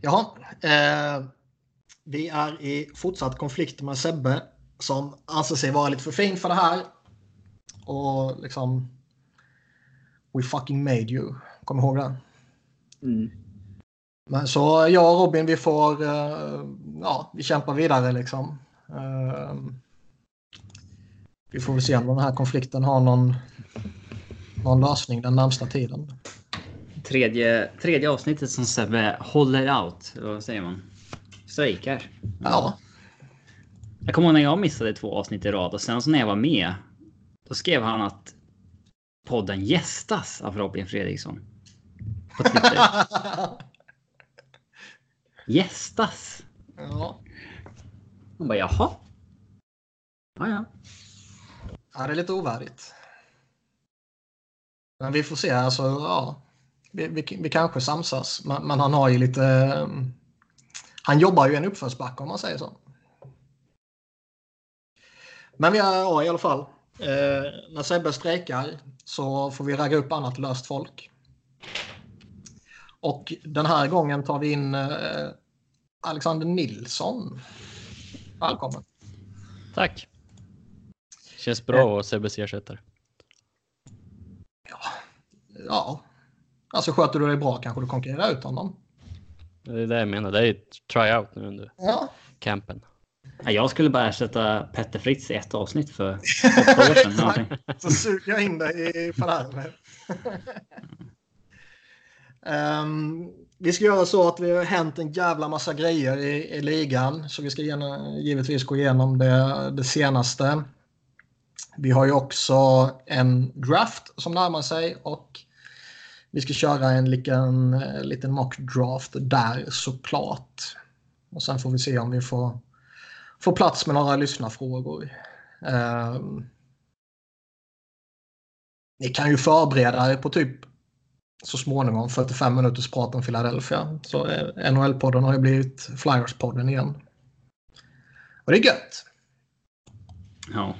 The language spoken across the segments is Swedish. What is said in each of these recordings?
Jaha. Eh, vi är i fortsatt konflikt med Sebbe som anser sig vara lite för fin för det här. Och liksom... We fucking made you. Kom ihåg det. Mm. Men så jag och Robin vi får... Uh, ja, vi kämpar vidare liksom. Uh, vi får väl se om den här konflikten har någon, någon lösning den närmsta tiden. Tredje, tredje avsnittet som Sebbe håller out. Vad säger man? Strejkar. Ja. Jag kommer ihåg när jag missade två avsnitt i rad och sen så när jag var med. Då skrev han att podden gästas av Robin Fredriksson. På Twitter. gästas? Ja. Man bara jaha. Ja, ja. Ja, det är lite ovärdigt. Men vi får se. Alltså, ja, vi, vi, vi kanske samsas. Men, men, han har ju lite... Han jobbar ju en uppförsbacke om man säger så. Men vi är, ja, i alla fall. Eh, när Sebbe strejkar så får vi ragga upp annat löst folk. Och den här gången tar vi in eh, Alexander Nilsson. Välkommen. Tack. Känns bra att vara Sebbes ersättare. Ja. ja. Alltså sköter du dig bra kanske du konkurrerar ut honom. Det är det jag menar. Det är ett tryout nu under ja. campen. Jag skulle bara ersätta Petter Fritz i ett avsnitt för åtta år sedan. Så suger jag in dig det här. um, vi ska göra så att vi har hänt en jävla massa grejer i, i ligan. Så vi ska gärna, givetvis gå igenom det, det senaste. Vi har ju också en draft som närmar sig och vi ska köra en liten, eh, liten mock draft där såklart. Och sen får vi se om vi får, får plats med några lyssnarfrågor. Eh, ni kan ju förbereda er på typ så småningom 45 minuters prat om Philadelphia. Så eh, NHL-podden har ju blivit Flyers-podden igen. Och det är gött. Ja.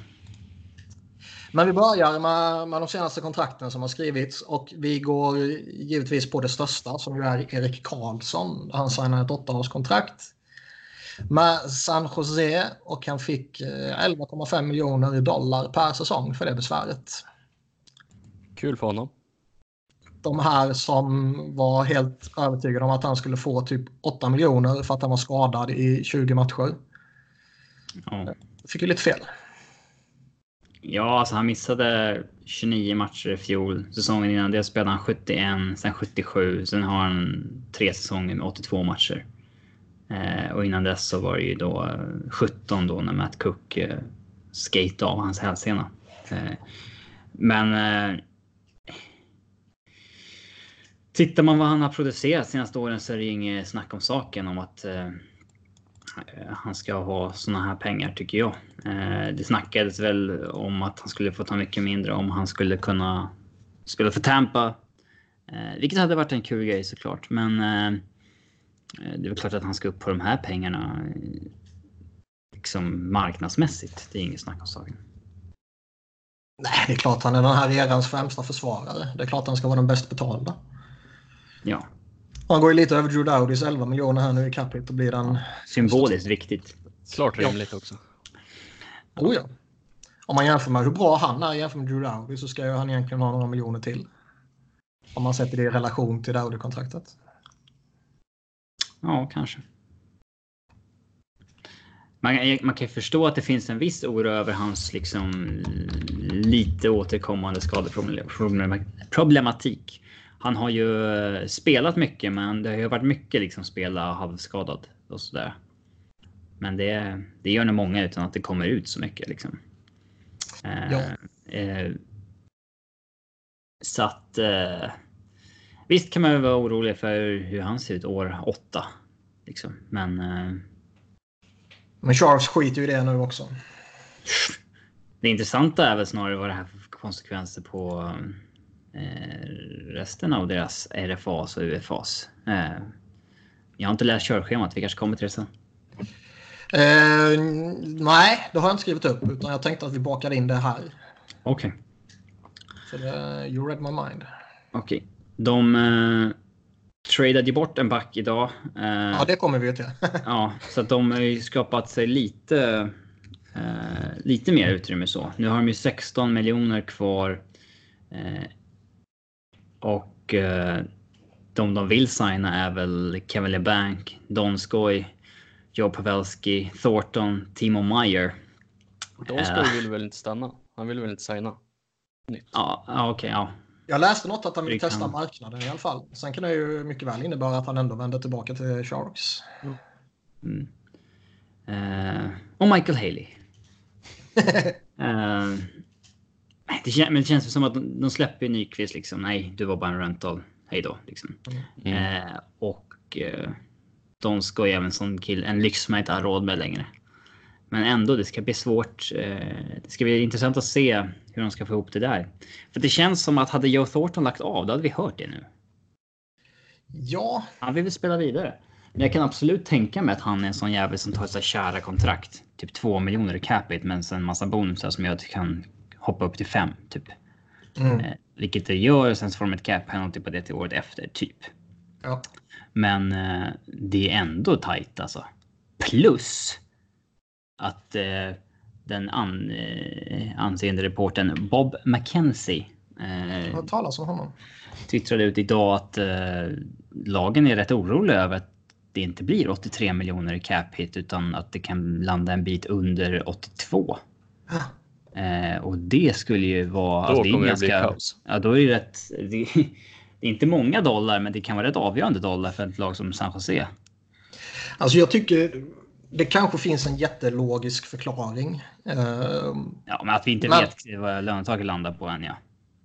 Men vi börjar med, med de senaste kontrakten som har skrivits och vi går givetvis på det största som ju är Erik Karlsson. Han signade ett åttaårskontrakt med San Jose och han fick 11,5 eh, miljoner dollar per säsong för det besväret. Kul för honom. De här som var helt övertygade om att han skulle få typ 8 miljoner för att han var skadad i 20 matcher. Ja. Fick ju lite fel. Ja, alltså han missade 29 matcher i fjol. Säsongen innan det spelade han 71, sen 77. Sen har han tre säsonger med 82 matcher. Eh, och innan dess så var det ju då eh, 17 då när Matt Cook eh, skate av hans hälsena. Eh, men eh, tittar man vad han har producerat senaste åren så är det ju inget snack om saken om att Eh, han ska ha såna här pengar tycker jag. Eh, det snackades väl om att han skulle få ta mycket mindre om han skulle kunna spela för Tampa. Eh, vilket hade varit en kul grej såklart. Men det är väl klart att han ska upp på de här pengarna. Liksom marknadsmässigt. Det är inget snack om saken. Nej, det är klart han är den här erans främsta försvarare. Det är klart han ska vara den bäst betalda. Ja, han går ju lite över Drew Dowdys 11 miljoner här nu i capita och blir den... Symboliskt viktigt. Klart rimligt också. Oh ja. Om man jämför med hur bra han är jämfört med Drew Dowdy så ska ju han egentligen ha några miljoner till. Om man sätter det i relation till Dowdy-kontraktet. Ja, kanske. Man, man kan ju förstå att det finns en viss oro över hans liksom lite återkommande skadeproblematik han har ju eh, spelat mycket, men det har ju varit mycket liksom spela halvskadad och sådär. Men det, det gör nog många utan att det kommer ut så mycket liksom. Eh, ja. Eh, så att eh, visst kan man ju vara orolig för hur han ser ut år åtta. Liksom. Men. Eh, men Charles skiter ju i det nu också. Det intressanta är väl snarare vad det här för konsekvenser på resten av deras RFAs och UFAs. Eh, jag har inte läst körschemat, vi kanske kommer till det sen. Eh, nej, det har jag inte skrivit upp utan jag tänkte att vi bakade in det här. Okej. Okay. Så det, you read my mind. Okej. Okay. De... Eh, tradade ju bort en back idag. Eh, ja, det kommer vi till. ja, så att de har ju skapat sig lite, eh, lite mer utrymme så. Nu har de ju 16 miljoner kvar. Eh, och eh, de de vill signa är väl Kevin LeBanc, Donskoy, Joe Pavelski, Thornton, Timo Meyer. Donskoy uh, vill väl inte stanna? Han vill väl inte signa? Nytt. Ja, ja okej, okay, ja. Jag läste något att han vill testa marknaden i alla fall. Sen kan det ju mycket väl innebära att han ändå vänder tillbaka till Sharks. Mm. Mm. Uh, och Michael Haley. uh, det, kän men det känns som att de, de släpper Nyqvist liksom. Nej, du var bara en rental. Hej då. Liksom. Mm. Uh, och de ska ju även som kill en lyx man inte har råd med längre. Men ändå, det ska bli svårt. Det ska bli intressant att se hur de ska få ihop det där. För det känns som att hade Joe Thornton lagt av, då hade vi hört det nu. Ja. Han vill väl spela vidare. Men jag kan absolut tänka mig att han är en sån jävel som tar ett så kära kontrakt. Typ 2 miljoner i capita men sen en massa bonusar som gör att du kan hoppa upp till 5 typ. Mm. Eh, vilket det gör. Sen så får de ett cap penalty på det till året efter typ. Ja. Men eh, det är ändå tajt alltså. Plus att eh, den an, eh, anseende reporten Bob McKenzie. Eh, jag talas om honom. Twittrade ut idag att eh, lagen är rätt oroliga över att det inte blir 83 miljoner i cap hit utan att det kan landa en bit under 82. Eh, och det skulle ju vara... Då alltså, kommer det, ganska, bli kaos. Ja, då är det rätt... Det, det, är inte många dollar, men det kan vara rätt avgörande dollar för ett lag som San Jose. Alltså jag tycker det kanske finns en jättelogisk förklaring. Ehm, ja, men att vi inte men, vet vad lönetaket landar på än, ja.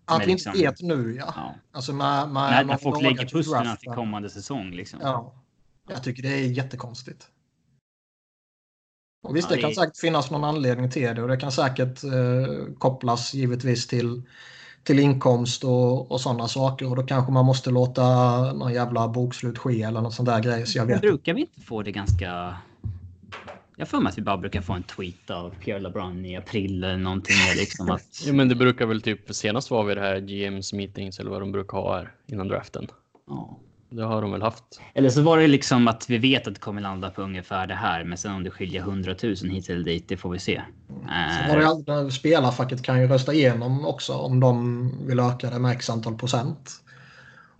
Att men vi liksom, inte vet nu, ja. ja. Alltså med, med när, när folk lägger pusslen till kommande säsong. Liksom. Ja. Jag tycker det är jättekonstigt. Och visst, det kan säkert finnas någon anledning till det och det kan säkert eh, kopplas givetvis till, till inkomst och, och sådana saker. Och då kanske man måste låta någon jävla bokslut ske eller något sånt där grej. Så jag vet. Brukar vi inte få det ganska jag får mig att vi bara brukar få en tweet av Pierre LeBrun i april eller någonting. Liksom att... ja, men det brukar väl typ senast var vi det här GMs meetings eller vad de brukar ha här innan draften. Ja. Det har de väl haft. Eller så var det liksom att vi vet att det kommer landa på ungefär det här. Men sen om det skiljer 100 000 hit eller dit, det får vi se. Det alltid, spelarfacket kan ju rösta igenom också om de vill öka det med x antal procent.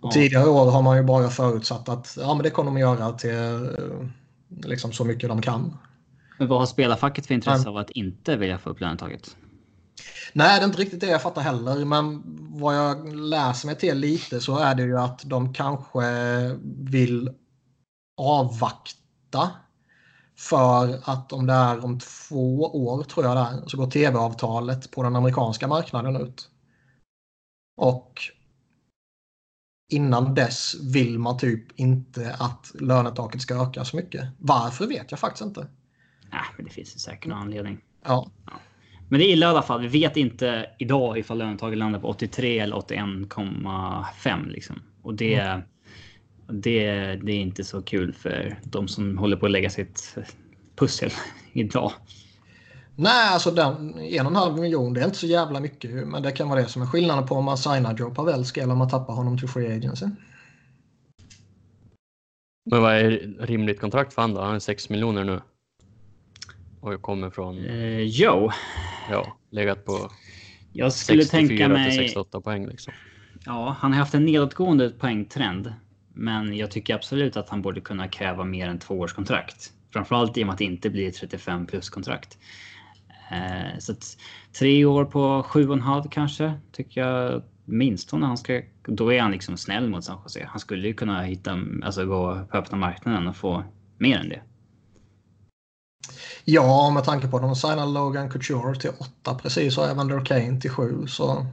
Ja. Tidigare år har man ju bara förutsatt att ja, men det kommer de göra till eh, liksom så mycket de kan. Men vad har spelarfacket för intresse av att inte vilja få upp lönetaget? Nej, det är inte riktigt det jag fattar heller. Men vad jag läser mig till lite så är det ju att de kanske vill avvakta. För att om det är om två år tror jag det är, så går tv-avtalet på den amerikanska marknaden ut. Och innan dess vill man typ inte att lönetaket ska öka så mycket. Varför vet jag faktiskt inte. Nej, men det finns säkert någon anledning. Ja. ja. Men det är illa i alla fall. Vi vet inte idag ifall lönetaget landar på 83 eller 81,5 liksom. Och det, mm. det, det är inte så kul för de som håller på att lägga sitt pussel idag. Nej, alltså den en och en halv miljon, det är inte så jävla mycket. Men det kan vara det som är skillnaden på om man signar Joe Pavelski eller om man tappar honom till Free Agency. Men vad är rimligt kontrakt för honom då? Han är 6 miljoner nu. Och jag kommer från... Eh, Joe. Ja, legat på jag skulle 64 tänka mig... till 68 poäng liksom. Ja, han har haft en nedåtgående poängtrend. Men jag tycker absolut att han borde kunna kräva mer än två års kontrakt. Framförallt i och med att det inte blir 35 plus kontrakt. Eh, så att tre år på sju och en halv kanske tycker jag minst när han ska. Då är han liksom snäll mot San Jose. Han skulle ju kunna hitta, alltså gå på öppna marknaden och få mer än det. Ja, med tanke på att de signade Logan Couture till 8 precis och Evander Kane till 7 så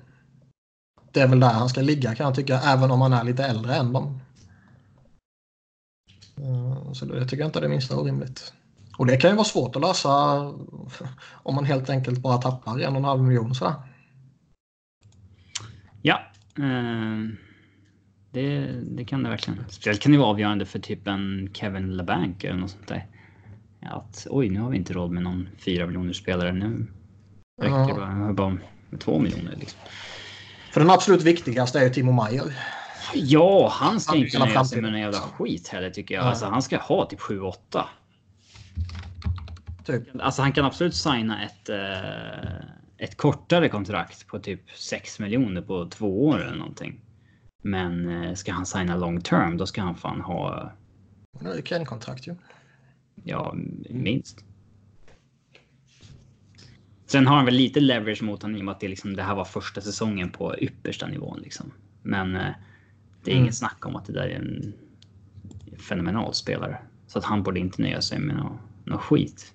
det är väl där han ska ligga kan jag tycka, även om han är lite äldre än dem. Eh, så det tycker jag inte är det minsta orimligt. Och det kan ju vara svårt att lösa om man helt enkelt bara tappar en och en halv miljon sådär. Ja, eh, det, det kan det verkligen. Speciellt kan det vara avgörande för typ en Kevin LeBanc eller något sånt där att oj, nu har vi inte råd med någon 4 miljoner spelare. Nu räcker det bara, bara med 2 miljoner. Liksom. För den absolut viktigaste är ju Timo Meyer. Ja, han ska Han inte nöja sig med någon jävla skit heller tycker jag. Nej. Alltså, han ska ha typ 7-8. Typ. Alltså han kan absolut signa ett, eh, ett kortare kontrakt på typ 6 miljoner på två år eller någonting. Men eh, ska han signa long term då ska han fan ha, Nu är det Ken-kontrakt ju. ja, minst. Sen har han väl lite leverage mot honom i och med att det, liksom, det här var första säsongen på yppersta nivån. Liksom. Men eh, det är Mm. inget snack om att det där är en fenomenal spelare. Så att han borde inte nöja sig med något, något skit.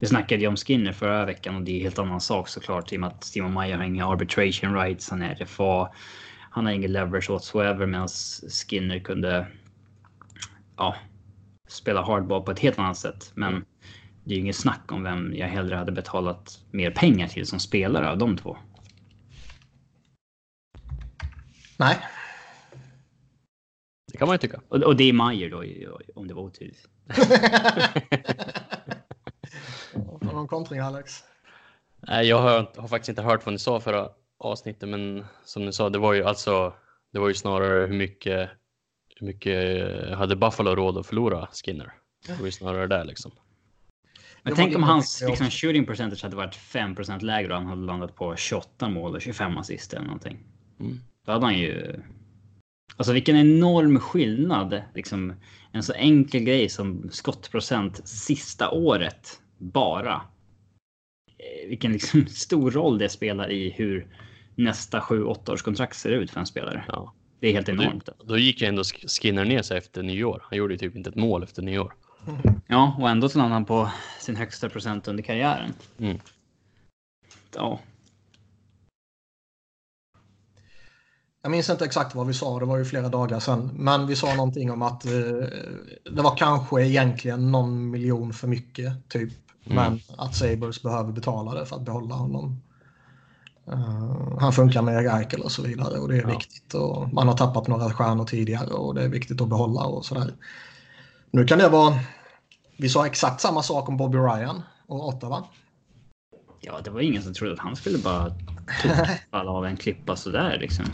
Vi snackade ju om Skinner förra veckan och det är en helt annan sak såklart i och med att Simon Meyer har inga arbitration rights. Han är RFA. Han har ingen leverage whatsoever medan Skinner kunde ja, spela hardball på ett helt annat sätt. Men det är ju inget snack om vem jag hellre hade betalat mer pengar till som spelare av de två. Nej. Det kan man ju tycka. Och, och det är Meyer då om det var otydligt. Har någon kontring Alex? Nej, jag har, har faktiskt inte hört vad ni sa förra avsnittet, men som ni sa, det var ju alltså, det var ju snarare hur mycket, hur mycket hade Buffalo råd att förlora Skinner? Det var ju snarare det liksom. Men Det tänk om hans liksom, shooting percentage hade varit 5% lägre och han hade landat på 28 mål och 25 assist eller någonting. Mm. Då hade han ju... Alltså vilken enorm skillnad. Liksom, en så enkel grej som skottprocent sista året bara. Eh, Vilken liksom stor roll det spelar i hur nästa 7-8 års kontrakt ser ut för en spelare. Ja. Det är helt Då, enormt. då gick ju ändå Sk- Skinner ner sig efter nyår. Han gjorde ju typ inte ett mål efter nyår. Ja, och ändå så landade han på sin högsta procent under karriären. Mm. Ja, Jag minns inte exakt vad vi sa, det var ju flera dagar sedan. Men vi sa någonting om att eh, det var kanske egentligen någon miljon för mycket. typ. Mm. Men att Sabres behöver betala det för att behålla honom. Eh, han funkar med Reichel och så vidare och det är Ja. viktigt. Och man har tappat några stjärnor tidigare och det är viktigt att behålla och sådär. Nu kan det vara... Vi sa exakt samma sak om Bobby Ryan och Ottawa. Ja, det var ingen som trodde att han skulle bara falla av en klippa sådär liksom.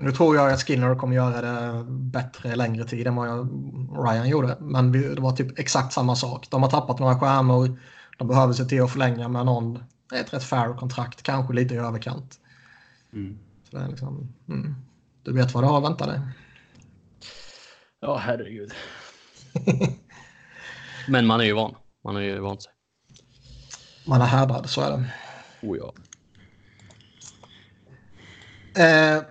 Nu tror jag att Skinner kommer göra det bättre längre tid än vad Ryan gjorde. Men det var typ exakt samma sak. De har tappat några stjärnor. De behöver se till att förlänga med någon. Det är ett rätt fair kontrakt, kanske lite i överkant. Mm. Så det är liksom, mm, du vet vad du har att vänta dig. Ja, herregud. Men man är ju van. Man har ju vant sig. Man är härdad, så är det. Oh ja. Eh,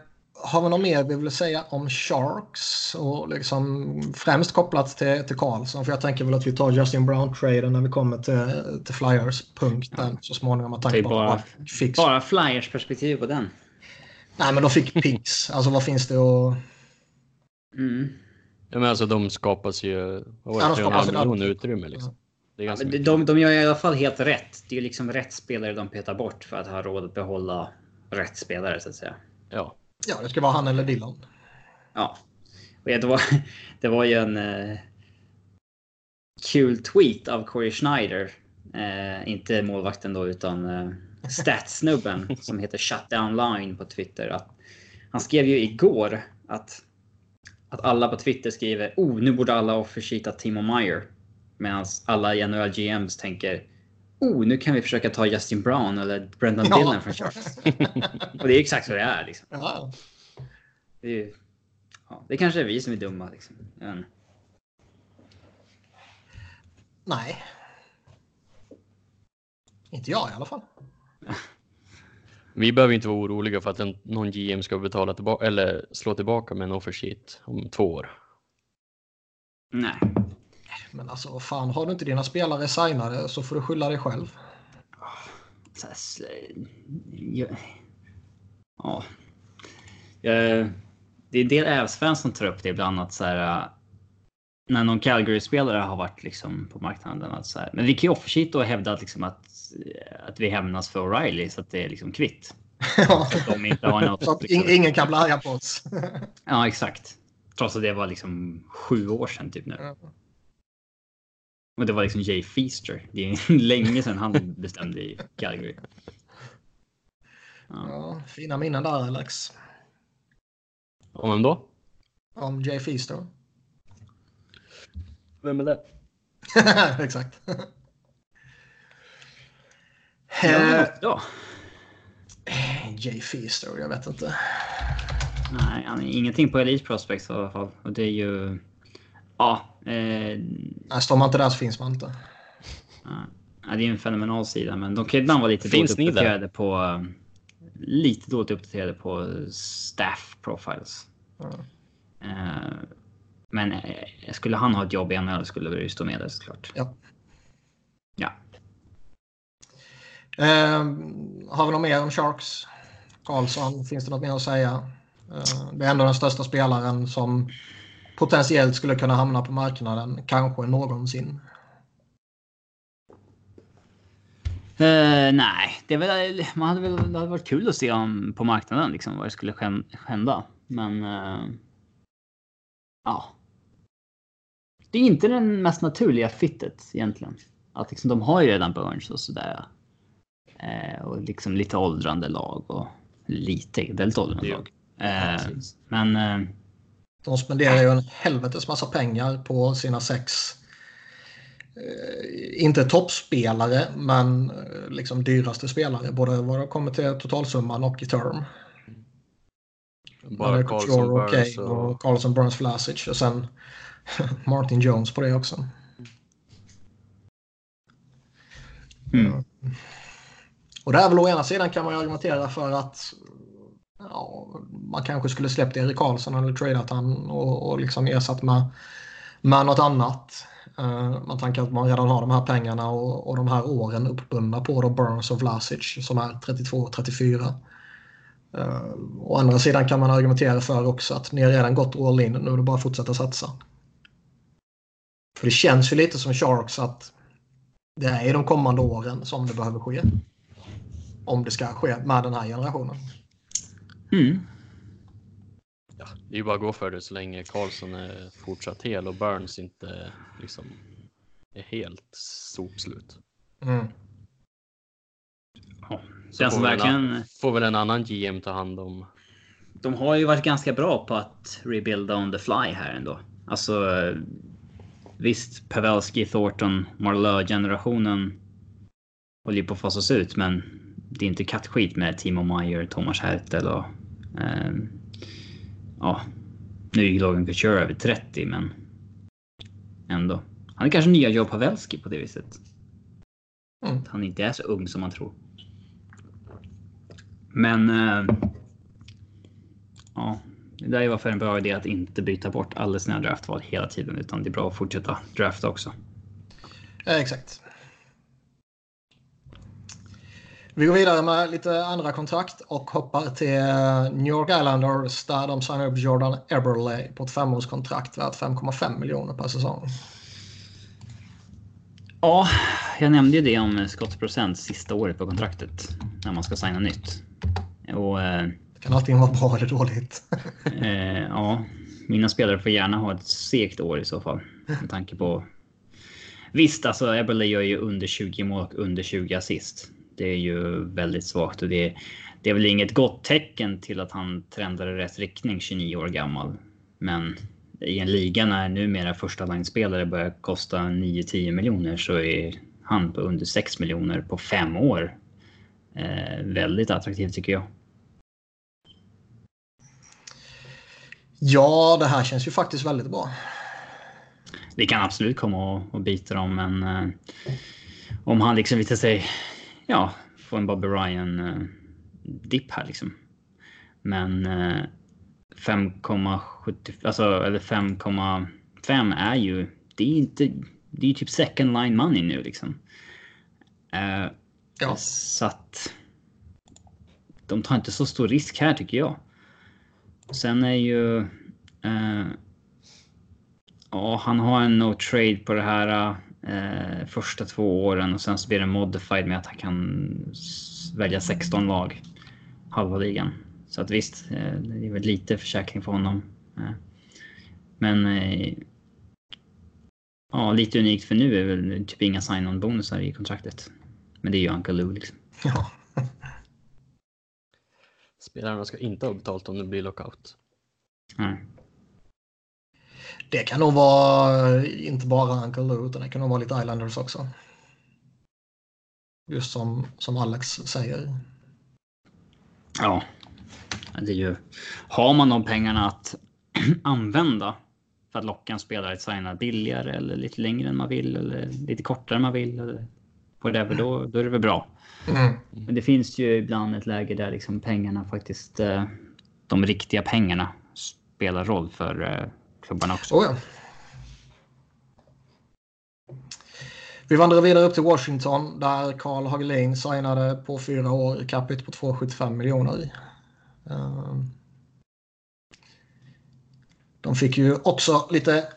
har vi något mer vi vill säga om Sharks? Och liksom främst kopplat till, till Karlsson. För jag tänker väl att vi tar Justin Brown-traden när vi kommer till, till Flyers-punkten så småningom. Det är bara- fick Bara Flyers perspektiv på den. Nej, men de fick picks. Alltså vad finns det att... Mm. ja men alltså de skapas ju vad var Ja, de skapas 3,5 ju miljoner utrymme liksom. Det är Ja, de, de, de gör i alla fall helt rätt. Det är ju liksom rätt spelare de petar bort för att ha råd att behålla rätt spelare så att säga. Ja. Ja, det ska vara han eller Dillon. Ja. Det, var, det var ju en eh, kul tweet av Corey Schneider. Eh, inte målvakten då utan eh, statsnubben som heter Shutdown Line på Twitter. Att, han skrev ju igår att, att alla på Twitter skriver oh nu borde alla offersheeta Timo Meyer. Medan alla NHL GMs tänker oh nu kan vi försöka ta Justin Brown eller Brendan Ja. Dillon från Sharks. Och det är exakt så det är liksom. Ja. Det, är, ja, det kanske är vi som är dumma. Liksom. Men, Nej. Inte jag i alla fall. Vi behöver inte vara oroliga för att en, någon GM ska betala tillbaka eller slå tillbaka med en offersheet om två år. nej. Men alltså, fan, har du inte dina spelare signade så får du skylla dig själv. Sl- ja. ja. Det är en del Ävs-fans som tar upp det ibland att så här. eh, När någon Calgary-spelare har varit liksom på marknaden. Att så här, men vi kan ju offersheeta och hävda att, liksom att, att vi hämnas för O'Reilly så att det är liksom kvitt. Ja. Att de inte har något, Så att liksom. in, ingen kan bli arga på oss. Ja, exakt. Trots att det var liksom sju år sedan typ nu. Ja. Och det var liksom Jay Feaster. Det är länge sedan han bestämde i Calgary. Ja. Ja, fina minnen där Alex. Om vem då? Om Jay Feaster. Vem är det? Exakt. Ja, Eh, ja. Jay Feaster, jag vet inte. Nej, han är ingenting på Elite Prospects i alla fall. Och det är ju... Ja. Eh, Nej, står man inte där så finns man inte. ja, det är en fenomenal sida, men de kan ibland vara lite Finns dåligt uppdaterade på... Lite dåligt uppdaterade på staff profiles. Ja. Eh, men eh, skulle han ha ett jobb i NHL skulle det ju stå med där såklart. Ja. Ja. Eh, har vi något mer om Sharks? Karlsson, finns det något mer att säga? Eh, det är ändå den största spelaren som potentiellt skulle kunna hamna på marknaden, kanske någonsin. Eh, nej, det väl, man hade väl, det hade varit kul att se om på marknaden liksom vad det skulle hända. Men eh, ja. Det är inte den mest naturliga fittet egentligen. Att liksom, de har ju redan Burns och sådär. Eh, och liksom lite åldrande lag och lite, väldigt åldrande lag. Men De spenderar ju en helvetes massa pengar på sina sex eh, inte toppspelare, men eh, liksom dyraste spelare. Både vad det kommer till totalsumman och i term. Bara och Burns Kane och... och Carlson, Burns, Vlasic och sen Martin Jones på det också. mm, Och det är väl å ena sidan kan man ju argumentera för att ja, man kanske skulle släppt Erik Karlsson eller tradeat han och, och liksom ersatt med, med något annat. Eh, uh, man tänker att man redan har de här pengarna och, och de här åren uppbundna på då Burns och Vlasic som är 32 och 34. Uh, å andra sidan kan man argumentera för också att ni har redan gått all in, nu är det bara att fortsätta satsa. För det känns ju lite som Sharks att det är i de kommande åren som det behöver ske. Om det ska ske med den här generationen mm, Ja, det är ju bara att gå för det så länge Karlsson är fortsatt hel och Burns inte liksom är helt sopslut. Mm. ja. Så får väl, en, verkligen... får väl en annan GM ta hand om. De har ju varit ganska bra på att rebuilda on the fly här ändå. Alltså visst, Pavelski, Thornton, Marleau-generationen håller ju på att fasas ut, men det är inte kattskit med Timo Meyer, Thomas Hertel och... ehm, ja, nu ju Logan Couture över 30, men ändå. Han är kanske nya Joe Pavelski på det viset. Mm. Att han inte är så ung som man tror. Men... Eh, ja, det där är varför en bra idé att inte byta bort alla sina draftval hela tiden, utan det är bra att fortsätta drafta också. Exakt. Vi går vidare med lite andra kontrakt och hoppar till eh, New York Islanders där de signar upp Jordan Eberle på ett femårskontrakt värt 5,5 miljoner per säsong. Ja, jag nämnde ju det om skottprocent sista året på kontraktet när man ska signa nytt. Och eh, Det kan alltid vara bra eller dåligt. eh, ja, mina spelare får gärna ha ett segt år i så fall. Med tanke på... Visst, alltså Eberle gör ju under 20 mål och under 20 assist. Det är ju väldigt svagt och det, det är väl inget gott tecken till att han trendar i rätt riktning 29 år gammal. Men i en liga när numera första line-spelare börjar kosta 9-10 miljoner så är han på under 6 miljoner på fem år. Eh, väldigt attraktivt tycker jag. Ja, det här känns ju faktiskt väldigt bra. Det kan absolut komma och, och bita dem, men eh, om han liksom visar sig, ja, få en Bobby Ryan eh, här liksom. Men eh, 5,70, alltså eller 5,5 är ju, det är inte, det är ju typ second line money nu liksom. Eh, Ja. Så att de tar inte så stor risk här tycker jag. Sen är ju eh, Ja, han har en no trade på det här eh, första två åren och sen så blir det modified med att han kan välja 16 lag. Halva ligan. Så att visst, eh, det är väl lite försäkring för honom. Eh, men eh, ja, lite unikt för nu är väl typ inga sign-on bonusar i kontraktet. Men det är ju Uncle Lou liksom. Ja. Spelarna ska inte ha betalt om det blir lockout. Mm. Det kan nog vara inte bara Uncle Lou utan det kan nog vara lite Islanders också. Just som, som Alex säger. Ja. Det är ju... Har man de pengarna att använda för att locka en spelare att signa billigare eller lite längre än man vill eller lite kortare än man vill eller whatever, då, då är det väl bra. Mm. Men det finns ju ibland ett läge där liksom pengarna faktiskt, eh, de riktiga pengarna spelar roll för eh, klubbarna också. Oh ja. Vi vandrar vidare upp till Washington där Carl Hagelin signade på fyra år capita på 2,75 miljoner. Ehm. De fick ju också lite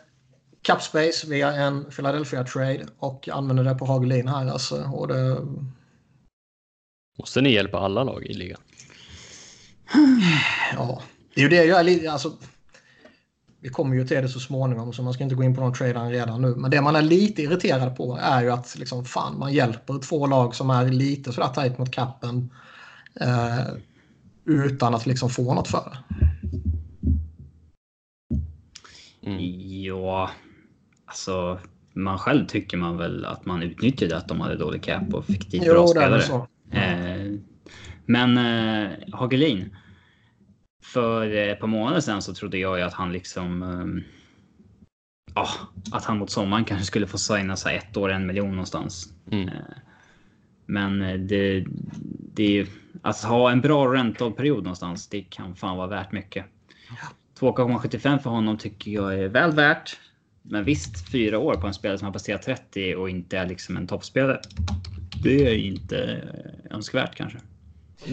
cap space via en Philadelphia trade och använde det på Hagelin här alltså. Och det... Måste ni hjälpa alla lag i ligan? Ja, det är ju det jag är lite, alltså. Vi kommer ju till det så småningom så man ska inte gå in på någon traden redan nu. Men det man är lite irriterad på är ju att liksom fan man hjälper två lag som är lite sådär tajt mot kappen. Eh, utan att liksom få något för det. Mm. Ja, alltså man själv tycker man väl att man utnyttjade att de hade dålig cap och fick dit bra spelare. Så. Eh, men eh, Hagelin. För ett par månader sedan så trodde jag ju att han liksom. Eh, ja, att han mot sommaren kanske skulle få signa så ett år, en miljon någonstans. Mm. Eh, men det, det är ju att ha en bra rentalperiod någonstans. Det kan fan vara värt mycket. 2,75 för honom tycker jag är väl värt. Men visst, fyra år på en spelare som har passerat 30 och inte är liksom en toppspelare. Det är inte önskvärt kanske.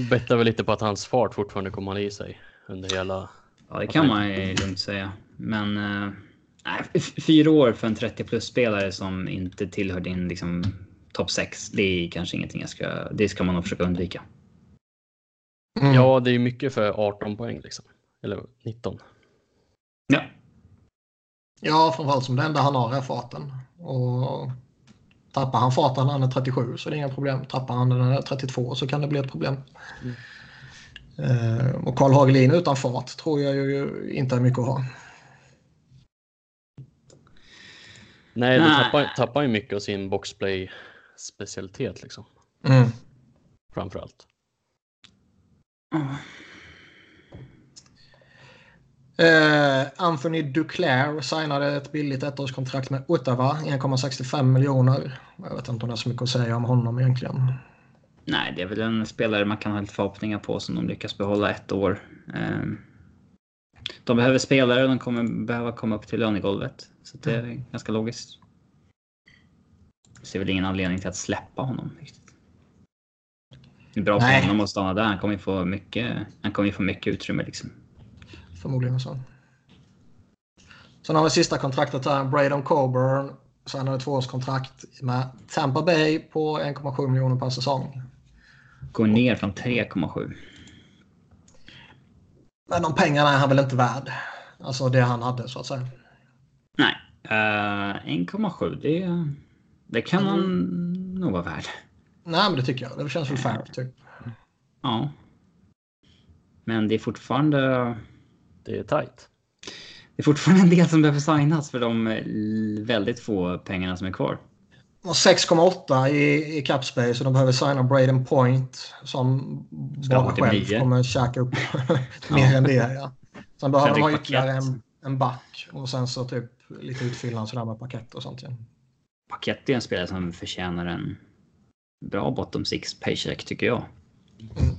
Bettar väl lite på att hans fart fortfarande kommer hålla i sig under hela. Ja, det kan man ju lugnt säga. Men äh, fyra år för en 30 plus spelare som inte tillhör din liksom, topp 6. Det är kanske ingenting jag ska. Det ska man nog försöka undvika. Mm. Ja, det är mycket för 18 poäng liksom. Eller 19. Ja. Ja, framförallt som det enda han har är farten. Och tappar han farten när han är 37 så är det inga problem. Tappar han den när han är 32 så kan det bli ett problem. Mm. Uh, och Karl Hagelin utan fart tror jag ju inte är mycket att ha. Nej, det tappar, tappar ju mycket av sin boxplay specialitet liksom. Mm. Framförallt. Mm. Uh, Anthony Duclair signade ett billigt ettårskontrakt med Ottawa, 1,65 miljoner. Jag vet inte om det är så mycket att säga om honom egentligen. Nej, det är väl en spelare man kan ha lite förhoppningar på som de lyckas behålla ett år. Uh, de behöver spelare och de kommer behöva komma upp till lönegolvet. Så det är mm. ganska logiskt. Jag ser väl ingen anledning till att släppa honom. Det är bra för honom att stanna där. Han kommer ju få mycket, han kommer få mycket utrymme liksom. Förmodligen så. Sen har vi sista kontraktet här. Braden Coburn. Sen har vi tvåårskontrakt med Tampa Bay på 1,7 miljoner per säsong. Går ner från 3,7. Men de pengarna är han väl inte värd. Alltså det han hade så att säga. Nej. Uh, 1,7 det, det kan han mm. nog vara värd. Nej men det tycker jag. Det känns väl fair typ. Ja. Men det är fortfarande det är tajt. Det är fortfarande en del som behöver signas för de väldigt få pengarna som är kvar. 6,8 i, i capspace och de behöver signa Braden Point som bara själv kommer käka upp mer än det. Ja. Sen behöver de ha ytterligare en, en back och sen så typ lite utfyllnad sådär med paket och sånt. Ja. Paket är en spelare som förtjänar en bra bottom six paycheck tycker jag. Mm.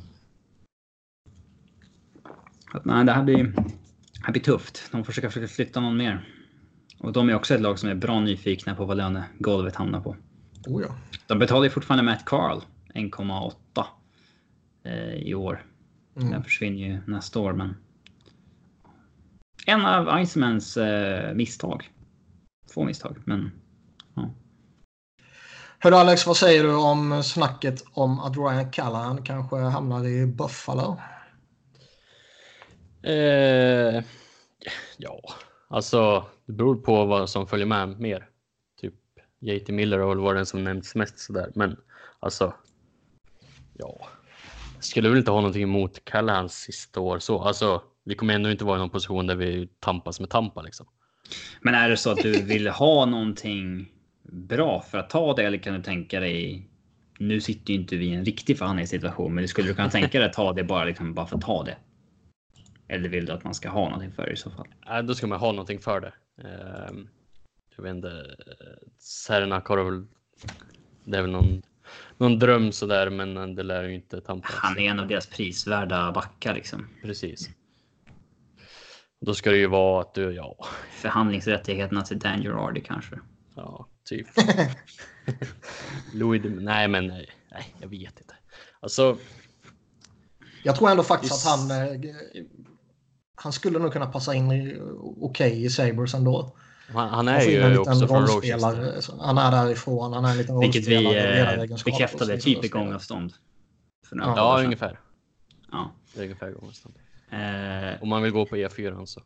Att, nej, det här blir, det här blir tufft. De försöker flytta någon mer. Och de är också ett lag som är bra nyfikna på vad lönegolvet hamnar på. Oh ja. De betalar ju fortfarande Matt Carl 1,8 eh, i år. Mm. Den försvinner ju nästa år, men. En av Icemans eh, misstag. Få misstag, men. Ja. Hörru Alex, vad säger du om snacket om att Ryan Callahan kanske hamnar i Buffalo? Eh, ja, alltså det beror på vad som följer med mer. Typ JT Miller har väl varit den som nämnts mest sådär, men alltså. Ja, jag skulle väl inte ha någonting emot Callahans sista år så. Alltså, vi kommer ändå inte vara i någon position där vi tampas med Tampa liksom. Men är det så att du vill ha någonting bra för att ta det eller kan du tänka dig? Nu sitter ju inte vi i en riktig förhandlingssituation, men skulle du kunna tänka dig att ta det bara liksom bara för att ta det? Eller vill du att man ska ha någonting för det i så fall? Nej, då ska man ha någonting för det. Ehm, jag vet inte. Sernak har väl. Det är väl någon, någon dröm sådär, men det lär ju inte Tampa. Han är en av deras prisvärda backar liksom. Precis. Då ska det ju vara att du, ja, Förhandlingsrättigheterna till Dan Girardi kanske. ja, typ. Louis, nej, men nej, nej, jag vet inte. Alltså, Jag tror ändå faktiskt att han... Han skulle nog kunna passa in i- okej i Sabres ändå. han, han är ju liten också från rollspelare. Rochester. Han är därifrån, han är en liten Vilket vi eh, bekräftade typ i gångavstånd. Ja, Ja, ungefär. Ja. Det är ungefär gången. Eh, Om man vill gå på E4 så.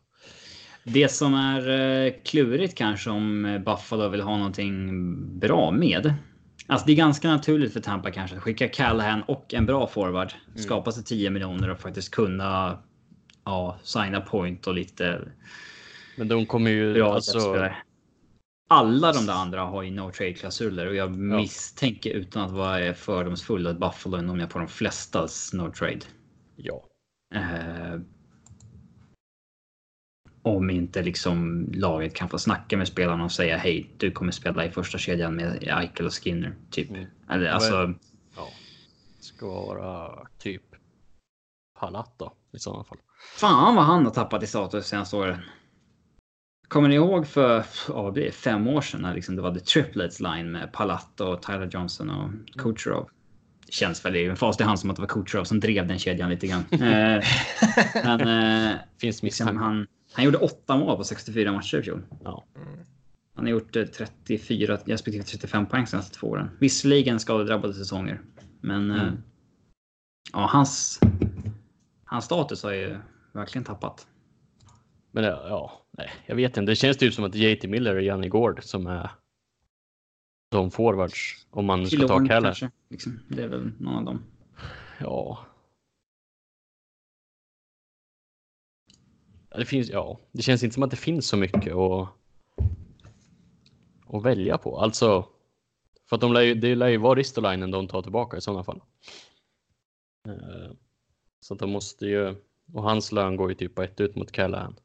Det som är eh, klurigt kanske om eh, Buffalo vill ha någonting bra med. Alltså det är ganska naturligt för Tampa kanske att skicka Callahan och en bra forward. Skapa sig 10 miljoner och faktiskt kunna ja, signa point och lite Men de kommer ju bra alltså. Alla de där andra har ju no trade klausuler och jag misstänker utan att vara fördomsfull att Buffalo är med på de flestas no trade. Ja, Eh, om inte liksom laget kan få snacka med spelarna och säga hej, du kommer spela i första kedjan med Eichel och Skinner. Typ. Mm. Eller alltså, ja. Ska vara typ Palat då i sådana fall. Fan vad han har tappat i status senaste åren. Kommer ni ihåg för blir det, fem år sedan när liksom det var the triplets line med Palat och Tyler Johnson och Kucherov? Det känns väl i en fas i hand som att det var Kucherov som drev den kedjan lite grann. Eh, men eh, Finns liksom han, han gjorde åtta mål på 64 matcher i fjol. Ja. Han har gjort eh, 34 respektive 35 poäng senaste två åren. Visserligen skadedrabbade säsonger. Men eh, Mm. ja, hans, hans status har ju verkligen tappat. Men ja, nej, jag vet inte. Det känns typ som att JT Miller och Janne Gård som är de forwards om man ska ta kanske. Liksom. Det är väl någon av dem. Ja. Ja, Det finns, ja, det känns inte som att det finns så mycket att, att välja på. Alltså, för att de lär ju, det lär ju vara Ristolainen de tar tillbaka i sådana fall. Så att de måste ju, och hans lön går ju typ på ett ut mot Callahan.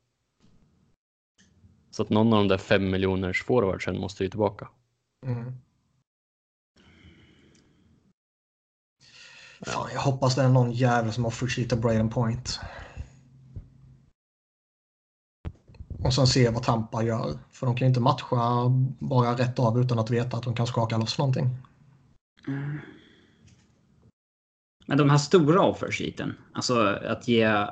Så att någon av de där fem miljoners forwardsen måste ju tillbaka. Mm. Fan, jag hoppas det är någon jävel som har försitat Braden Point. Och sen se vad Tampa gör. För de kan ju inte matcha bara rätt av utan att veta att de kan skaka loss någonting. Men de här stora offersheeten, alltså att ge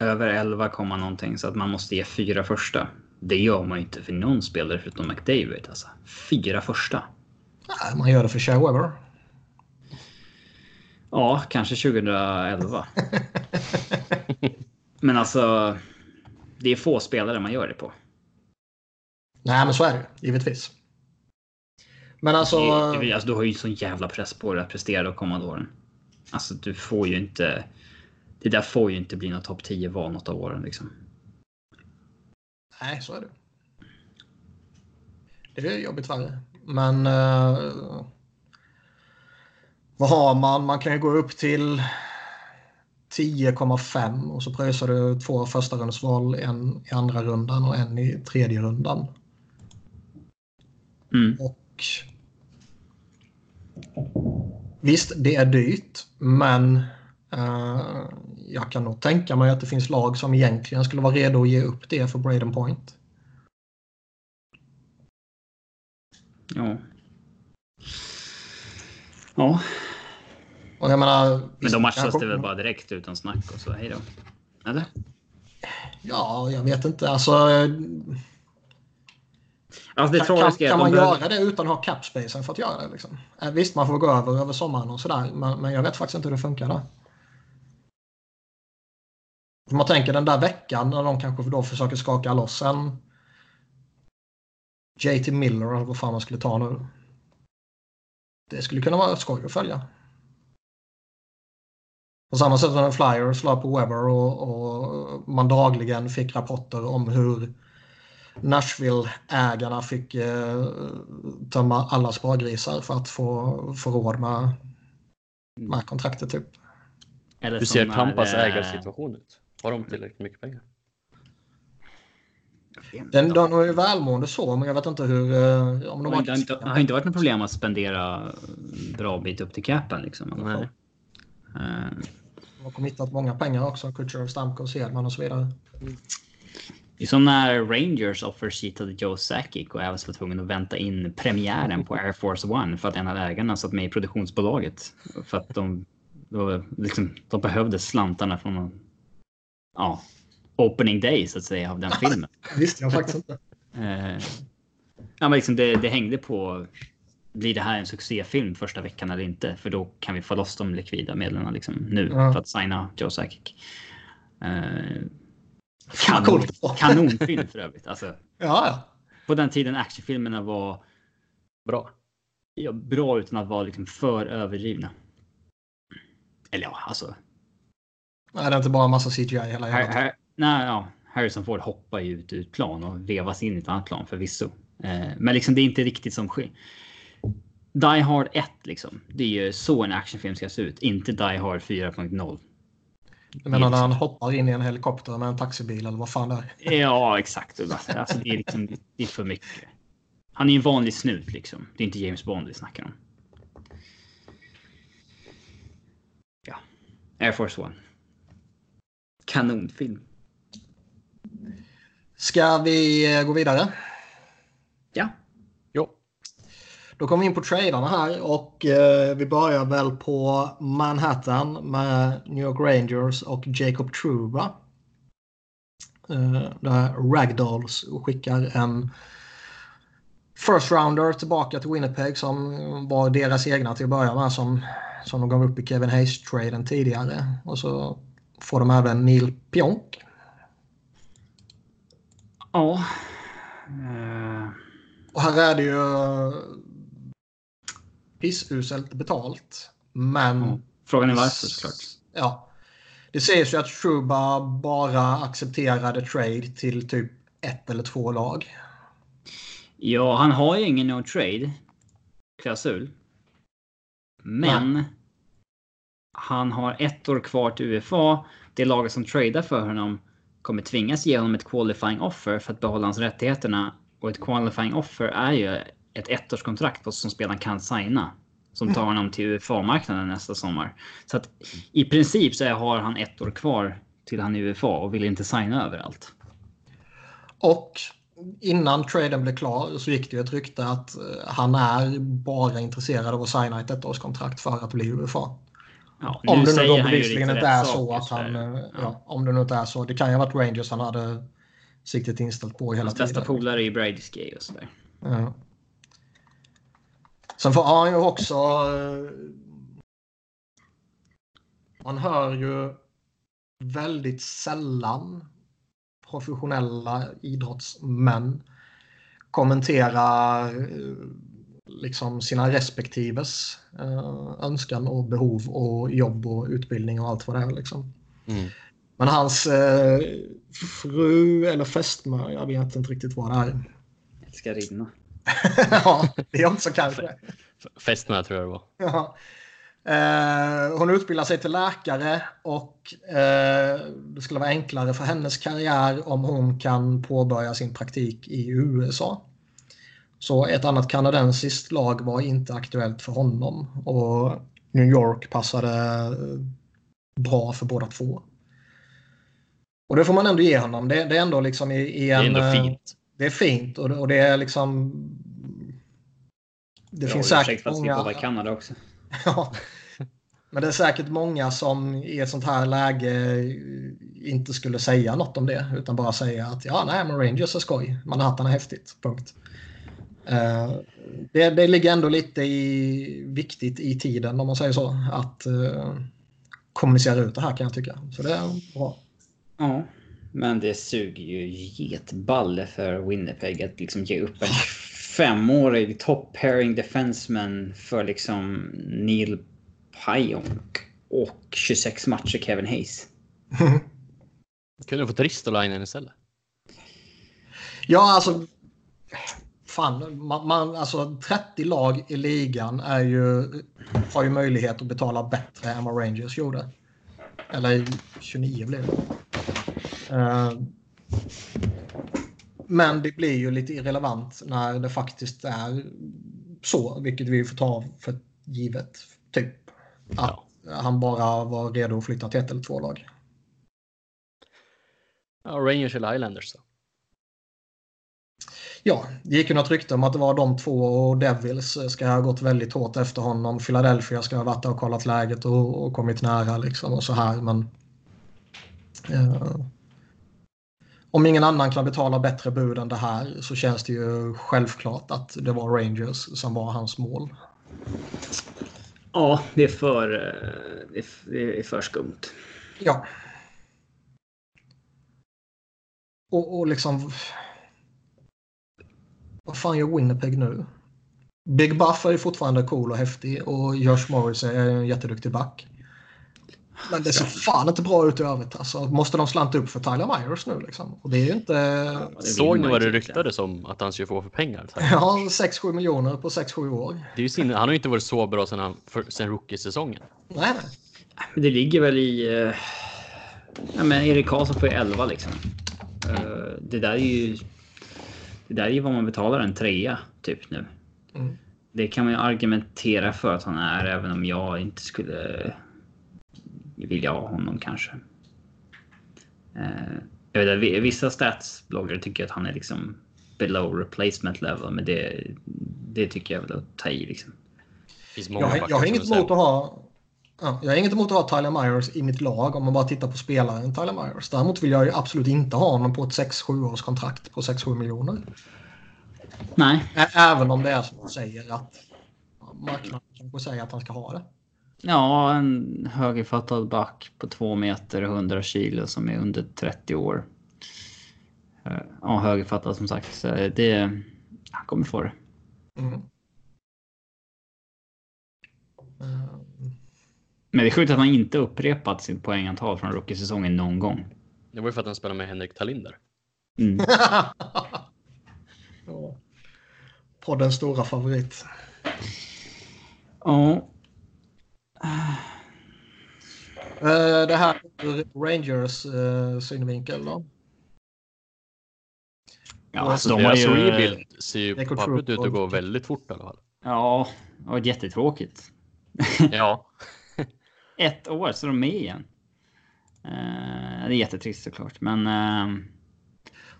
över 11, komma någonting så att man måste ge fyra första. Det gör man ju inte för någon spelare förutom McDavid. Alltså. Fyra första. Nej, man gör det för Shea Weber. Ja, kanske 2011. Men alltså, det är få spelare man gör det på. Nej, men så är det givetvis. Men alltså... Det- det- alltså du har ju sån jävla press på dig att prestera de kommande åren. Alltså du får ju inte... Det där får ju inte bli något topp 10 val något av åren liksom. Nej, så är det. Det är jobbigt värre. Men... eh, vad har man? Man kan ju gå upp till 10,5 och så pröjsar du två första rundsval, en i andra rundan och en i tredje rundan. Mm. Och visst, det är dyrt, men eh, jag kan nog tänka mig att det finns lag som egentligen skulle vara redo att ge upp det för Braden Point. Ja. Ja, Och jag menar, men visst, då matchas det väl bara direkt utan snack och så hej då. Eller? Ja, jag vet inte. Alltså, Alltså det kan, kan, man behöver- göra det utan att ha capspacen för att göra det? Liksom? Eh, Visst, man får gå över över sommaren och sådär, men, men jag vet faktiskt inte hur det funkar där. Man tänker den där veckan när de kanske då försöker skaka loss en JT Miller eller vad fan man skulle ta nu. Det skulle kunna vara skoj att följa. På samma sätt som Flyers la på Weber och, och man dagligen fick rapporter om hur Nashville-ägarna fick eh, tömma alla spargrisar för att få, få råd med, med kontraktet. Typ. Eller Hur ser Tampas är, ägarsituation ut? Har de tillräckligt mycket pengar? Den, de är ju välmående så, men jag vet inte hur... Eh, om de har, inte, inte, har inte varit något problem att spendera bra bit upp till capen. Liksom, Nej. Uh, de har committat många pengar också. Kutjerov, Stamkos, Hedman och så vidare. Mm. Det är som när Rangers offersheetade Joe Sakic och även var tvungen att vänta in premiären på Air Force One för att en av ägarna satt med i produktionsbolaget. För att de, de, liksom, de behövde slantarna från ja, opening day så att säga av den filmen. visste jag faktiskt inte. Eh, ja, men liksom det, det hängde på blir det här en succéfilm första veckan eller inte? För då kan vi få loss de likvida medlen liksom, nu ja. för att signa Joe Sakic. Eh, kanon, kanonfilm för övrigt. Alltså, ja, ja. På den tiden actionfilmerna var bra. Ja, bra utan att vara liksom för överdrivna. Eller ja, alltså. Nej, det är inte bara massa CGI hela jävla Nej, ja. Harrison Ford hoppar ju ut ur ett plan och vevas in i ett annat plan förvisso. Eh, men liksom det är inte riktigt som sker. Die Hard 1 liksom. Det är ju så en actionfilm ska se ut. Inte Die Hard 4.0. Menar när han hoppar in i en helikopter med en taxibil eller vad fan det är? Ja, exakt. Alltså, det, är liksom, det är för mycket. Han är en vanlig snut liksom. Det är inte James Bond vi snackar om. Ja. Air Force One. Kanonfilm. Ska vi eh, gå vidare? Ja. Då kommer vi in på tradarna här och eh, vi börjar väl på Manhattan med New York Rangers och Jacob Truba. Eh, där Ragdolls skickar en first rounder tillbaka till Winnipeg som var deras egna till att börja med som, som de gav upp i Kevin Hayes-traden tidigare. Och så får de även Neil Pionk Ja. Och här är det ju pissuselt betalt. Men... Mm. Frågan är varför såklart. Ja. Det sägs ju att Truba bara accepterade trade till typ ett eller två lag. Ja, han har ju ingen no trade klausul. Men Nej. han har ett år kvar till UFA. Det laget som tradar för honom kommer tvingas ge honom ett qualifying offer för att behålla hans rättigheterna. Och ett qualifying offer är ju ett ettårskontrakt som spelaren kan signa. Som tar honom till UFA-marknaden nästa sommar. Så att i princip så har han ett år kvar till han är UFA och vill inte signa överallt. Och innan traden blev klar så gick det ju ett rykte att eh, han är bara intresserad av att signa ett ettårskontrakt för att bli UFA. Ja, om det nu då bevisligen inte är så att han... Eh, ja. om det nu inte är så. Det kan ju ha varit Rangers han hade siktet inställt på hela Hans tiden. bästa polare är ju Brady Skay och sådär. Ja. Sen får han ju också... Eh, man hör ju väldigt sällan professionella idrottsmän kommentera eh, liksom sina respektives eh, önskan och behov och jobb och utbildning och allt vad det är. Liksom. Mm. Men hans eh, fru eller fästmö, jag vet inte riktigt vad det är. Älskarinna. ja, det är också kanske. Fästmö tror jag det var. Ja. Eh, hon utbildar sig till läkare och eh, det skulle vara enklare för hennes karriär om hon kan påbörja sin praktik i USA. Så ett annat kanadensiskt lag var inte aktuellt för honom och New York passade bra för båda två. Och det får man ändå ge honom. Det, det är ändå liksom i, i en... Det är ändå fint. Det är fint och, och det är liksom... Det Bra finns säkert för att många... slippa Kanada också. ja. Men det är säkert många som i ett sånt här läge inte skulle säga något om det utan bara säga att ja, nej, men Rangers är skoj. Manhattan är häftigt. Punkt. Uh, det, det ligger ändå lite i, viktigt i tiden om man säger så. Att uh, kommunicera ut det här kan jag tycka. Så det är bra. Ja, men det suger ju getballe för Winnipeg att liksom ge upp en femårig top pairing defenseman för liksom Neil Pionk. Och 26 matcher Kevin Hayes. Kunde fått Ristolainen istället. Ja, alltså. Fan, man, man, alltså 30 lag i ligan är ju, har ju möjlighet att betala bättre än vad Rangers gjorde. Eller 29 blev det. Uh, men det blir ju lite irrelevant när det faktiskt är så, vilket vi får ta för givet. Typ. Att ja. han bara var redo att flytta till ett eller två lag. Ja, Rangers eller Islanders då? Ja, det gick ju något rykte om att det var de två och Devils ska ha gått väldigt hårt efter honom. Philadelphia ska ha varit där och kollat läget och, och kommit nära liksom och så här. Men uh, om ingen annan kan betala bättre bud än det här så känns det ju självklart att det var Rangers som var hans mål. Ja, det är för, eh, det är för skumt. Ja. Och, och liksom... Vad fan gör Winnipeg nu? Big Buff är fortfarande cool och häftig och Josh Morris är en jätteduktig back. Men det ser fan inte bra ut i övrigt. Alltså, måste de slanta upp för Tyler Myers nu liksom? Och det är ju inte... Ja, Såg ni vad det ryktades om att han skulle få för pengar? Ja, 6-7 miljoner på 6-7 år. Det är ju sin... Han har ju inte varit så bra sedan, sen rookie-säsongen. Nej, nej. Men det ligger väl i... Uh... Ja, men Erik Karlsson får ju 11 liksom. Uh, det där är ju... Det där är ju vad man betalar en trea typ nu. Mm. Det kan man ju argumentera för att han är, även om jag inte skulle vilja ha honom kanske. Eh, jag vet, att vissa statsbloggare tycker att han är liksom below replacement level, men det, det tycker jag väl att ta i liksom. Jag, jag har inget emot att ha Ja, jag har inget emot att ha Tyler Myers i mitt lag om man bara tittar på spelaren Tyler Myers. Däremot vill jag ju absolut inte ha honom på ett 6-7 års kontrakt på 6-7 miljoner. Nej. Även om det är som du säger att marknaden kanske säger att han ska ha det. Ja, en högerfattad back på 2 meter och 100 kilo som är under 30 år. Eh, ja, högerfattad som sagt. Så det, han kommer få det. Mm. Men det är sjukt att han inte upprepat sitt poängantal från rookie-säsongen någon gång. Det var ju för att han spelade med Henrik Talinder. Mm. ja. Poddens stora favorit. Ja. Uh, det här Rangers uh, synvinkel då? Ja, alltså, de har ju... rebuild ser ju på pappret ut att gå väldigt fort i alla fall. Ja, det var jättetråkigt. ja. Ett år så är de med igen. Uh, det är jättetrist såklart, men... Uh...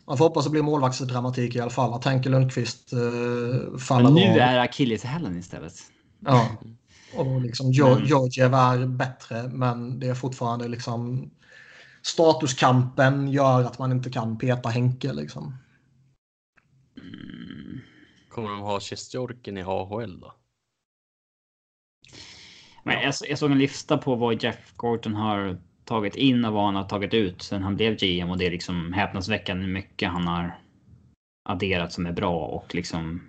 Man får hoppas det blir målvaktsdramatik i alla fall. Att Henke Lundqvist uh, faller Men nu av. är akilleshälen istället. Ja. Och liksom Georgiev är bättre men det är fortfarande liksom statuskampen gör att man inte kan peta Henke liksom. Mm. Kommer de ha Sjestjorkin i AHL då? Men jag, jag såg en lista på vad Jeff Gorton har tagit in och vad han har tagit ut sen han blev GM och det är liksom häpnadsväckande mycket han har adderat som är bra och liksom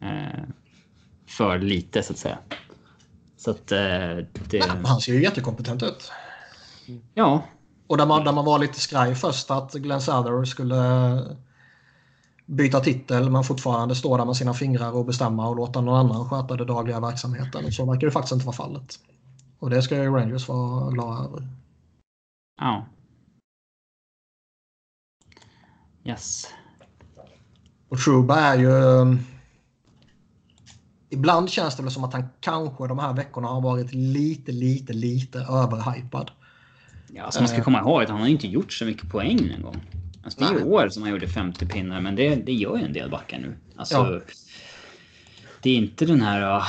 eh, för lite så att säga. Så att eh, det... Men han ser ju jättekompetent ut. Ja. Och där man, där man var lite skraj först att Glenn Sather skulle byta titel men fortfarande stå där med sina fingrar och bestämma och låta någon annan sköta den dagliga verksamheten. Så verkar det faktiskt inte vara fallet. Och det ska ju Rangers vara glada över. Ja. Yes. Och Truba är ju Ibland känns det väl som att han kanske de här veckorna har varit lite, lite, lite överhypad. Ja, alltså man ska komma ihåg att han har inte gjort så mycket poäng en gång. Alltså det är Nej. år som han gjorde 50 pinnar, men det, det gör ju en del backar nu. Alltså, ja. Det är inte den här... Uh,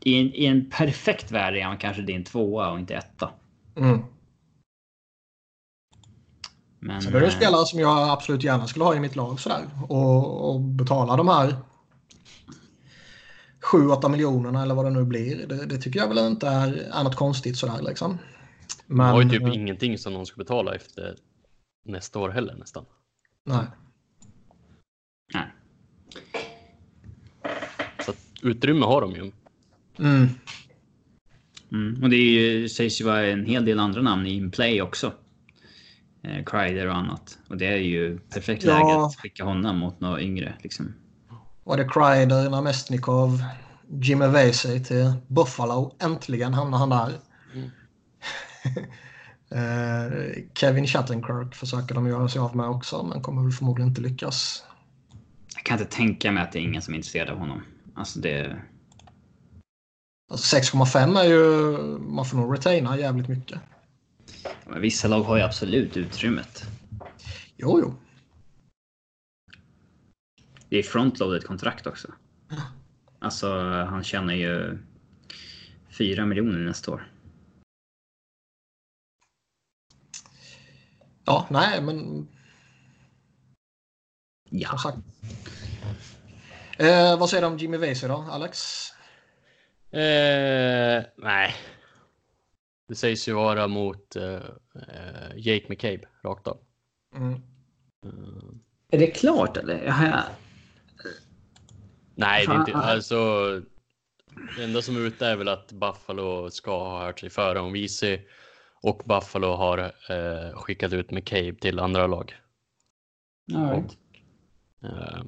i, en, I en perfekt värld är han kanske din tvåa och inte etta. Mm. Men, Sen är det eh, spelare som jag absolut gärna skulle ha i mitt lag sådär. Och, och betala de här 7-8 miljonerna eller vad det nu blir. Det, det, tycker jag väl inte är, är något konstigt sådär liksom. Men, det var ju typ äh, ingenting som någon ska betala efter nästa år heller nästan. Nej. Nej. Så utrymme har de ju. Mm. Mm. Och det är ju, sägs ju vara en hel del andra namn i in play också. Eh, Kreider och annat. Och det är ju perfekt Ja. läge att skicka honom mot några yngre. Liksom. Var det Kreider, Namestnikov, Jimmy Vesey till Buffalo. Äntligen hamnar han där. Mm. Eh, Kevin Shattenkirk försöker de göra sig av med också, men kommer väl förmodligen inte lyckas. Jag kan inte tänka mig att det är ingen som är intresserad av honom. Alltså det... Alltså 6,5 är ju... Man får nog retaina jävligt mycket. Men vissa lag har ju absolut utrymmet. Jo, jo. Det är frontloaded kontrakt också. Alltså han tjänar ju 4 miljoner nästa år. Ja, nej, men Ja. som sagt. Eh, vad säger du om Jimmy Vesey då, Alex? Eh, nej. Det sägs ju vara mot eh, eh, Jake McCabe rakt av. Mm. Är det klart eller? Har jag... nej, det är inte, alltså. Det enda som är ute är väl att Buffalo ska ha hört sig före om VC och Buffalo har eh, skickat ut McCabe till andra lag. All right. Eh,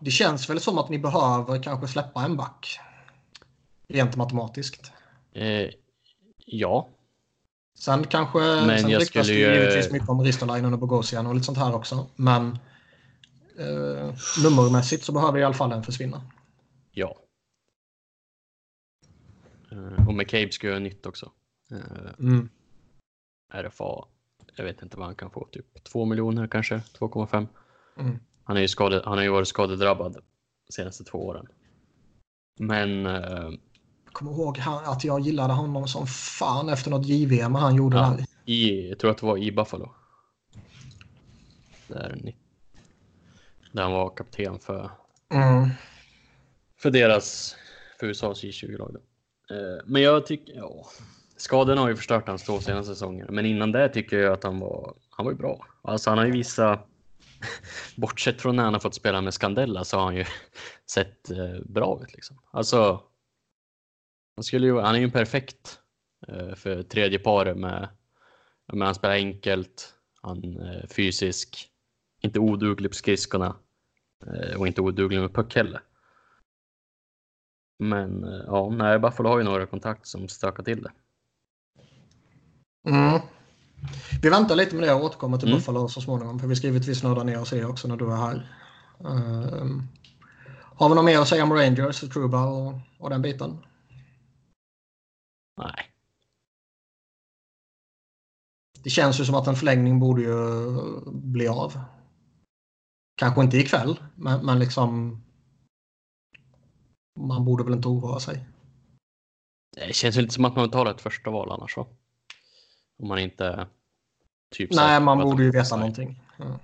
Det känns väl som att ni behöver kanske släppa en back. Rent matematiskt. eh, ja, Sen kanske... Men sen jag skulle ju ju- givetvis mycket om Ristolainen och Bogosian och lite sånt här också. Men eh, nummermässigt så behöver i alla fall en försvinna. ja. Eh, och McCabe ska göra nytt också. Eh, Mm. RFA, jag vet inte vad han kan få, typ 2 miljoner kanske, 2,5. Mm. Han, är ju skade, han har ju varit skadedrabbad de senaste två åren. Men eh, kommer ihåg han, att jag gillade honom som fan efter något JVM han gjorde Ja. där. i, jag tror att det var i Buffalo. Där, där han var kapten för, Mm. för deras, för USAs J20-lag. då. Eh, men jag tycker, ja, skadorna har ju förstört hans två senaste säsonger. Men innan det tycker jag att han var, han var ju bra. Alltså han har ju visat, bortsett från när han har fått spela med Scandella så har han ju sett eh, bra ut liksom. Alltså, han, skulle ju, han är ju en perfekt eh, för tredje paret med, men han spelar enkelt, han är fysisk, inte oduglig på skridskorna och inte oduglig med puck heller. Men eh, ja, nej, Buffalo har ju några kontakt som stökar till det. Mm. Vi väntar lite med det och återkommer till Mm. Buffalo så småningom. För vi ska givetvis nörda ner oss i också när du är här. Ehm, har vi något mer att säga om Rangers, Truba och, och den biten? Nej, Det känns ju som att en förlängning borde ju bli av. Kanske inte ikväll, men, men liksom... Man borde väl inte oroa sig. det känns ju inte som att man betalar ett första val annars va? Om man inte typ Nej, man borde ju veta någonting. Ja.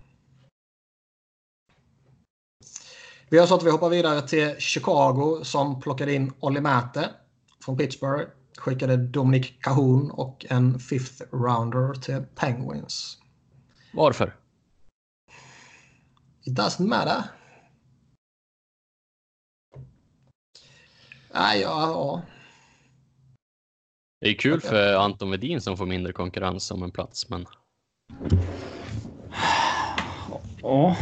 Vi gör så att vi hoppar vidare till Chicago som plockade in Olli Mäte från Pittsburgh. Skickade Dominic Cahoon och en fifth rounder till Penguins. Varför? It doesn't matter. Nej, ja, ja. Det är kul Okej. för Anton Wedin som får mindre konkurrens om en plats, men Ja.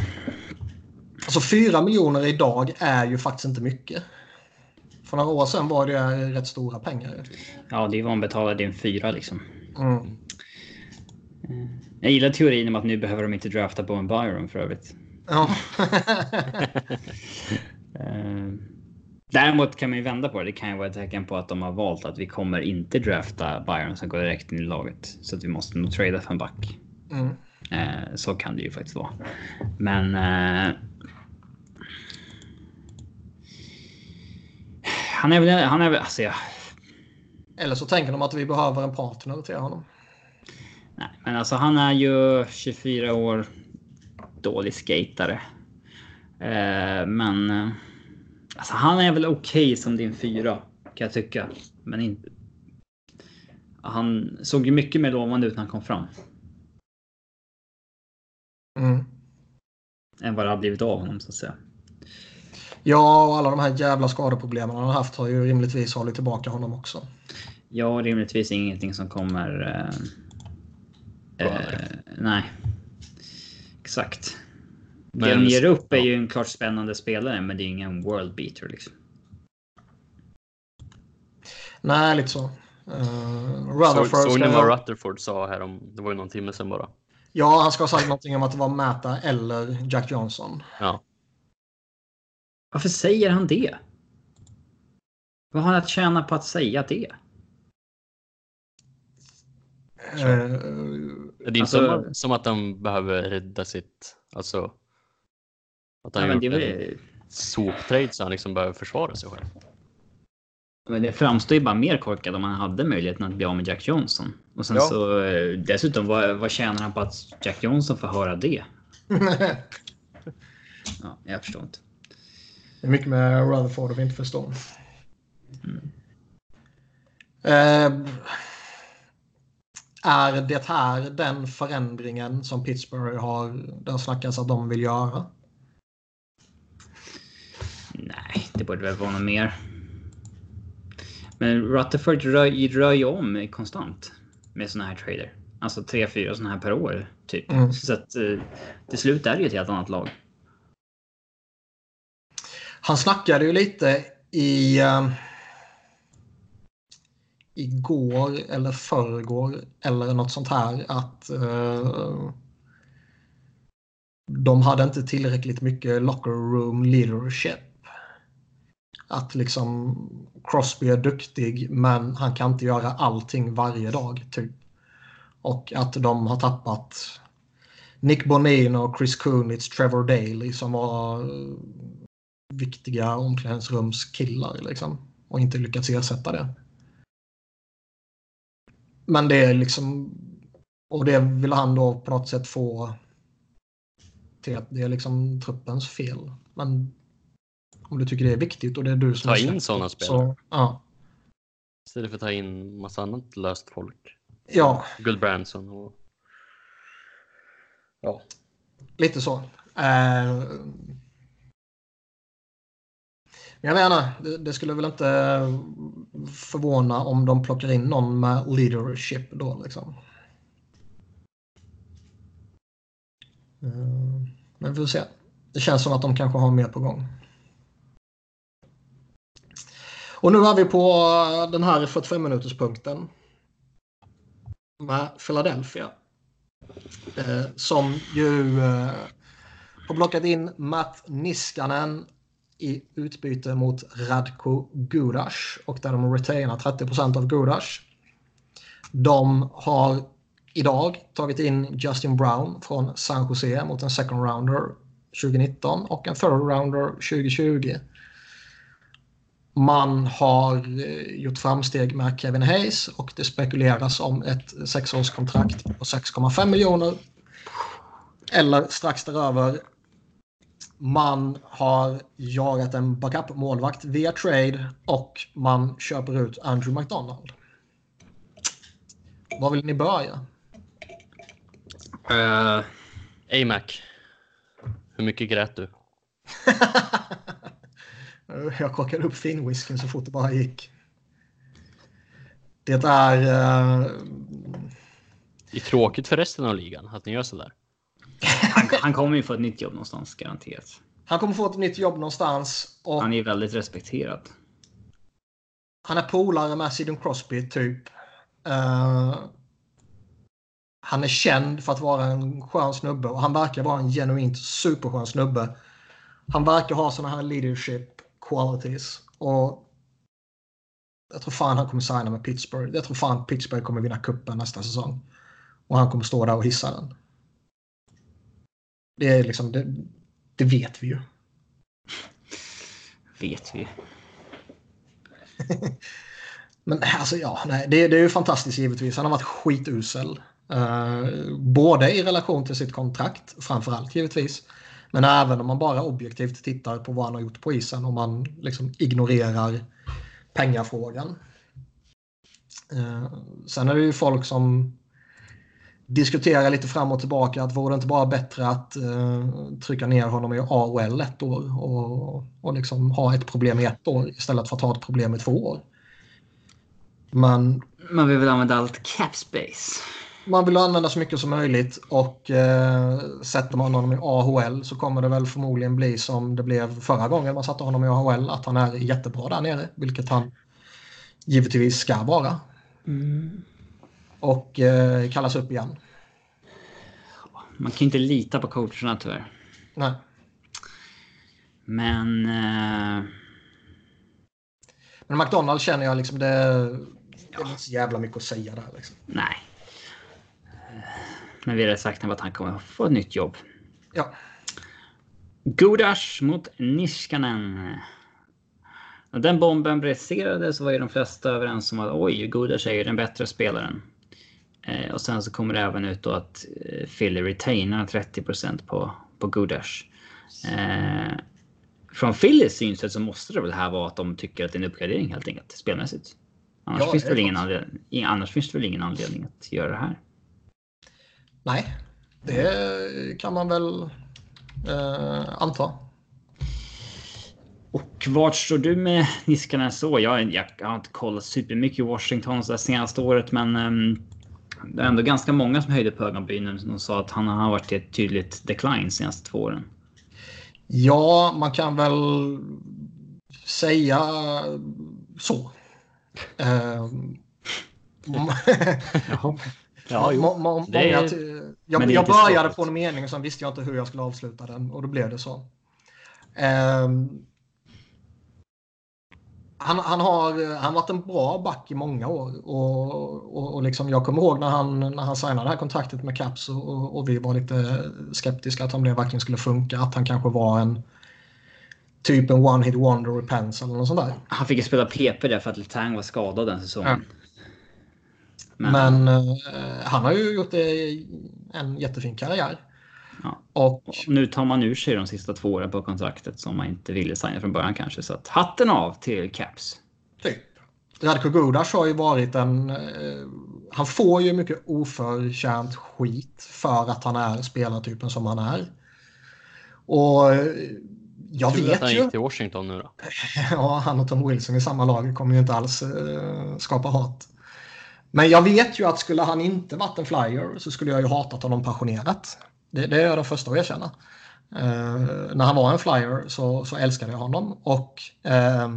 Alltså 4 miljoner idag är ju faktiskt inte mycket. För några år sedan var det rätt stora pengar. ja, det är vad man betalar din fyra liksom. Mm. Jag gillar teorin om att nu behöver de inte drafta Bowen Byron för övrigt. Ja. Eh, Däremot kan man ju vända på det. Det kan ju vara ett tecken på att de har valt att vi kommer inte drafta Byron som går direkt in i laget. Så att vi måste nog trada för en back. Mm. Eh, så kan det ju faktiskt vara. Men... Eh, han är väl... Han är väl... Alltså jag, Eller så tänker de att vi behöver en partner till honom. nej, men alltså han är ju 24 år. Dålig skatare. Eh, men... Eh, alltså han är väl okej som din fyra. Kan jag tycka. Men inte... Han såg ju mycket mer lovande ut när han kom fram. Mm. Än vad det har blivit av honom så att säga. Ja, och alla de här jävla skadeproblemen han har haft har ju rimligtvis hållit tillbaka honom också. Ja, rimligtvis ingenting som kommer... Eh, eh, nej. Exakt. det de ger upp är ju en klart spännande spelare, men det är ingen world beater liksom. Nej, lite så. Uh, Rutherford Såg ni vad Rutherford sa här om, det var ju någon timme sedan bara. Ja, han ska ha sagt någonting om att det var Mata eller Jack Johnson. Ja. Varför säger han det? Vad har han att tjäna på att säga det? Uh, det är inte alltså, som, som, att han behöver rädda sitt... Alltså... Att han ja, gjort en soptrade så han liksom behöver försvara sig själv. Men det framstår ju bara mer korkat om han hade möjligheten att bli av med Jack Johnson. Och sen ja. så eh, dessutom, vad, vad tjänar han på att Jack Johnson får höra det? ja, jag förstår inte. Det är mycket med Rutherford vi inte förstår. Mm. Uh, är det här den förändringen som Pittsburgh har, det har snackats att de vill göra? Nej, det borde väl vara något mer. Men Rutherford rör, rör ju om konstant med såna här trader. Alltså tre, fyra såna här per år. Typ. Mm. Så att eh, till slut är det ju ett helt annat lag. Han snackade ju lite i... Igår eller förrgår eller något sånt här att uh, de hade inte tillräckligt mycket locker room leadership att liksom Crosby är duktig men han kan inte göra allting varje dag. Typ. Och att de har tappat Nick Bonino, Chris Kunitz, Trevor Daley som var eh, viktiga omklädningsrumskillar liksom. Och inte lyckats ersätta det. Men det är liksom... Och det vill han då på något sätt få till att det är liksom truppens fel. Men om du tycker det är viktigt och det är du som Ta in sådana spelare. Så, ja. Istället för att ta in massa annat löst folk. Ja. Guldbranson och... Ja. Lite så. Uh... Jag menar, det, det skulle väl inte eh, förvåna om de plockar in någon med leadership då liksom. Eh, men vi får se. Det känns som att de kanske har mer på gång. Och nu är vi på eh, den här 45 minuterspunkten med Philadelphia. Eh, som ju eh, har plockat in Matt Niskanen i utbyte mot Radko Gudas och där de retainar 30% av Gudas. De har idag tagit in Justin Brown från San Jose mot en second rounder 2019 och en third rounder 2020. Man har eh, gjort framsteg med Kevin Hayes och det spekuleras om ett sexårskontrakt på 6,5 miljoner. Eller strax däröver. Man har jagat en backup-målvakt via trade och man köper ut Andrew McDonald. Var vill ni börja? Uh, AMAC. Hur mycket grät du? Jag korkade upp finwhisken så fort det bara gick. Det är... Uh... Det är tråkigt för resten av ligan att ni gör sådär. Han, han kommer ju få ett nytt jobb någonstans, garanterat. Han kommer få ett nytt jobb någonstans. Och... Han är väldigt respekterad. Han är polare med Sidon Crosby, typ. Uh... Han är känd för att vara en skön snubbe och han verkar vara en genuint superskön snubbe. Han verkar ha såna här leadership qualities. Och jag tror fan han kommer signa med Pittsburgh. Jag tror fan Pittsburgh kommer vinna kuppen nästa säsong. Och han kommer stå där och hissa den. Det är liksom, det, det vet vi ju. Vet vi. Men alltså ja, nej, det, det är ju fantastiskt givetvis. Han har varit skitusel. Uh, både i relation till sitt kontrakt, framförallt givetvis. Men även om man bara objektivt tittar på vad han har gjort på isen och man liksom ignorerar pengafrågan. Eh, sen är det ju folk som diskutera lite fram och tillbaka att vore det inte bara bättre att uh, trycka ner honom i AOL ett år och, och liksom ha ett problem i ett år istället för att ha ett problem i två år. Men man vill väl använda allt cap space. Man vill använda så mycket som möjligt och eh, sätter man honom i AHL så kommer det väl förmodligen bli som det blev förra gången man satte honom i AHL. Att han är jättebra där nere, vilket han givetvis ska vara. Mm. Och eh, kallas upp igen. Man kan inte lita på coacherna tyvärr. Nej. Men... Eh... Men McDonalds känner jag liksom det... Det är inte så jävla mycket att säga där. Liksom. Nej. Men vi har sagt att han kommer få ett nytt jobb. Ja. Gudas mot Niskanen. När den bomben briserade så var ju de flesta överens om att oj, Gudas är ju den bättre spelaren. Eh, och sen så kommer det även ut då att eh, Philly retainar 30 på, på Gudas. Eh, från Phillys synsätt så måste det väl här vara att de tycker att det är en uppgradering helt enkelt spelmässigt. Annars, ja, finns, det väl ingen anledning, annars finns det väl ingen anledning att göra det här. Nej, det kan man väl eh, anta. Och vart står du med Niskanen så? Jag, jag, har inte kollat supermycket i Washington det senaste året, men um, det är ändå ganska många som höjde på ögonbrynen och sa att han har varit i ett tydligt decline de senaste två åren. Ja, man kan väl säga så. Ja, jo. Många, jag, jag började på en mening och sen visste jag inte hur jag skulle avsluta den och då blev det så. Um, han, han, har, han varit en bra back i många år. Och, och, och liksom, jag kommer ihåg när han, när han signade det här kontraktet med Caps och, och, vi var lite skeptiska att han det verkligen skulle funka. Att han kanske var en typ en one hit wonder i Pens eller något sånt där. Han fick ju spela PP där för att Letang var skadad den säsongen. Ja. Men, Men uh, han har ju gjort en jättefin karriär. Ja. Och, nu tar man ur sig de sista två åren på kontraktet som man inte ville signa från början kanske. Så att hatten av till Caps. Typ. Radko Gudas har ju varit en... Uh, han får ju mycket oförtjänt skit för att han är spelartypen som han är. Och uh, jag Tur vet att han ju... gick till Washington nu då. ja, han och Tom Wilson i samma lag kommer ju inte alls skapa hat. Men jag vet ju att skulle han inte varit en flyer så skulle jag ju hatat honom passionerat. Det, det är jag den första att erkänna. Eh, när han var en flyer så, så älskade jag honom. Och eh,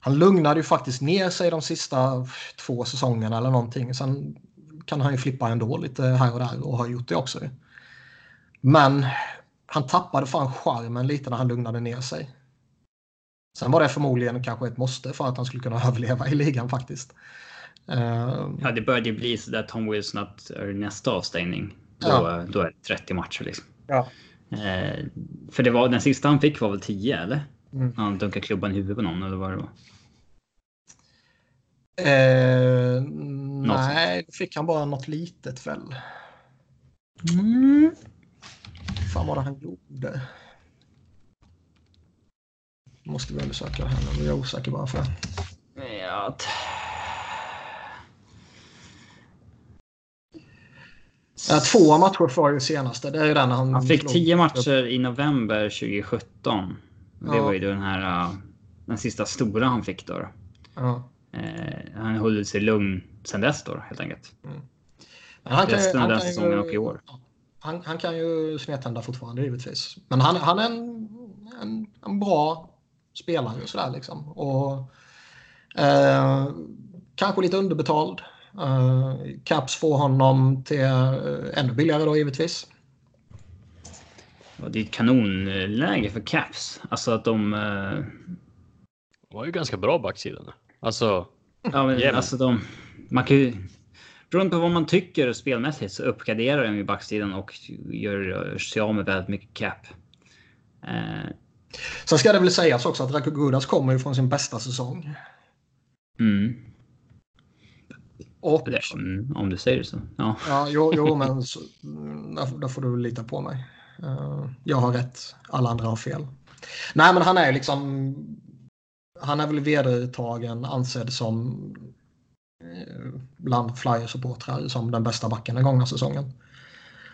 han lugnade ju faktiskt ner sig de sista två säsongerna eller någonting. Sen kan han ju flippa ändå lite här och där och har gjort det också. Men han tappade fan charmen lite när han lugnade ner sig. Sen var det förmodligen kanske ett måste för att han skulle kunna överleva i ligan faktiskt. Ehm. Ja, det började bli så där Tom Wilson att nästa avstängning. Då, ja. då är det 30 matcher liksom. Ja. Uh, för det var, den sista han fick var väl 10 eller? Mm. Han dunkade klubban i huvudet på någon eller vad det var? Uh, nej, då fick han bara något litet väl. Mm. fan var det han gjorde? Måste vi undersöka här nu. Jag är osäker bara för. Ja, Ja, två matcher för det senaste. Det är den han, han fick tio matcher i november 2017. Det ja. var ju den här uh, den sista stora han fick då. Ja. Uh, han hållit sig lugn sen dess då helt enkelt. Mm. han kan, Resten av den säsongen ju, och i år. Han, han kan ju snedtända fortfarande givetvis. Men han, han är en, en, en bra spelare sådär liksom. Och uh, kanske lite underbetald. Uh, Caps får honom till uh, ännu billigare då givetvis. det är ett kanonläge för Caps. Alltså att de... Uh... Det var ju ganska bra backsida nu. Alltså... Ja, men alltså de... Man kan ju... Beroende på vad man tycker spelmässigt så uppgraderar de ju backsidan och gör sig av med väldigt mycket cap. Uh... Sen ska det väl sägas också att Rako Gudas kommer ju från sin bästa säsong. Mm. Och, mm, om du säger så. Ja, ja jo, jo men så, där, där, får du lita på mig. Uh, jag har rätt, alla andra har fel. Nej, men han är liksom... Han är väl vedertagen ansedd som bland Flyers-supportrar som den bästa backen den gångna säsongen.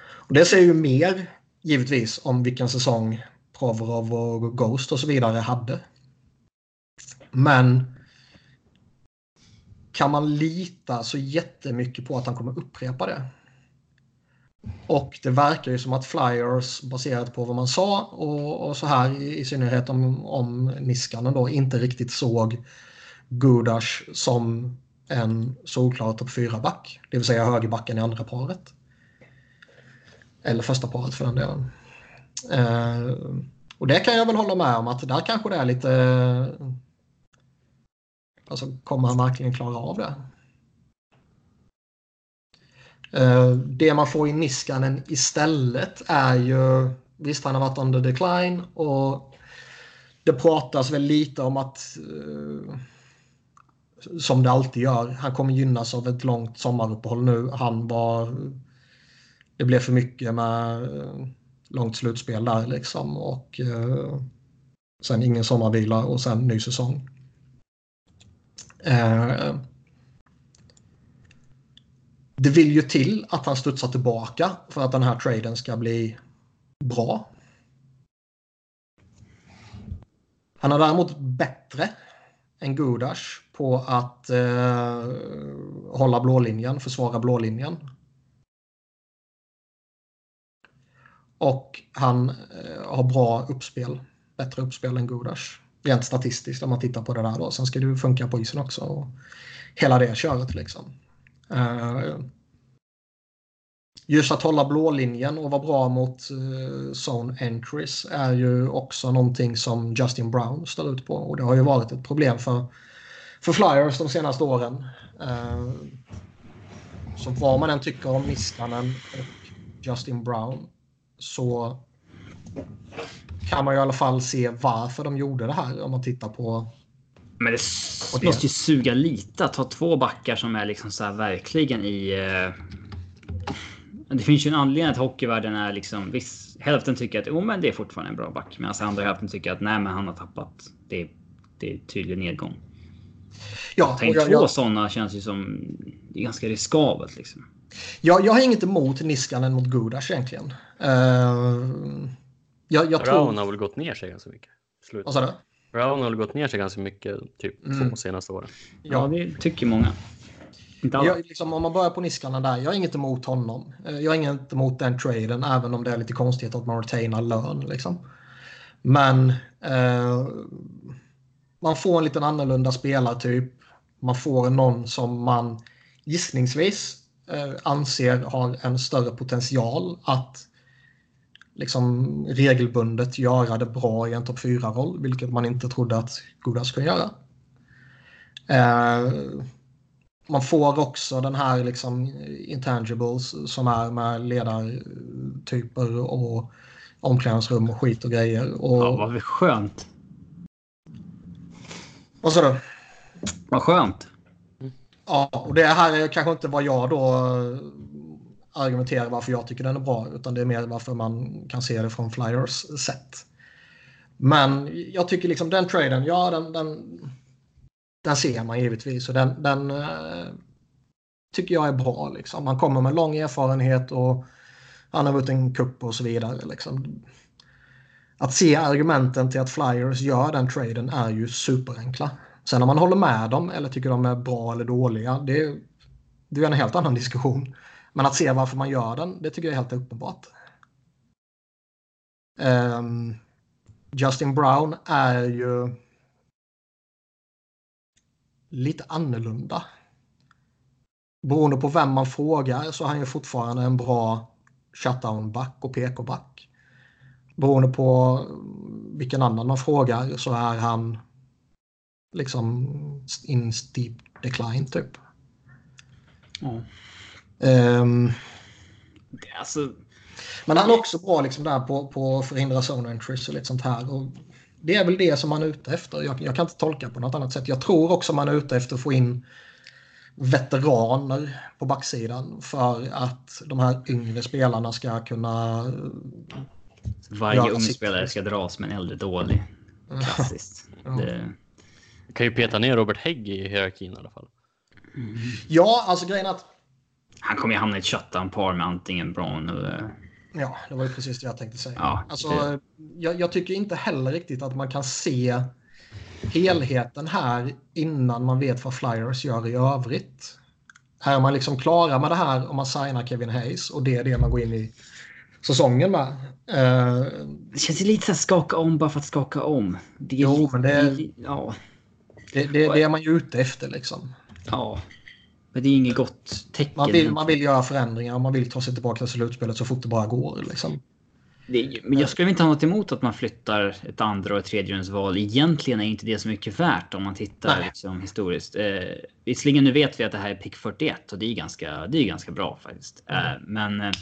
Och det säger ju mer, givetvis, om vilken säsong Provorov och Ghost och så vidare hade. Men kan man lita så jättemycket på att han kommer upprepa det? Och det verkar ju som att Flyers, baserat på vad man sa och, och så här i, synnerhet om, om Niskanen då, inte riktigt såg Gudas som en solklar topp 4-back. Det vill säga högerbacken i andra paret. Eller första paret för den delen. Eh, och det kan jag väl hålla med om att där kanske det är lite... Alltså kommer han verkligen klara av det? Eh, det man får i Niskanen istället är ju... Visst, han har varit under decline och det pratas väl lite om att... Eh, som det alltid gör. Han kommer gynnas av ett långt sommaruppehåll nu. Han var... Det blev för mycket med eh, långt slutspel där liksom och sen ingen sommarvila och sen ny säsong. Eh, det vill ju till att han studsar tillbaka för att den här traden ska bli bra. Han är däremot bättre än Gudas på att eh, hålla blålinjen, försvara blålinjen. Och han eh, har bra uppspel. Bättre uppspel än Gudas. Rent statistiskt om man tittar på det där då. Sen ska det ju funka på isen också. Och hela det köret liksom. Uh, just att hålla blålinjen och vara bra mot uh, zone entries är ju också någonting som Justin Brown står ut på. Och det har ju varit ett problem för, för Flyers de senaste åren. Uh, så vad man än tycker om Niskanen och Justin Brown så kan man ju i alla fall se varför de gjorde det här om man tittar på men det, det måste ju suga lite att ha två backar som är liksom så här verkligen i. Eh... Det finns ju en anledning att hockeyvärlden är liksom viss. Hälften tycker att oh, men det är fortfarande en bra back, medan andra hälften tycker att nej, men han har tappat. Det, det är tydlig nedgång. Ja, Tänk jag, två jag... sådana känns ju som ganska riskabelt liksom. Ja, jag har inget emot Niskanen mot Gudas egentligen. Uh, jag, jag tror... Brown har väl gått ner sig ganska mycket. Slut. Vad sa du? Brown har gått ner sig ganska mycket typ mm. två senaste åren. Ja, det tycker många. Jag, liksom, om man börjar på Niskanen där, jag har inget emot honom. Eh, jag har inget emot den traden, även om det är lite konstigt att man retainar lön. Liksom. Men eh, man får en liten annorlunda spelartyp. Man får någon som man gissningsvis eh, anser har en större potential att liksom regelbundet göra det bra i en topp 4-roll, vilket man inte trodde att Godas kunde göra. Eh, man får också den här liksom intangibles som är med ledartyper och omklädningsrum och skit och grejer. Och... Ja, vad skönt. Vad sa du? Vad skönt. Ja, och det här är kanske inte vad jag då argumentera varför jag tycker den är bra utan det är mer varför man kan se det från Flyers sätt. Men jag tycker liksom den traden, ja den, den, den ser man givetvis och den, den uh, tycker jag är bra. Liksom. Han kommer med lång erfarenhet och han har vunnit en kupp och så vidare. Liksom. Att se argumenten till att Flyers gör den traden är ju superenkla. Sen om man håller med dem eller tycker de är bra eller dåliga, det, det är en helt annan diskussion. Men att se varför man gör den, det tycker jag är helt uppenbart. Um, Justin Brown är ju lite annorlunda. Beroende på vem man frågar så är han ju fortfarande en bra shutdown-back och PK-back. Beroende på vilken annan man frågar så är han liksom in steep decline typ. Mm. Um, alltså, men han är också bra liksom där på, på att förhindra zone entries och lite sånt här. Och det är väl det som man är ute efter. Jag, jag, kan inte tolka på något annat sätt. Jag tror också man är ute efter att få in veteraner på backsidan för att de här yngre spelarna ska kunna... Varje ung spelare ska dras med en äldre dålig. Klassiskt. Ja. Det... kan ju peta ner Robert Hägg i hierarkin i alla fall. Ja, alltså grejen är att Han kommer ju hamna i ett shutdown-par med antingen Braun eller... Ja, det var ju precis det jag tänkte säga. Ja, alltså, det- jag, jag tycker inte heller riktigt att man kan se helheten här innan man vet vad Flyers gör i övrigt. Är man liksom klara med det här om man signar Kevin Hayes och det är det man går in i säsongen med. Eh, Det känns lite så här skaka om bara för att skaka om. Det är Jo, lite- men det- Ja. det, det, det är man ju ute efter liksom. Ja. Men det är inget gott tecken. Man vill, man vill göra förändringar och man vill ta sig tillbaka till slutspelet så fort det bara går. Liksom. Det men jag skulle inte ha något emot att man flyttar ett andra och ett tredjerumsval. Egentligen är inte det så mycket värt om man tittar liksom, historiskt. Eh, visserligen nu vet vi att det här är pick 41 och det är ganska, det är ganska bra faktiskt. Eh, men eh, eh,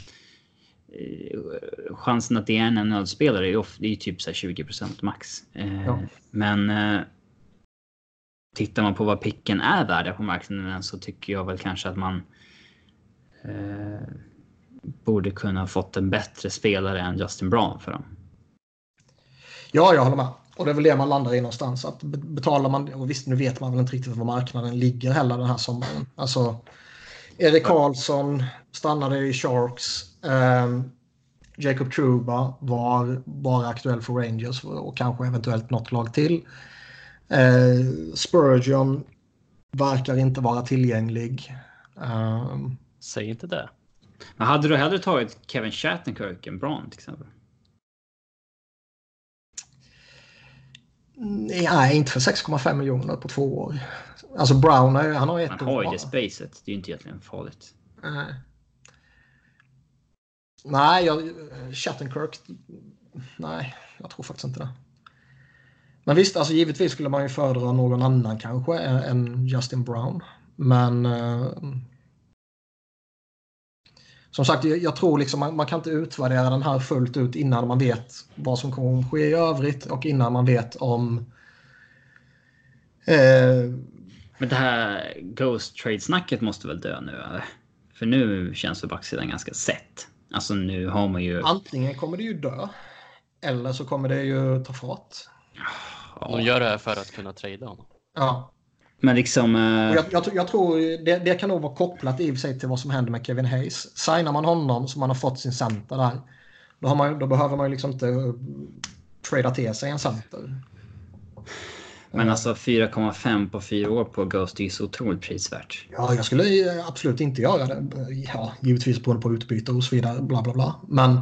chansen att det är en nödspelare är, of, det är typ så här 20% max. Eh, Ja. Men eh, tittar man på vad picken är värda på marknaden så tycker jag väl kanske att man eh, borde kunna ha fått en bättre spelare än Justin Brown för dem. Ja, jag håller med. Och det är väl det man landar i någonstans. Att be- betalar man, och visst nu vet man väl inte riktigt var marknaden ligger heller den här sommaren. Alltså, Erik Karlsson stannade i Sharks. Ehm, Jacob Truba var bara aktuell för Rangers och kanske eventuellt något lag till. Eh, Spurgeon verkar inte vara tillgänglig. Ehm, Säg inte det. Men hade du hellre tagit Kevin Shattenkirk än Braun till exempel? nej, inte för 6,5 miljoner på två år. Alltså Brown, är- han har ett Han har ju det spacet. Det är ju inte egentligen farligt. Nej. Nej, jag, Shattenkirk. Nej, jag tror faktiskt inte det. Men visst, alltså givetvis skulle man ju föredra någon annan kanske än Justin Brown. Men eh, som sagt, jag, jag tror liksom man, man kan inte utvärdera den här fullt ut innan man vet vad som kommer att ske i övrigt och innan man vet om eh, Men det här Ghost Trade-snacket måste väl dö nu eller? För nu känns väl backsidan ganska sett. Alltså nu har man ju... antingen kommer det ju dö eller så kommer det ju ta fart. De gör det här för att kunna trada honom. Ja. Men liksom... eh, jag, jag, tror- jag tror det, det kan nog vara kopplat i och för sig till vad som händer med Kevin Hayes. Signar man honom så man har fått sin center där. Då, har man, då behöver man ju liksom inte uh, trada till sig en center. Men alltså 4,5 på fyra år på Ghost är ju så otroligt prisvärt. Ja, jag skulle eh, absolut inte göra det. Ja, givetvis beroende på utbyte och så vidare. Bla, bla, bla. Men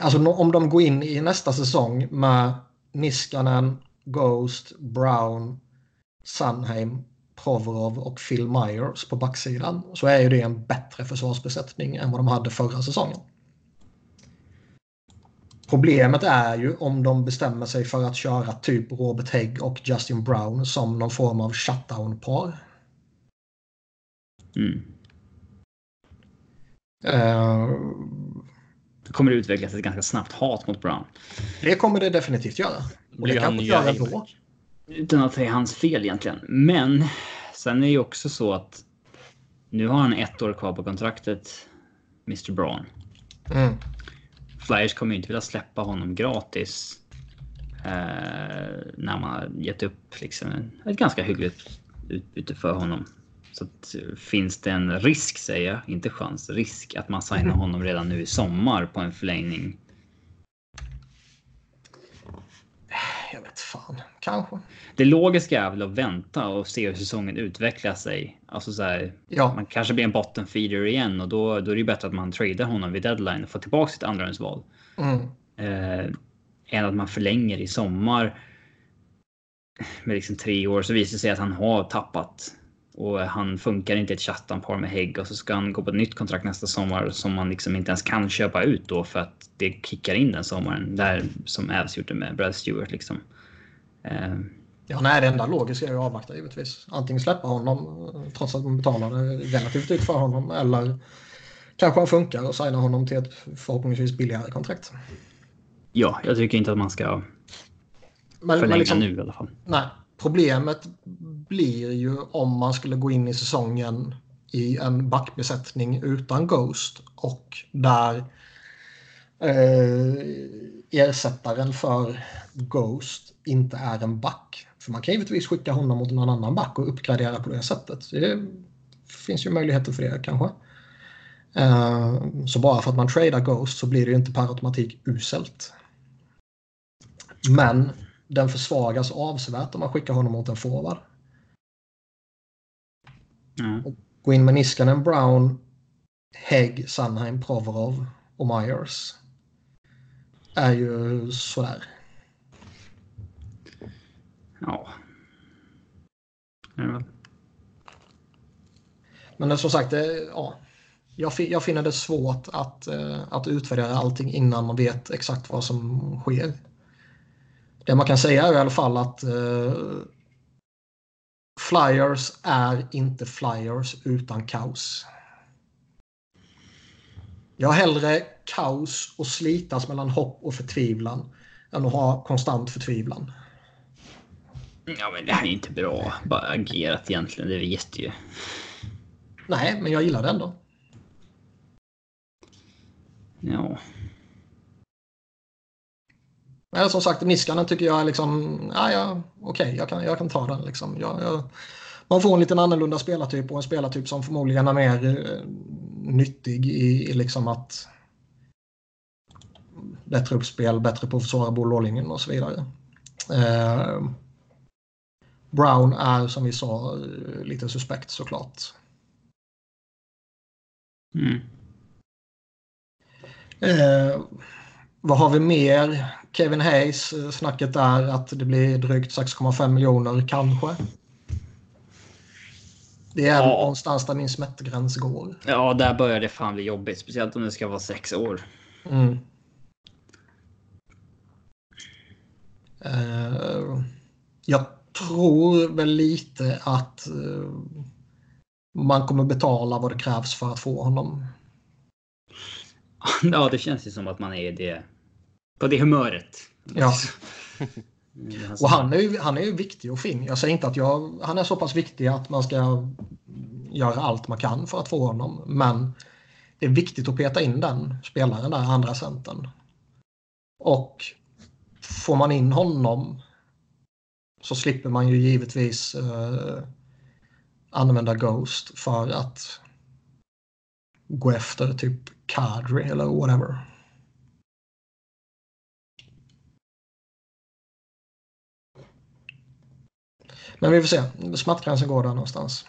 alltså, om de går in i nästa säsong med Niskanen, Ghost, Brown, Sunheim, Provorov och Phil Myers på backsidan så är ju det en bättre försvarsbesättning än vad de hade förra säsongen. Problemet är ju om de bestämmer sig för att köra typ Robert Hägg och Justin Brown som någon form av shutdown-par. Mm. Då kommer det utvecklas ett ganska snabbt hat mot Brown. det kommer det definitivt göra. Och det han kanske nya gör Heiberg? ändå. Utan att det är hans fel egentligen. Men sen är det ju också så att nu har han ett år kvar på kontraktet, Mr Braun. Mm. Flyers kommer ju inte vilja släppa honom gratis. Eh, när man har gett upp liksom, ett ganska hyggligt utbyte för honom. Så att, eh, finns det en risk, säger jag, inte chans, risk att man signar honom redan nu i sommar på en förlängning. Jag vet fan, kanske. Det logiska är väl att vänta och se hur säsongen utvecklar sig. Alltså så här, Ja, man kanske blir en bottom feeder igen och då, då är det ju bättre att man tradar honom vid deadline och får tillbaka sitt andrahandsval. mm. eh, än att man förlänger i sommar med liksom tre år så visar det sig att han har tappat och han funkar inte i ett chattanpar med Hägg och så ska han gå på ett nytt kontrakt nästa sommar som man liksom inte ens kan köpa ut då för att det kickar in den sommaren där som Avs gjorde med Brad Stewart liksom. Eh, ja nej, det enda logiska är ju att avvakta givetvis. Antingen släppa honom eh, trots att man betalar relativt dyrt för honom eller kanske han funkar och signa honom till ett förhoppningsvis billigare kontrakt. ja, jag tycker inte att man ska Men, förlänga men liksom, nu i alla fall. Nej, problemet blir ju om man skulle gå in i säsongen i en backbesättning utan Ghost och där eh, ersättaren för Ghost inte är en back För man kan givetvis skicka honom mot någon annan back och uppgradera på det sättet. Det finns ju möjligheter för det kanske. Eh, så bara för att man tradar Ghost så blir det ju inte per automatik uselt. Men den försvagas avsevärt om man skickar honom mot en forward. Ja. Gå in med Niskanen, Brown, Hägg, Sunheim, Provorov och Myers. Är ju sådär. ja. Väl. Men som sagt, ja. Jag, jag finner det svårt att, eh, att utvärdera allting innan man vet exakt vad som sker. Det man kan säga är i alla fall att eh, Flyers är inte Flyers utan kaos. Jag har hellre kaos och slitas mellan hopp och förtvivlan än att ha konstant förtvivlan. Ja, men det här är inte bra bara agerat egentligen. Det vet ju. Nej, men jag gillar det ändå. Ja. Men som sagt, Niskanen tycker jag är liksom, ja, ja okej, jag, kan, jag kan ta den. Liksom. Jag, jag, man får en liten annorlunda spelartyp och en spelartyp som förmodligen är mer eh, nyttig i, i liksom att bättre uppspel, bättre på att försvara bolllinjen och så vidare. Eh, Brown är som vi sa lite suspekt såklart. Mm. Eh, vad har vi mer? Kevin Hayes, eh, snacket är att det blir drygt 6,5 miljoner kanske. Det är Ja. någonstans där min smärtgräns går. Ja, där börjar det fan bli jobbigt. Speciellt om det ska vara sex år. Mm. Eh, jag tror väl lite att eh, man kommer betala vad det krävs för att få honom. Ja, det känns ju som att man är i det. På det humöret. Ja. Och han är, ju, han är ju viktig och fin. Jag säger inte att jag, han är så pass viktig att man ska göra allt man kan för att få honom. Men det är viktigt att peta in den spelaren där, andra centern. Och får man in honom så slipper man ju givetvis eh, använda Ghost för att gå efter typ Kadri eller whatever. Men vi får se. Smärtgränsen går där någonstans.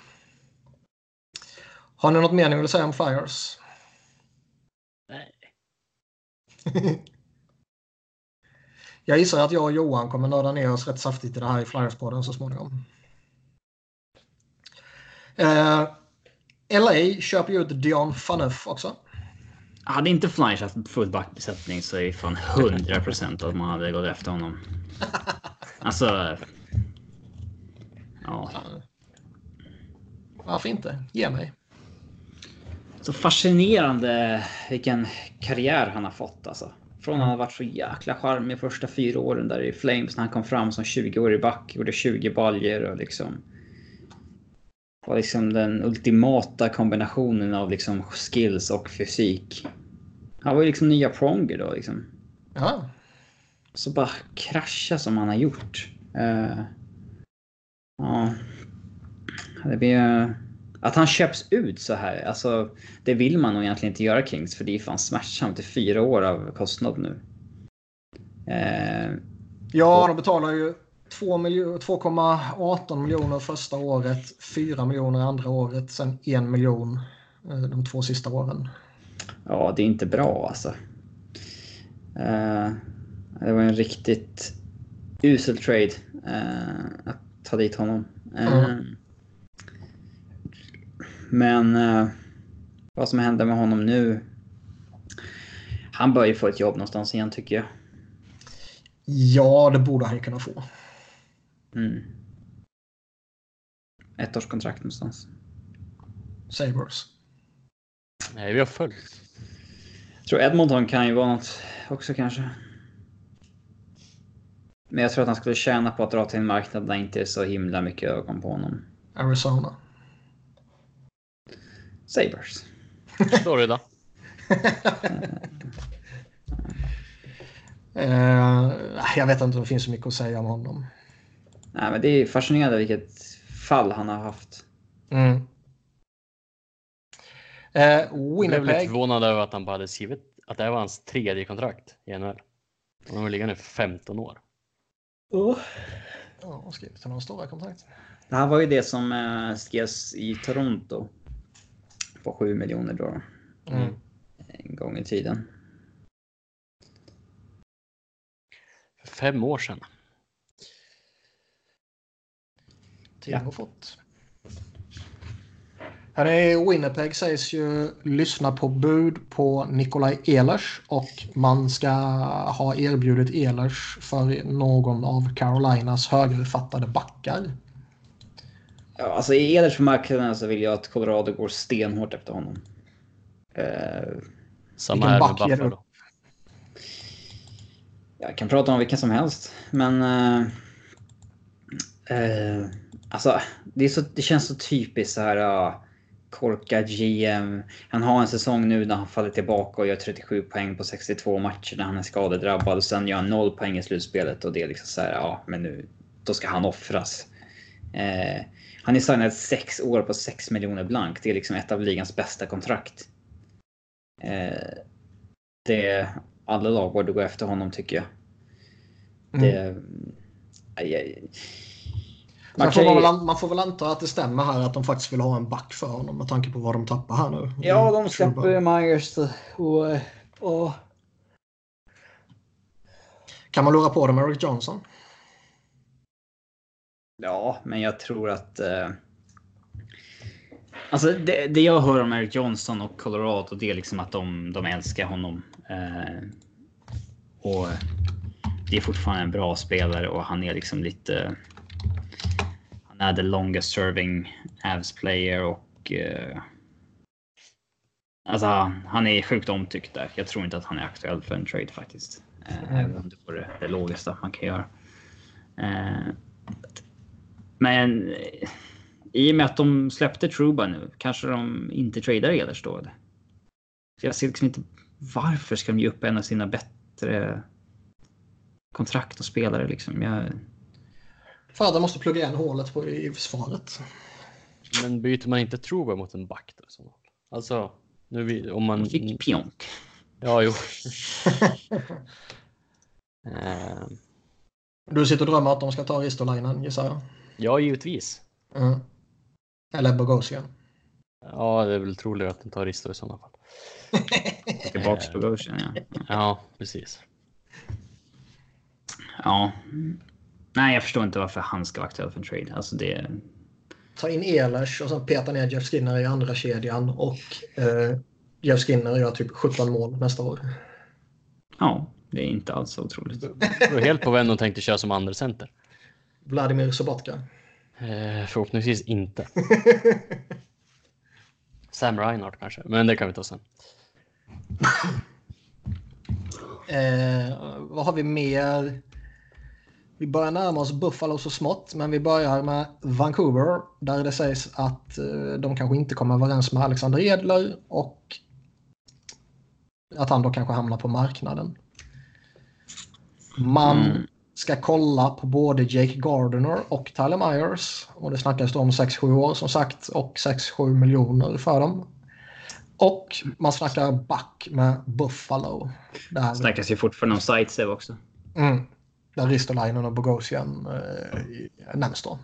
Har ni något mer ni vill säga om Flyers? Nej. Jag gissar att jag och Johan kommer nörda ner oss rätt saftigt i det här i Flyers-podden så småningom. Eh, LA köper ju ut Dion Phaneuf också. Hade inte Flyers haft full backbesättning så är det fan 100 procent att man hade gått efter honom. Alltså. Ja, Varför inte? Ge mig. så fascinerande vilken karriär han har fått alltså. Från att han har varit så jäkla charmig första fyra åren där i Flames när han kom fram som 20-årig back, gjorde 20 baljer och liksom. Var liksom den ultimata kombinationen av liksom skills och fysik. Han var ju liksom nya Pronger då liksom. Ja, Så bara krascha som han har gjort. Eh, ja. Det blir... eh, Att han köps ut så här, alltså det vill man nog egentligen inte göra Kings för det är fan smärtsamt i fyra år av kostnad nu. Eh, ja de betalar ju 2 miljo- 2,18 miljoner första året, 4 miljoner andra året, sen 1 miljon eh, de två sista åren. ja, det är inte bra alltså. Eh, det var en riktigt usel trade eh, att ta dit honom. Mm. Men eh, vad som händer med honom nu. Han bör ju få ett jobb någonstans igen tycker jag. Ja, det borde han ju kunna få. Mm. Ett års kontrakt någonstans. Sabres. Nej, vi har följt. Jag tror Edmonton kan ju vara något också kanske. Men jag tror att han skulle tjäna på att dra till en marknad där inte är så himla mycket ögon på honom. Arizona. Sabres. Florida. Eh, jag vet inte om det finns så mycket att säga om honom. Nej, men det är fascinerande vilket fall han har haft. Mm. Eh, Jag blev lite förvånad över att han bara hade skrivit att det här var hans tredje kontrakt i NHL. Han har legat nu för 15 år. Ja, skrivit några stora kontrakt. Det här var ju det som eh, skrevs i Toronto. På 7 miljoner då. Mm. En gång i tiden. För fem år sedan. Tiden går fort. Här är Winnipeg sägs ju lyssna på bud på Nikolaj Ehlers och man ska ha erbjudit Ehlers för någon av Carolinas högerfattade backar. Ja, alltså i Eders för marknaden så vill jag att Colorado går stenhårt efter honom. Eh, Samma Vilken här med back ger du? Buffalo. jag kan prata om vilken som helst, men... Eh, eh, alltså, det, är så, det känns så typiskt så här... Uh, korkad GM. Han har en säsong nu när han faller tillbaka och gör 37 poäng på 62 matcher när han är skadedrabbad och sen gör han 0 poäng i slutspelet och det är liksom så här, ja, men nu, då ska han offras. Eh, han är signad 6 år på 6 miljoner blank. Det är liksom ett av ligans bästa kontrakt. Eh, det, alla lag borde gå efter honom tycker jag. Det, aj, aj. Man Man får, ju- väl, an- man får väl anta att det stämmer här att de faktiskt vill ha en back för honom med tanke på vad de tappar här nu. Ja, de Truba. släpper Myers och... och Kan man lura på dem Eric Johnson? Ja, men jag tror att... Eh, alltså det, det jag hör om Eric Johnson och Colorado det är liksom att de, de älskar honom. Eh, och det är fortfarande en bra spelare och han är liksom lite... Är the longest serving Avs player och... Eh, alltså han är sjukt omtyckt där. Jag tror inte att han är aktuell för en trade faktiskt. Eh, Även om det vore det logiska man kan göra. Eh, men i och med att de släppte Truba nu kanske de inte tradar Ehlers då. jag ser liksom inte varför ska de ge upp en av sina bättre kontrakt och spelare liksom. Jag, De måste plugga igen hålet på, i försvaret. Men byter man inte Truba mot en back då? Alltså, nu vi, om man... fick Pionk. Ja, jo. Eh, Du sitter och drömmer att de ska ta Ristolainen gissar jag. ja, givetvis. Mm. Eller Bogosian. Ja, det är väl troligare att de tar Risto i sådana fall. Tillbaks på Goshen ja. Ja, precis. Ja. Nej, jag förstår inte varför han ska vara aktuell för en trade. Alltså det... Ta in Ehlers och sen peta ner Jeff Skinner i andra kedjan och eh, Jeff Skinner gör typ 17 mål nästa år. Ja, det är inte alls så otroligt. Det beror helt på vem de tänkte köra som andra center. Vladimir Sobotka. Eh, förhoppningsvis inte. Sam Reinhardt kanske, men det kan vi ta sen. Eh, vad har vi mer? Vi börjar närma oss Buffalo så smått, men vi börjar med Vancouver där det sägs att eh, de kanske inte kommer överens med Alexander Edler och att han då kanske hamnar på marknaden. Man Mm. ska kolla på både Jake Gardiner och Tyler Myers och det snackas då om 6-7 år som sagt och 6-7 miljoner för dem. Och man snackar back med Buffalo. Där Snackas ju fortfarande om Zaitsev också. Mm. Där Ristolainen och Bogosian eh, nämns då.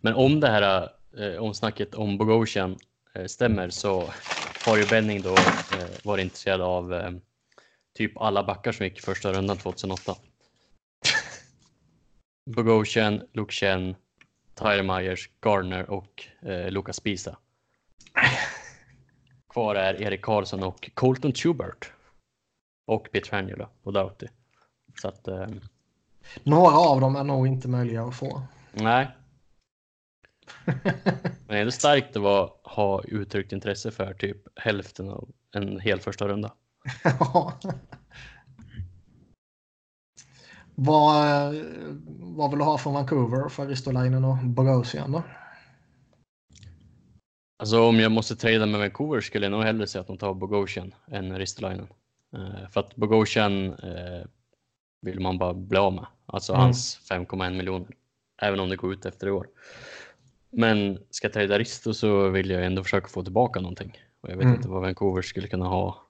Men om det här eh, omsnacket om Bogosian eh, stämmer så har ju Benning då eh, varit intresserad av eh, typ alla backar som gick första rundan 2008. Bogosian, Luke Chen, Tyler Myers, Gardner och eh, Lucas Pisa. Kvar är Erik Karlsson och Colton Schubert. Och Pietrangelo och Doughty. Så att, eh, Några av dem är nog inte möjliga att få. nej. Men ändå starkt att vara, ha uttryckt intresse för typ hälften av en hel första runda. Vad, vad vill du ha från Vancouver för Ristolainen och Bogosian då? Alltså om jag måste trada med Vancouver skulle jag nog hellre säga att de tar Bogosian än Ristolainen. Eh, för att Bogosian eh, vill man bara bli av med. Alltså Mm. hans 5,1 miljoner. Även om det går ut efter i år. Men ska jag trada Risto så vill jag ändå försöka få tillbaka någonting. Och jag vet Mm. inte vad Vancouver skulle kunna ha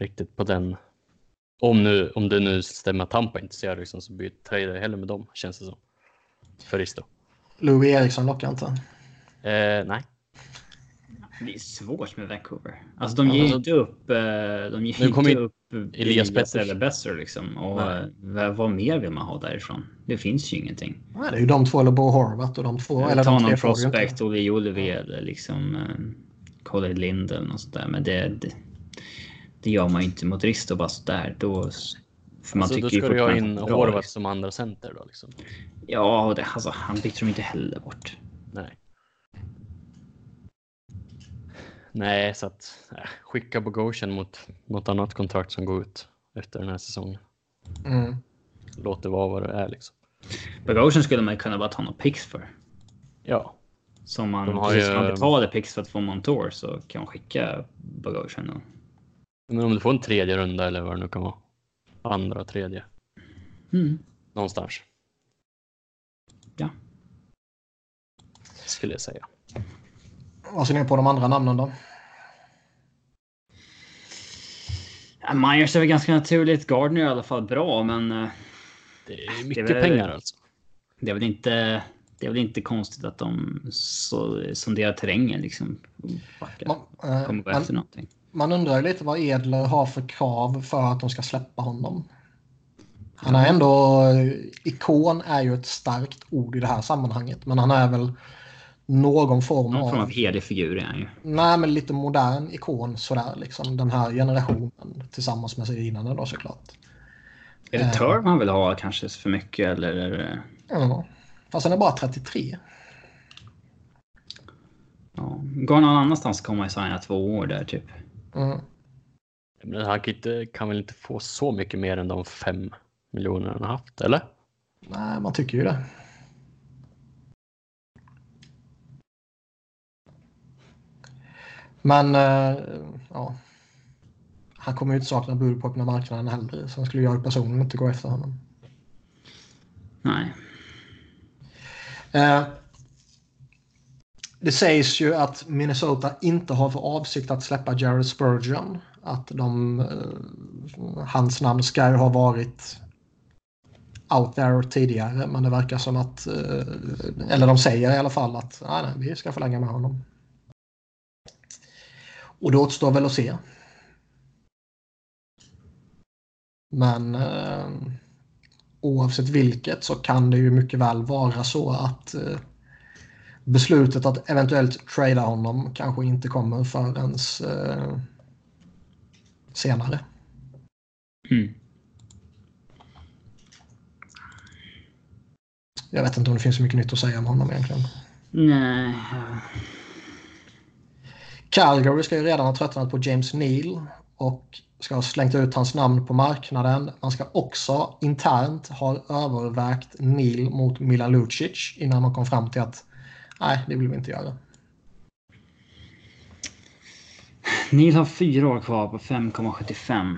riktigt på den. Om, nu, om det nu stämmer att Tampa inte ser liksom, så byt, tradar jag hellre med dem känns det som. För Risto. Louis Eriksson lockar inte. Eh, nej, Det är svårt med Vancouver. Alltså de ger Alltså, inte upp. eh, De ger nu ju kommer inte upp Elias Pettersson. eller Besser liksom. Och Nej. eh, vad, vad mer vill man ha därifrån? Det finns ju ingenting. Nej, det är ju de två eller Bo Horvath och de två. Eller Ta någon prospect, Olle Olivier eller liksom uh, Colin Lind eller något sånt där. Men det, det, det gör man ju inte mot Risto bara sådär. Då, för man alltså, då tycker ju ska du ha in liksom. som andra center då liksom. Ja, och det, alltså, han bytte de inte heller bort. Nej. Nej, så att äh, skicka Bogosian mot något annat kontrakt som går ut efter den här säsongen. Mm. Låt det vara vad det är liksom. Bogosian skulle man ju kunna bara ta några picks för. Ja, Som man, De har precis ju- man betalade picks för att få Montour så kan man skicka Bogosian. Och, men om du får en tredje runda eller vad det nu kan vara. Andra, tredje, mm. någonstans. Ja. Skulle jag säga. Vad ser ni på de andra namnen då? Ja, Myers är väl ganska naturligt. Gardner är i alla fall bra, men eh, Det är mycket väl- pengar alltså. det är väl inte. Det är väl inte konstigt att de så, sonderar terrängen liksom. Man, eh, Kommer gå efter någonting. man undrar lite vad Edler har för krav för att de ska släppa honom. Han är ändå... Ikon är ju ett starkt ord i det här sammanhanget. Men han är väl någon form Någon form av av... helig figur är han ju. Nej, men lite modern ikon sådär liksom. Den här generationen tillsammans med Sedinarna då såklart. Är det Eh. Turv han vill ha kanske för mycket eller? Ja. Fast han är bara 33. ja. Går någon annanstans kommer han signa två år där typ. Mm. Men han kan, inte, kan väl inte få så mycket mer än de fem miljoner han har haft, eller? Nej, man tycker ju det. Men eh, ja. Han kommer ju inte sakna bud på öppna marknaden heller. Så skulle jag personligen inte gå efter honom. Nej. Eh, det sägs ju att Minnesota inte har för avsikt att släppa Jared Spurgeon. Att de, eh, hans namn ska ha varit out there tidigare. Men det verkar som att, eh, eller de säger i alla fall att nej, nej, vi ska förlänga med honom. Och det återstår väl att se. Men eh, oavsett vilket så kan det ju mycket väl vara så att eh, beslutet att eventuellt trada honom kanske inte kommer förrän eh, senare. Mm. Jag vet inte om det finns så mycket nytt att säga om honom egentligen. Nej. Calgary ska ju redan ha tröttnat på James Neal och ska ha slängt ut hans namn på marknaden. Man ska också internt ha övervägt Neal mot Milan Lucic innan man kom fram till att nej, det vill vi inte göra. Neil har fyra år kvar på 5,75.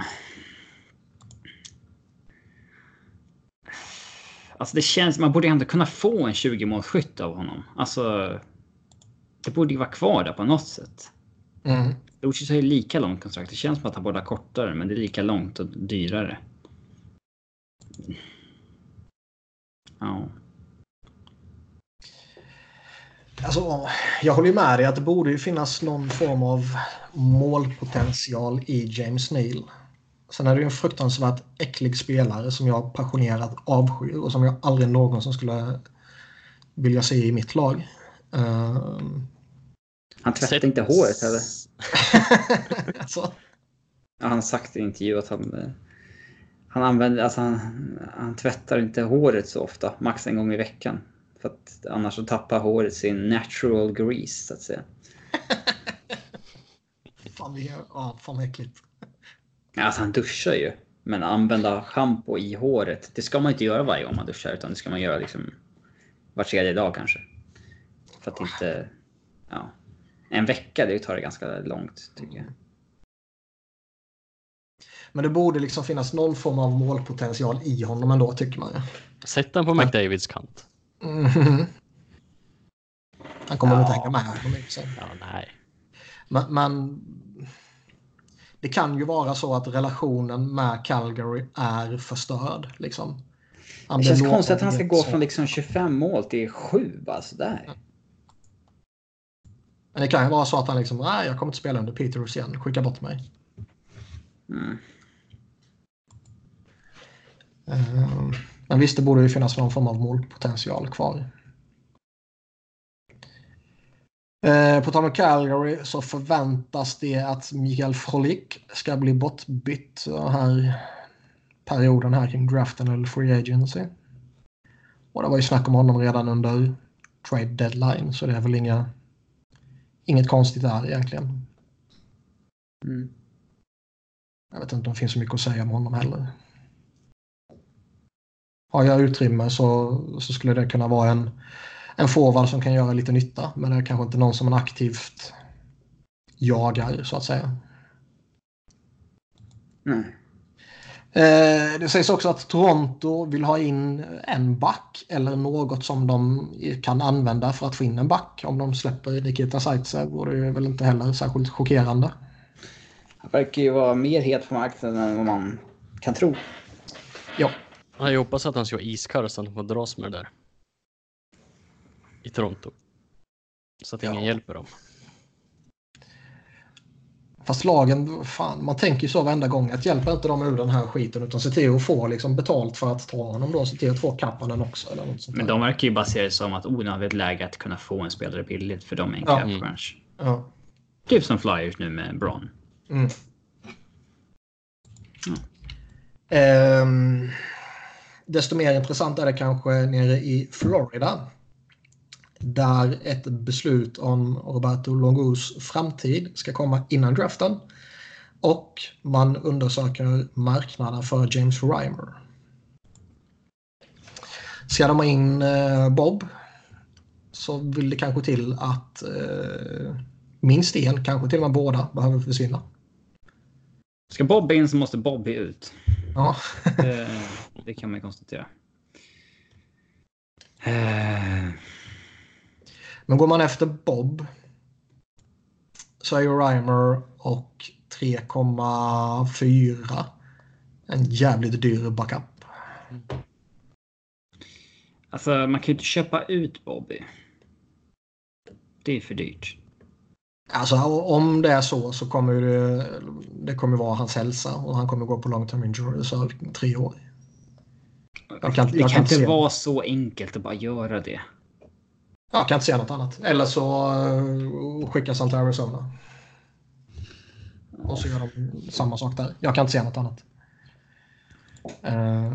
Alltså det känns, man borde ändå kunna få en 20 målskytt av honom. Alltså. Det borde ju vara kvar där på något sätt. Mm. Lucic har ju lika långt kontrakt. Det känns som att han borde ha kortare, men det är lika långt och dyrare. Ja. Alltså, jag håller med dig att det borde finnas någon form av målpotential i James Neal. Sen är det ju en fruktansvärt äcklig spelare som jag passionerat avskyr och som jag aldrig någonsin skulle vilja se i mitt lag. Ehm, Han tvättar Sätt- inte håret heller. alltså, Ja, han har sagt i en intervju att han... eh, Han använder, alltså han, han tvättar inte håret så ofta, max en gång i veckan. För att annars så tappar håret sin natural grease så att säga. fan, det är, ja, fan vad äckligt. Alltså han duschar ju. Men använda schampo i håret, det ska man inte göra varje gång man duschar utan det ska man göra liksom var tredje dag kanske. För att inte... Ja. En vecka, det tar det ganska långt tycker jag. Men det borde liksom finnas någon form av målpotential i honom ändå tycker man ju. Sätt den på McDavids kant. Mhm. Han kommer nog inte Ja. hänga med här. Ja, nej. Men, men det kan ju vara så att relationen med Calgary är förstörd. Liksom. Han Det känns konstigt att han ska gå så- från liksom 25 mål till 7 bara sådär. Men det kan ju vara så att han liksom, nej jag kommer inte spela under Peters igen, skicka bort mig. Mm. Ehm, Men visst, det borde ju finnas någon form av målpotential kvar. Eh, På tal om Calgary så förväntas det att Mikael Frolik ska bli bortbytt den här perioden här kring draften eller free agency. Och det var ju snack om honom redan under trade deadline så det är väl inga, inget konstigt där egentligen. Mm. Jag vet inte om det finns så mycket att säga om honom heller. Har jag utrymme så, så skulle det kunna vara en, en forward som kan göra lite nytta. Men det är kanske inte någon som man aktivt jagar så att säga. Mm. Eh, det sägs också att Toronto vill ha in en back eller något som de kan använda för att få in en back. Om de släpper Nikita Zaitsev och det väl inte heller särskilt chockerande. Han verkar ju vara mer het på marknaden än vad man kan tro. Ja, Ja, Jag hoppas att han ska vara iskall så att han får dras med det där. I Toronto. Så att ingen Ja. hjälper dem. Fast lagen, fan, man tänker ju så varenda gång att hjälper inte dem ur den här skiten utan se till att få liksom betalt för att ta honom då. Se till att få kappanen också. Eller något sånt Men de verkar ju basera det som att oh, nu har vi ett läge att kunna få en spelare billigt för de är en Ja. cap Mm. crunch. Ja. Typ som Flyers nu med Bron. Mm. Ehm, desto mer intressant är det kanske nere i Florida. Där ett beslut om Roberto Longus framtid ska komma innan draften. Och man undersöker marknaden för James Reimer. Ska de ha in eh, Bob så vill det kanske till att eh, minst en, kanske till och med båda, behöver försvinna. Ska Bobby in så måste Bobby ut. Ja. Det, det kan man konstatera. Eh, Men går man efter Bob så är ju Reimer och 3,4 en jävligt dyr backup. Alltså, man kan ju inte köpa ut Bobby. Det är för dyrt. Alltså om det är så så kommer det, det kommer vara hans hälsa och han kommer gå på long term injury reserve tre år. Kan- det kan, kan inte se. vara så enkelt att bara göra det. Jag kan inte säga något annat. Eller så eh, skickas han till Arizona. Och så gör de samma sak där. Jag kan inte säga något annat. Eh,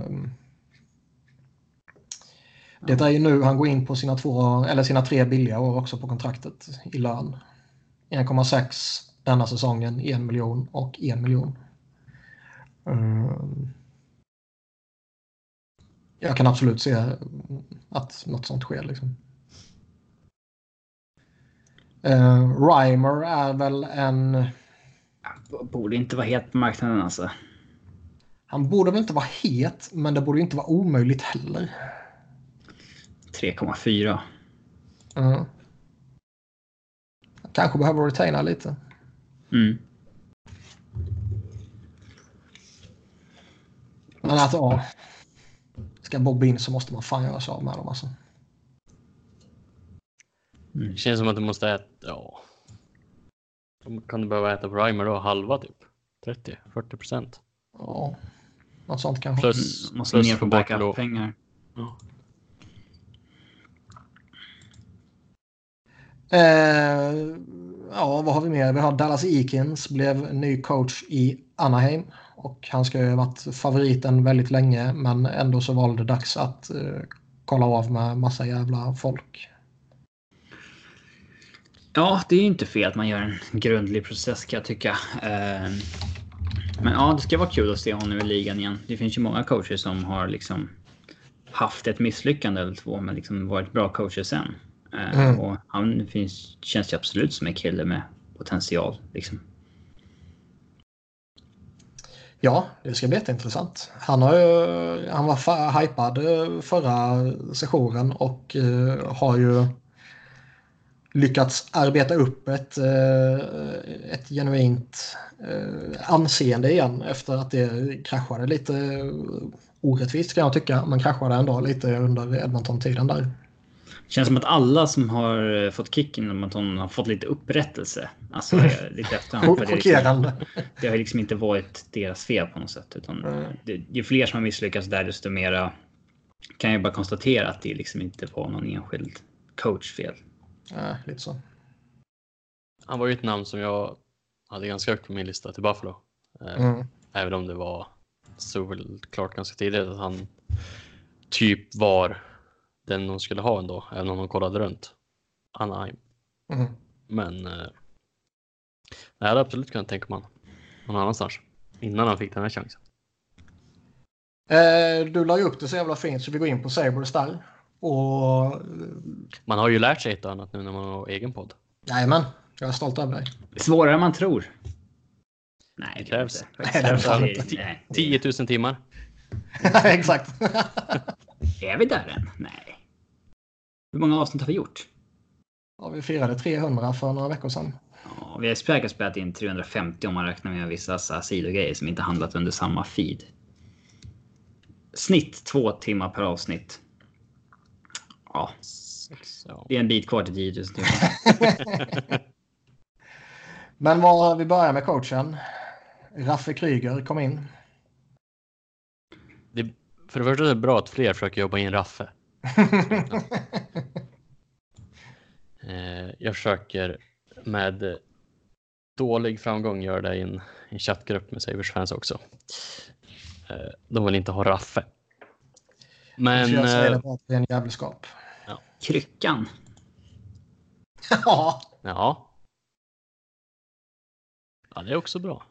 det är ju nu han går in på sina, två, eller sina tre billiga år också på kontraktet i lön. 1,6 denna säsongen, 1 miljon och 1 miljon. Eh, jag kan absolut se att något sånt sker. Liksom. Uh, Reimer är väl en... B- Borde inte vara het på marknaden alltså. Han borde väl inte vara het, men det borde inte vara omöjligt heller. 3,4. Uh. Kanske behöver retaina lite. Mm. Men att ja. Ska Bob in så måste man fan göra sig av med dem alltså. Det känns som att du måste äta, ja. Kan du behöva äta primer då? Halva typ? 30-40 procent? Ja. Något sånt kanske. Plus, Mm, Måste plus ner på backup-pengar. Ja. Eh, ja, vad har vi mer? Vi har Dallas Eakins, blev ny coach i Anaheim. Och han ska ju ha varit favoriten väldigt länge, men ändå så var det dags att eh, kolla av med massa jävla folk. Ja, det är ju inte fel att man gör en grundlig process kan jag tycka. Eh, Men ja, det ska vara kul att se honom i ligan igen. Det finns ju många coacher som har liksom haft ett misslyckande eller två, men liksom varit bra coacher sen. Eh, Mm. Och han finns, känns ju absolut som en kille med potential. Liksom. Ja, det ska bli jätteintressant. Han, har ju, han var hypad eh, förra sessionen och eh, har ju lyckats arbeta upp ett, eh, ett genuint eh, anseende igen efter att det kraschade lite orättvist kan jag tycka. Men kraschade ändå lite under Edmonton-tiden där. Känns som att alla som har eh, fått kicken om att hon har fått lite upprättelse. Alltså eh, lite efterhand. Det, liksom, det har liksom inte varit deras fel på något sätt. Utan det, ju fler som har misslyckats där desto mera kan jag bara konstatera att det liksom inte var någon enskild coach fel. Ja, lite så. Han var ju ett namn som jag hade ganska högt på min lista till Buffalo. Eh, Mm. Även om det var så väl klart ganska tidigt att han typ var den de skulle ha ändå, även om de kollade runt Anaheim. Mm. Men eh, jag hade absolut kunnat tänka mig någon annanstans innan han fick den här chansen. Eh, du la ju upp det så jävla fint så vi går in på Sabres där. Och... Man har ju lärt sig ett och annat nu när man har egen podd. Jajamän, jag är stolt över dig. Svårare än man tror. Nej, Det krävs. det nej, det- 10 000 timmar. Exakt. Är vi där än? Nej. Hur många avsnitt har vi gjort? ja, vi firade 300 för några veckor sedan. Ja, vi har säkert spelat in 350 om man räknar med vissa så här sidogrejer som inte handlat under samma feed. Snitt två timmar per avsnitt. Ja, det är en bit kvar till 10 000 timmar. Men vad, vi börjar med coachen. Raffe Kryger kom in. Det, för det första är det bra att fler försöker jobba in Raffe. Eh, jag försöker med dålig framgång göra det i en, en chattgrupp med Sabres fans också. Eh, de vill inte ha Raffe. Men säger det eh, bara att det är en jävelskap. Kryckan. ja, ja. Ja, det är också bra.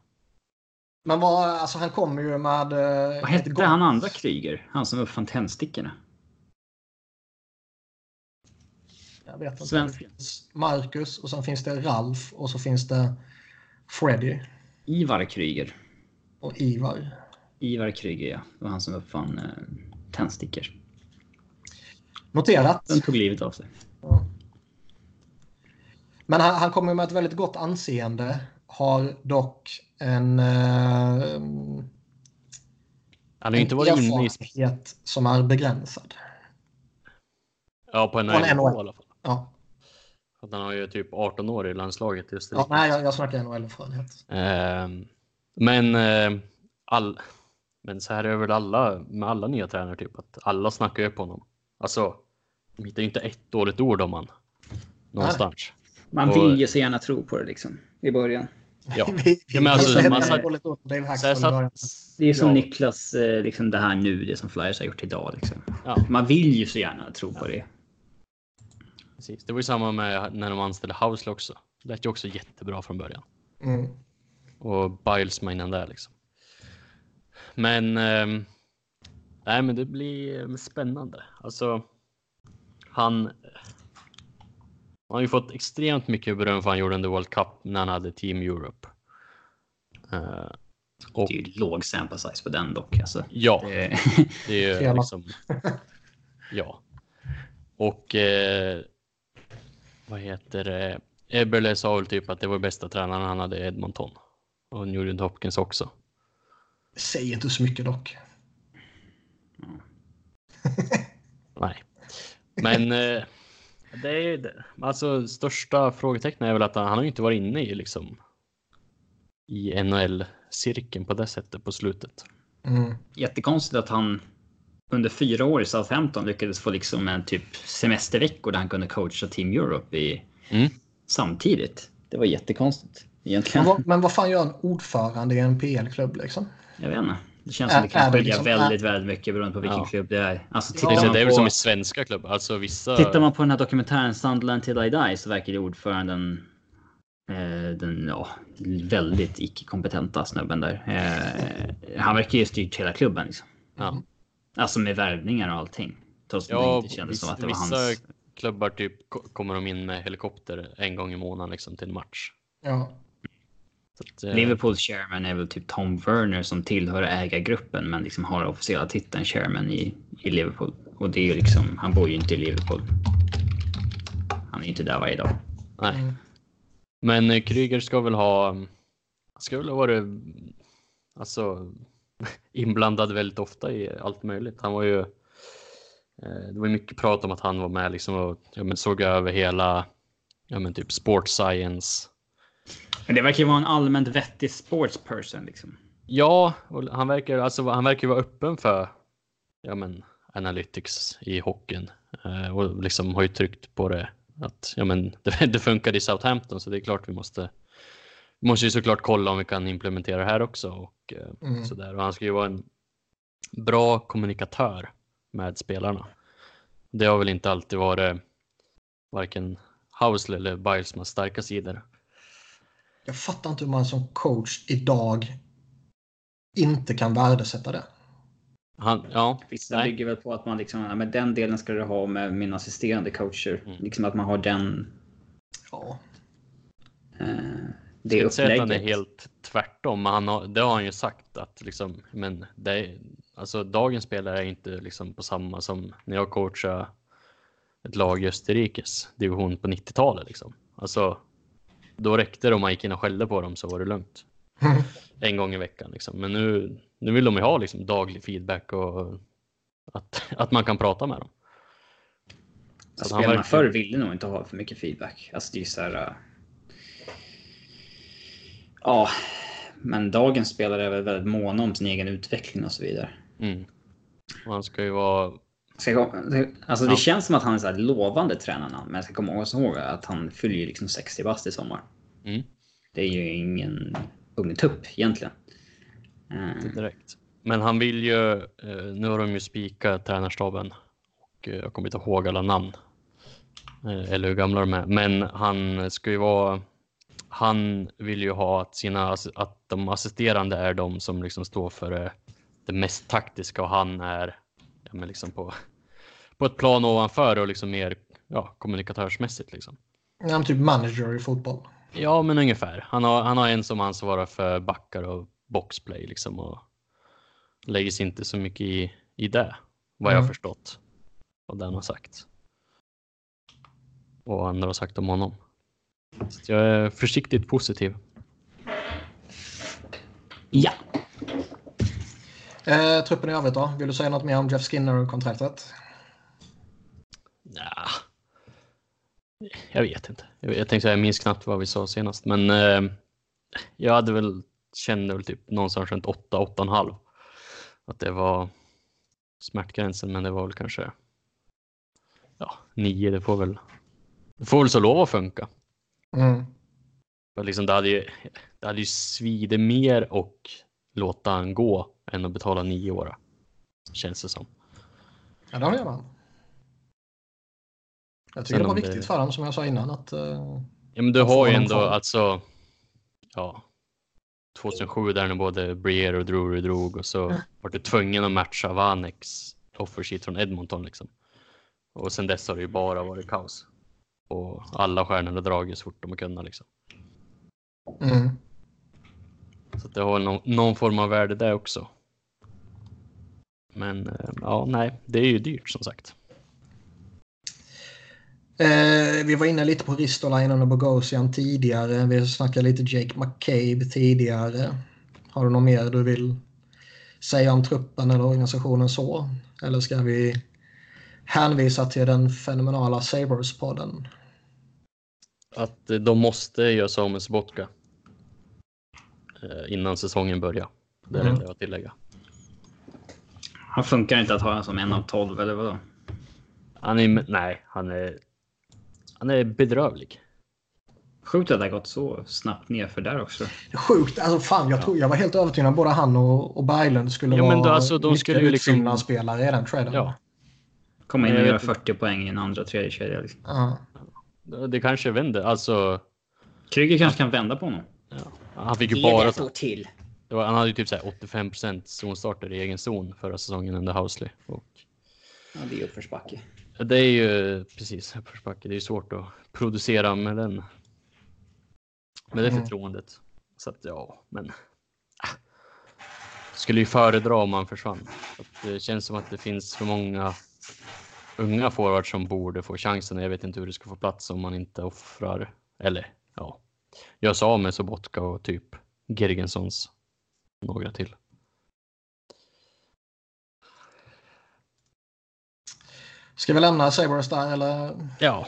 men vad, alltså han kommer ju med... eh, Vad hette gott- han andra Kryger? Han som uppfann tändstickorna. Jag vet inte. Svensk. Det finns Marcus och sen finns det Ralf och så finns det Freddy Ivar Kryger. och Ivar. Ivar Kryger ja. Det var han som uppfann eh, tändstickor. Noterat. Den tog livet av sig. Ja. Men han, han kommer med ett väldigt gott anseende. Har dock en... Eh, Han har inte varit inne i... som är begränsad. Ja, på en Från nivå i NHL. alla fall. Ja, För han har ju typ 18 år i landslaget just ja nej, jag, jag snackar NHL-erfarenhet. Ehm, men, eh, all, men så här är väl alla med alla nya tränare typ att alla snackar ju på honom. Alltså, de hittar ju inte ett dåligt ord om han någonstans. Man Och- vill ju så gärna tro på det liksom. I början. Ja. Ja, men alltså, man Så satt, Det är som ja, Niklas, eh, liksom det här nu, det som Flyers har gjort idag. Liksom. Ja, Man vill ju så gärna tro på det. precis. Det var ju samma med när de anställde Housel också. Det lät ju också jättebra från början. Mm. Och Biles med innan där liksom. Men, ehm, nej men det blir spännande. Alltså, han, han har ju fått extremt mycket beröm för han gjorde under World Cup när han hade Team Europe. Eh, och Det är ju låg sample size på den dock. Alltså. ja, Det, det är ju liksom, ja. Och eh, vad heter det? Eberle sa väl typ att det var bästa tränaren han hade i Edmonton. Och Nugent Hopkins också. Säg inte så mycket dock. Nej, men eh, det är det. Alltså största frågetecknet är väl att han, han har ju inte varit inne i liksom i NHL-cirkeln på det sättet på slutet. Mm. jättekonstigt att han under fyra år i Southampton lyckades få liksom en typ semesterveckor där han kunde coacha Team Europe i, Mm. samtidigt. Det var jättekonstigt Men, egentligen. vad, men vad fan gör en ordförande i en PL-klubb liksom? Jag vet inte. Det känns som det kan skilja liksom- väldigt, väldigt mycket beroende på vilken Ja. klubb det är. Alltså, Det, tittar, är, så- man det är väl på, som i svenska klubbar, alltså vissa. tittar man på den här dokumentären Sunderland till I Die så verkar det ordföranden eh, den ja, väldigt icke-kompetenta snubben där. Eh, han verkar ju styrt hela klubben. Liksom. Ja, Alltså med värvningar och allting. Trots att det ja inte kändes som vissa, att det var vissa hans... klubbar typ ko- kommer de in med helikopter en gång i månaden liksom till en match. Ja. Att, eh, Liverpools chairman är väl typ Tom Werner som tillhör ägargruppen men liksom har officiella titeln chairman i, i Liverpool. Och det är ju liksom, han bor ju inte i Liverpool. Han är inte där varje dag. Nej. Mm. Men eh, Kryger ska väl ha. Ska väl ha varit. Alltså inblandad väldigt ofta i allt möjligt. Han var ju. eh, Det var ju mycket prat om att han var med liksom och ja, men såg över hela. Ja, men typ sports science. Men det verkar ju vara en allmänt vettig sportsperson liksom. Ja, och han verkar alltså. Han verkar vara öppen för. Ja, men analytics i hockeyn eh, och liksom har ju tryckt på det att ja, men det, det funkade i Southampton så det är klart vi måste. Vi måste ju såklart kolla om vi kan implementera det här också och eh, Mm. så där. Och han ska ju vara en bra kommunikatör med spelarna. Det har väl inte alltid varit varken Housley eller Bilesmans starka sidor. Jag fattar inte hur man som coach idag inte kan värdesätta det. Han, ja, Vissa Nej. bygger väl på att man liksom, men den delen ska du ha med mina assisterande coacher. Mm. Liksom att man har den, Ja. eh, Jag det ska inte säga att han är upplägget. helt tvärtom, men han har, det har han ju sagt att liksom, men det, är- alltså dagens spelare är inte liksom på samma som när jag coachade ett lag i Österrikes division på 90-talet liksom. Alltså, då räckte det om man gick in och skällde på dem så var det lugnt. En gång i veckan liksom. Men nu, nu vill de ju ha liksom daglig feedback och att, att man kan prata med dem. Så Spelarna verkligen- förr ville nog inte ha för mycket feedback. Alltså det är så här. äh, Ja, men dagens spelare är väl väldigt måna om sin egen utveckling och så vidare. Mm. Han ska ju vara Ska alltså det Ja. känns som att han är så här lovande tränarna, men jag ska komma ihåg, att han fyller liksom 60 bast i sommar. Mm. Det är ju ingen ungtupp egentligen. Eh, direkt. Men han vill ju, eh, nu har de ju spikat tränarstaben och eh, jag kommer inte ihåg alla namn. Eller hur gamla de är. Men han ska ju vara, han vill ju ha att, sina, att de assisterande är de som liksom står för det mest taktiska och han är men liksom på, på ett plan ovanför och liksom mer ja, kommunikatörsmässigt. Liksom. Men typ manager i fotboll. Ja, men ungefär. Han har, han har en som ansvarar för backar och boxplay liksom och lägger sig inte så mycket i, i det, vad jag har Mm. förstått det han har sagt. Och andra har sagt om honom. Så jag är försiktigt positiv. ja, Eh, truppen i övrigt då? Vill du säga något mer om Jeff Skinner och kontraktet? Nja, jag vet inte. Jag, jag tänkte jag minns knappt vad vi sa senast, men eh, jag hade väl kände väl typ någonstans runt 8, 8,5. Att det var smärtgränsen, men det var väl kanske ja, 9. Det får väl. Det får väl så lov att funka. Mm. Men liksom det hade ju. Det hade ju svidit mer och låta han gå än att betala 9 år. Känns det som. Ja, det håller jag med om. Jag tycker Sen det var viktigt det- för dem som jag sa innan att eh, Ja, men du har ju honom ändå kvar. alltså. Ja. 2007 där när både Brier och Drury drog och så var du tvungen att matcha Vanex offersheet från Edmonton liksom. Och sen dess har det ju bara varit kaos. Och alla stjärnor har dragit så fort de har kunnat liksom. mm. Så det har någon, någon form av värde där också. Men eh, ja, nej, det är ju dyrt som sagt. Eh, vi var inne lite på Ristolainen och Bogosian tidigare. Vi snackade lite Jake McCabe tidigare. Har du något mer du vill säga om truppen eller organisationen så? Eller ska vi hänvisa till den fenomenala Sabres-podden? Att eh, de måste göra sig av med Sobotka. Eh, innan säsongen börjar. Det är det Mm. enda jag har att tillägga. Han funkar inte att ha en som en av 12 eller vadå? Han är, nej, han är, han är bedrövlig. Sjukt att det har gått så snabbt ner för där också. Sjukt. Alltså, fan, jag, tror, jag var helt övertygad att både han och, och Berglund skulle Ja, vara men då, alltså, de skulle ju liksom- utfyllnadsspelare i den traden. Ja. Komma in och Jag göra vet inte. 40 poäng i en andra tredje kedja. Liksom. Ja. Det kanske vänder. Alltså, Kryger kanske kan vända på honom. ja, han fick ju bara... till. Var, han hade ju typ så här 85 zonstarter i egen zon förra säsongen under Housley. Och Ja, det är uppförsbacke. det är ju precis uppförsbacke. Det är ju svårt att producera med den. Med det Mm. förtroendet. Så att ja, men. Ah. Skulle ju föredra om man försvann. Det känns som att det finns för många unga forwards som borde få chansen. Jag vet inte hur det ska få plats om man inte offrar eller ja, gör sig av med Sobotka och typ Gergensons några till. Ska vi lämna Sabres där eller? Ja,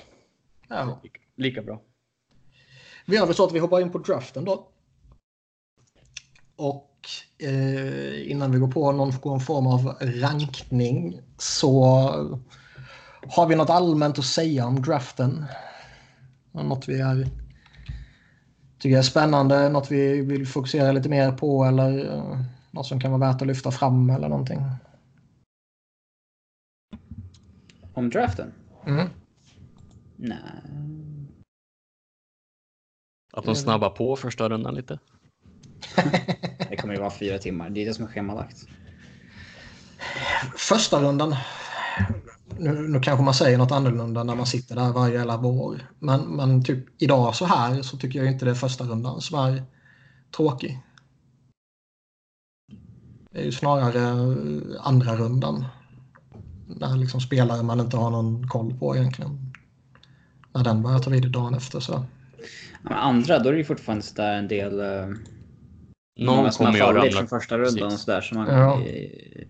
Ja. lika bra. Vi gör väl så att vi hoppar in på draften då. Och eh, innan vi går på någon form av rankning så har vi något allmänt att säga om draften. Något vi är, tycker är spännande, något vi vill fokusera lite mer på eller eh, något som kan vara värt att lyfta fram eller någonting. Om draften? Mm. Nej. Att de snabbar på första rundan lite. Det kommer ju vara fyra timmar. Det är det som är schemalagt. Första rundan. Nu, nu kanske man säger något annorlunda när man sitter där varje jävla vår. Men, men typ idag så här så tycker jag inte det är första rundan som är tråkig. Det är ju snarare andra rundan. När liksom spelare man inte har någon koll på egentligen. När den börjar ta vid dagen efter så. Ja, men andra, då är det ju fortfarande så där en del... Uh, Någon kommer ju att ramla. från första rundan och sådär som man Ja. eh,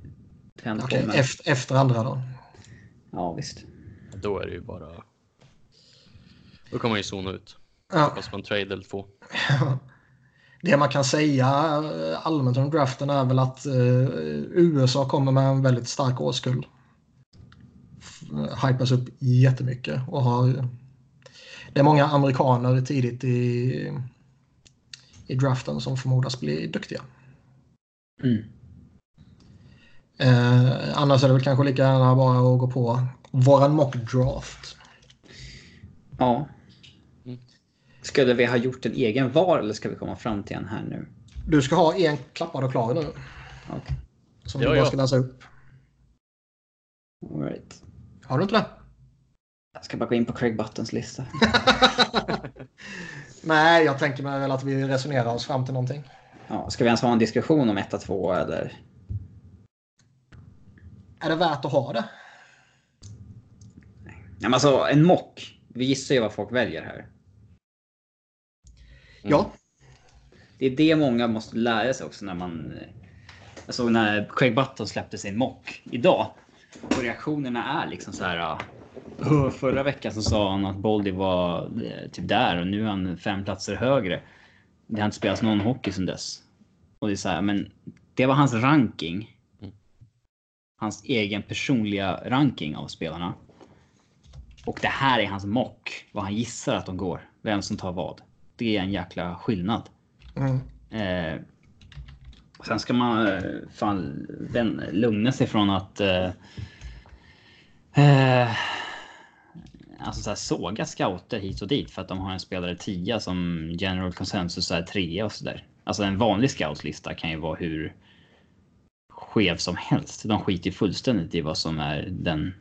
tänt Okej, på med. efter, efter andra då. Ja, visst. Då är det ju bara. Då kommer man ju zona ut. Ja. Fast man trade eller två. Det man kan säga eh, allmänt om draften är väl att eh, USA kommer med en väldigt stark årskull. F- Hypas upp jättemycket och har... Det är många amerikaner tidigt i, i draften som förmodas bli duktiga. Mm. Eh, annars är det väl kanske lika gärna bara att gå på våran mock draft. Ja. Skulle vi ha gjort en egen var eller ska vi komma fram till en här nu? Du ska ha en klappad och klar nu. Okej. Som Ja, du bara ja. ska läsa upp. All right. Har du inte det? Jag ska bara gå in på Craig Buttons lista. Nej, jag tänker mig väl att vi resonerar oss fram till någonting. Ja, ska vi ens ha en diskussion om 1 2 eller? Är det värt att ha det? Ja, men alltså en mock. Vi gissar ju vad folk väljer här. Ja. Det är det många måste lära sig också när man... Jag såg när Craig Button släppte sin mock idag. Och reaktionerna är liksom så här... "Åh, Förra veckan så sa han att Boldy var eh, typ där och nu är han fem platser högre. Det har inte spelats någon hockey sedan dess. Och det är så här, men det var hans ranking. Hans egen personliga ranking av spelarna. Och det här är hans mock. Vad han gissar att de går. Vem som tar vad. Det är en jäkla skillnad. Mm. Eh, sen ska man eh, fan vän, lugna sig från att eh, eh, alltså så här, såga scouter hit och dit för att de har en spelare 10 som general consensus är 3 och sådär. Alltså en vanlig scoutlista kan ju vara hur skev som helst. De skiter fullständigt i vad som är den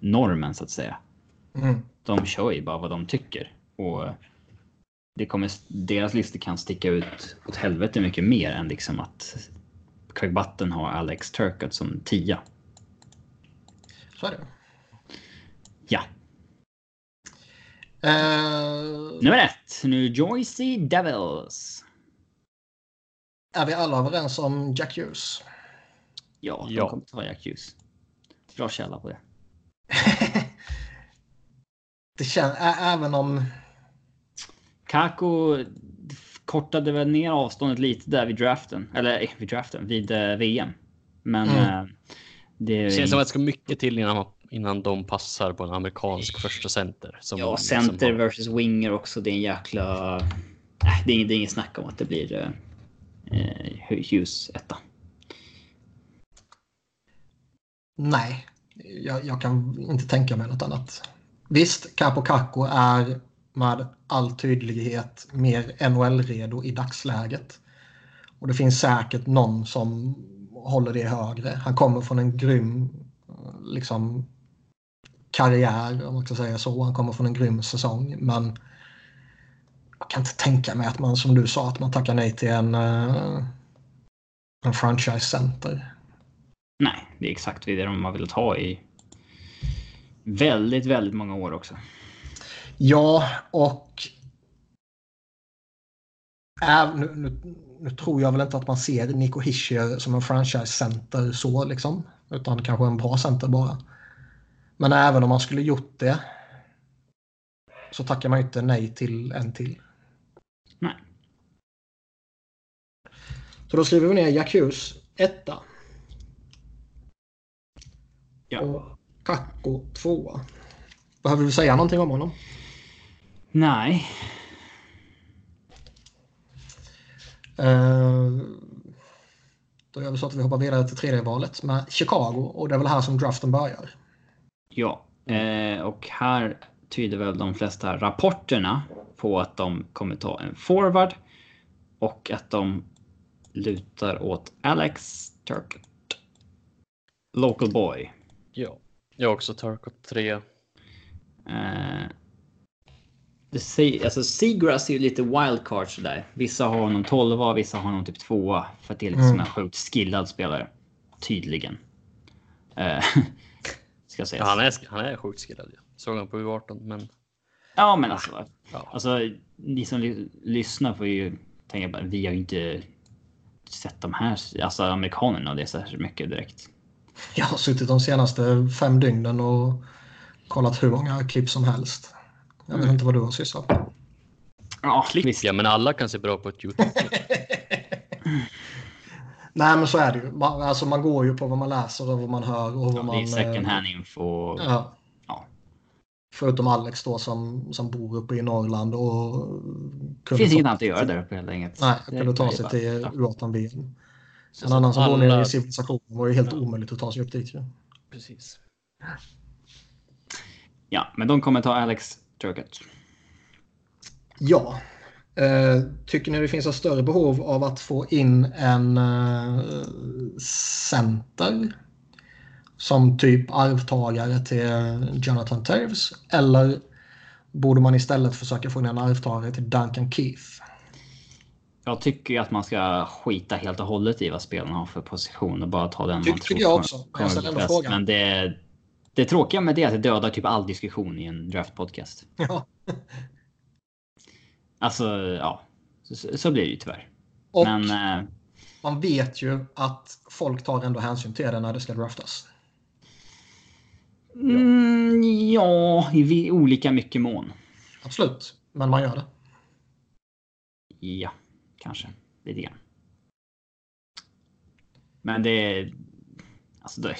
normen så att säga. Mm. De kör ju bara vad de tycker. Och det kommer, deras listor kan sticka ut åt helvete mycket mer än liksom att Craig Button har Alex Turcotte som tia. Så är det. Ja. Eh, Nummer ett. New Jersey Devils. är vi alla överens om Jack Hughes? Ja, de Ja. kommer ta Jack Hughes. Bra källa på det. det känns, även om... Kako kortade väl ner avståndet lite där vid draften. Eller eh, vid draften, vid eh, VM. Men Mm. eh, det Det känns som att det ska mycket till innan, innan de passar på en amerikansk första center. Som, Ja, som center har- versus winger också. Det är en jäkla... Nej, det är, det är inget snack om att det blir eh, Hughes etta. Nej, jag, jag kan inte tänka mig något annat. Visst, Capo Caco är med all tydlighet mer NHL-redo i dagsläget. Och det finns säkert någon som håller det högre. Han kommer från en grym liksom, karriär, om man ska säga så. Han kommer från en grym säsong. Men jag kan inte tänka mig att man, som du sa, att man tackar nej till en, eh, en franchise center. Nej, det är exakt det de har velat ha i väldigt, väldigt många år också. Ja, och äh, nu, nu, nu, tror jag väl inte att man ser Nico Hischier som en franchise-center så liksom. Utan kanske en bra center bara. Men även om man skulle gjort det så tackar man inte nej till en till. Nej. Så då skriver vi ner Jacuz etta. Ja. Och Kakko tvåa. Behöver vi säga någonting om honom? Nej. Uh, då gör vi så att vi hoppar vidare till tredje valet med Chicago och det är väl här som draften börjar. Ja, eh, och här tyder väl de flesta rapporterna på att de kommer ta en forward och att de lutar åt Alex Turkett. Local boy. Ja, jag har också Turkett 3. Eh, det säger, alltså Seagrass är ju lite wildcard sådär. Vissa har honom 12 vissa har honom typ 2 för att det är liksom Mm. en sjukt skillad spelare. Tydligen. Eh, ska sägas. Ja, han, är, han är sjukt skillad. Ja. Såg han på U18, men Ja, men alltså. ja. Alltså, ni som ly- lyssnar får ju tänka på vi har ju inte sett de här, alltså amerikanerna det särskilt mycket direkt. Jag har suttit de senaste fem dygnen och kollat hur många klipp som helst. Jag vet Mm. inte vad du har sysslat med. Ja, ja, men alla kan se bra på ett YouTube. Nej men så är det ju. Man, alltså, man går ju på vad man läser och vad man hör. Och vad Ja, man, det är second eh, hand info. Ja. Ja. Förutom Alex då som, som bor uppe i Norrland och Det finns inget annat att göra där uppe helt enkelt. Nej, kunde ta sig till ja. U18-VM. Så En annan som bor alla- nere i civilisationen var ju helt Ja. omöjligt att ta sig upp dit ju. Precis. Ja, men de kommer ta Alex Turkett. Ja. Eh, tycker ni det finns ett större behov av att få in en eh, center som typ arvtagare till Jonathan Taves? Eller borde man istället försöka få in en arvtagare till Duncan Keith? Jag tycker ju att man ska skita helt och hållet i vad spelarna har för position och bara ta den man Tycker tror jag kommer- också. Jag kommer ställer bäst. frågan. Men det, det tråkiga med det är att det dödar typ all diskussion i en draftpodcast. Ja. Alltså, ja. Så, så blir det ju tyvärr. Och Men eh, man vet ju att folk tar ändå hänsyn till det när det ska draftas. mm, ja, i olika mycket mån. Absolut, men man gör det. Ja, kanske lite grann. Men det... Alltså det,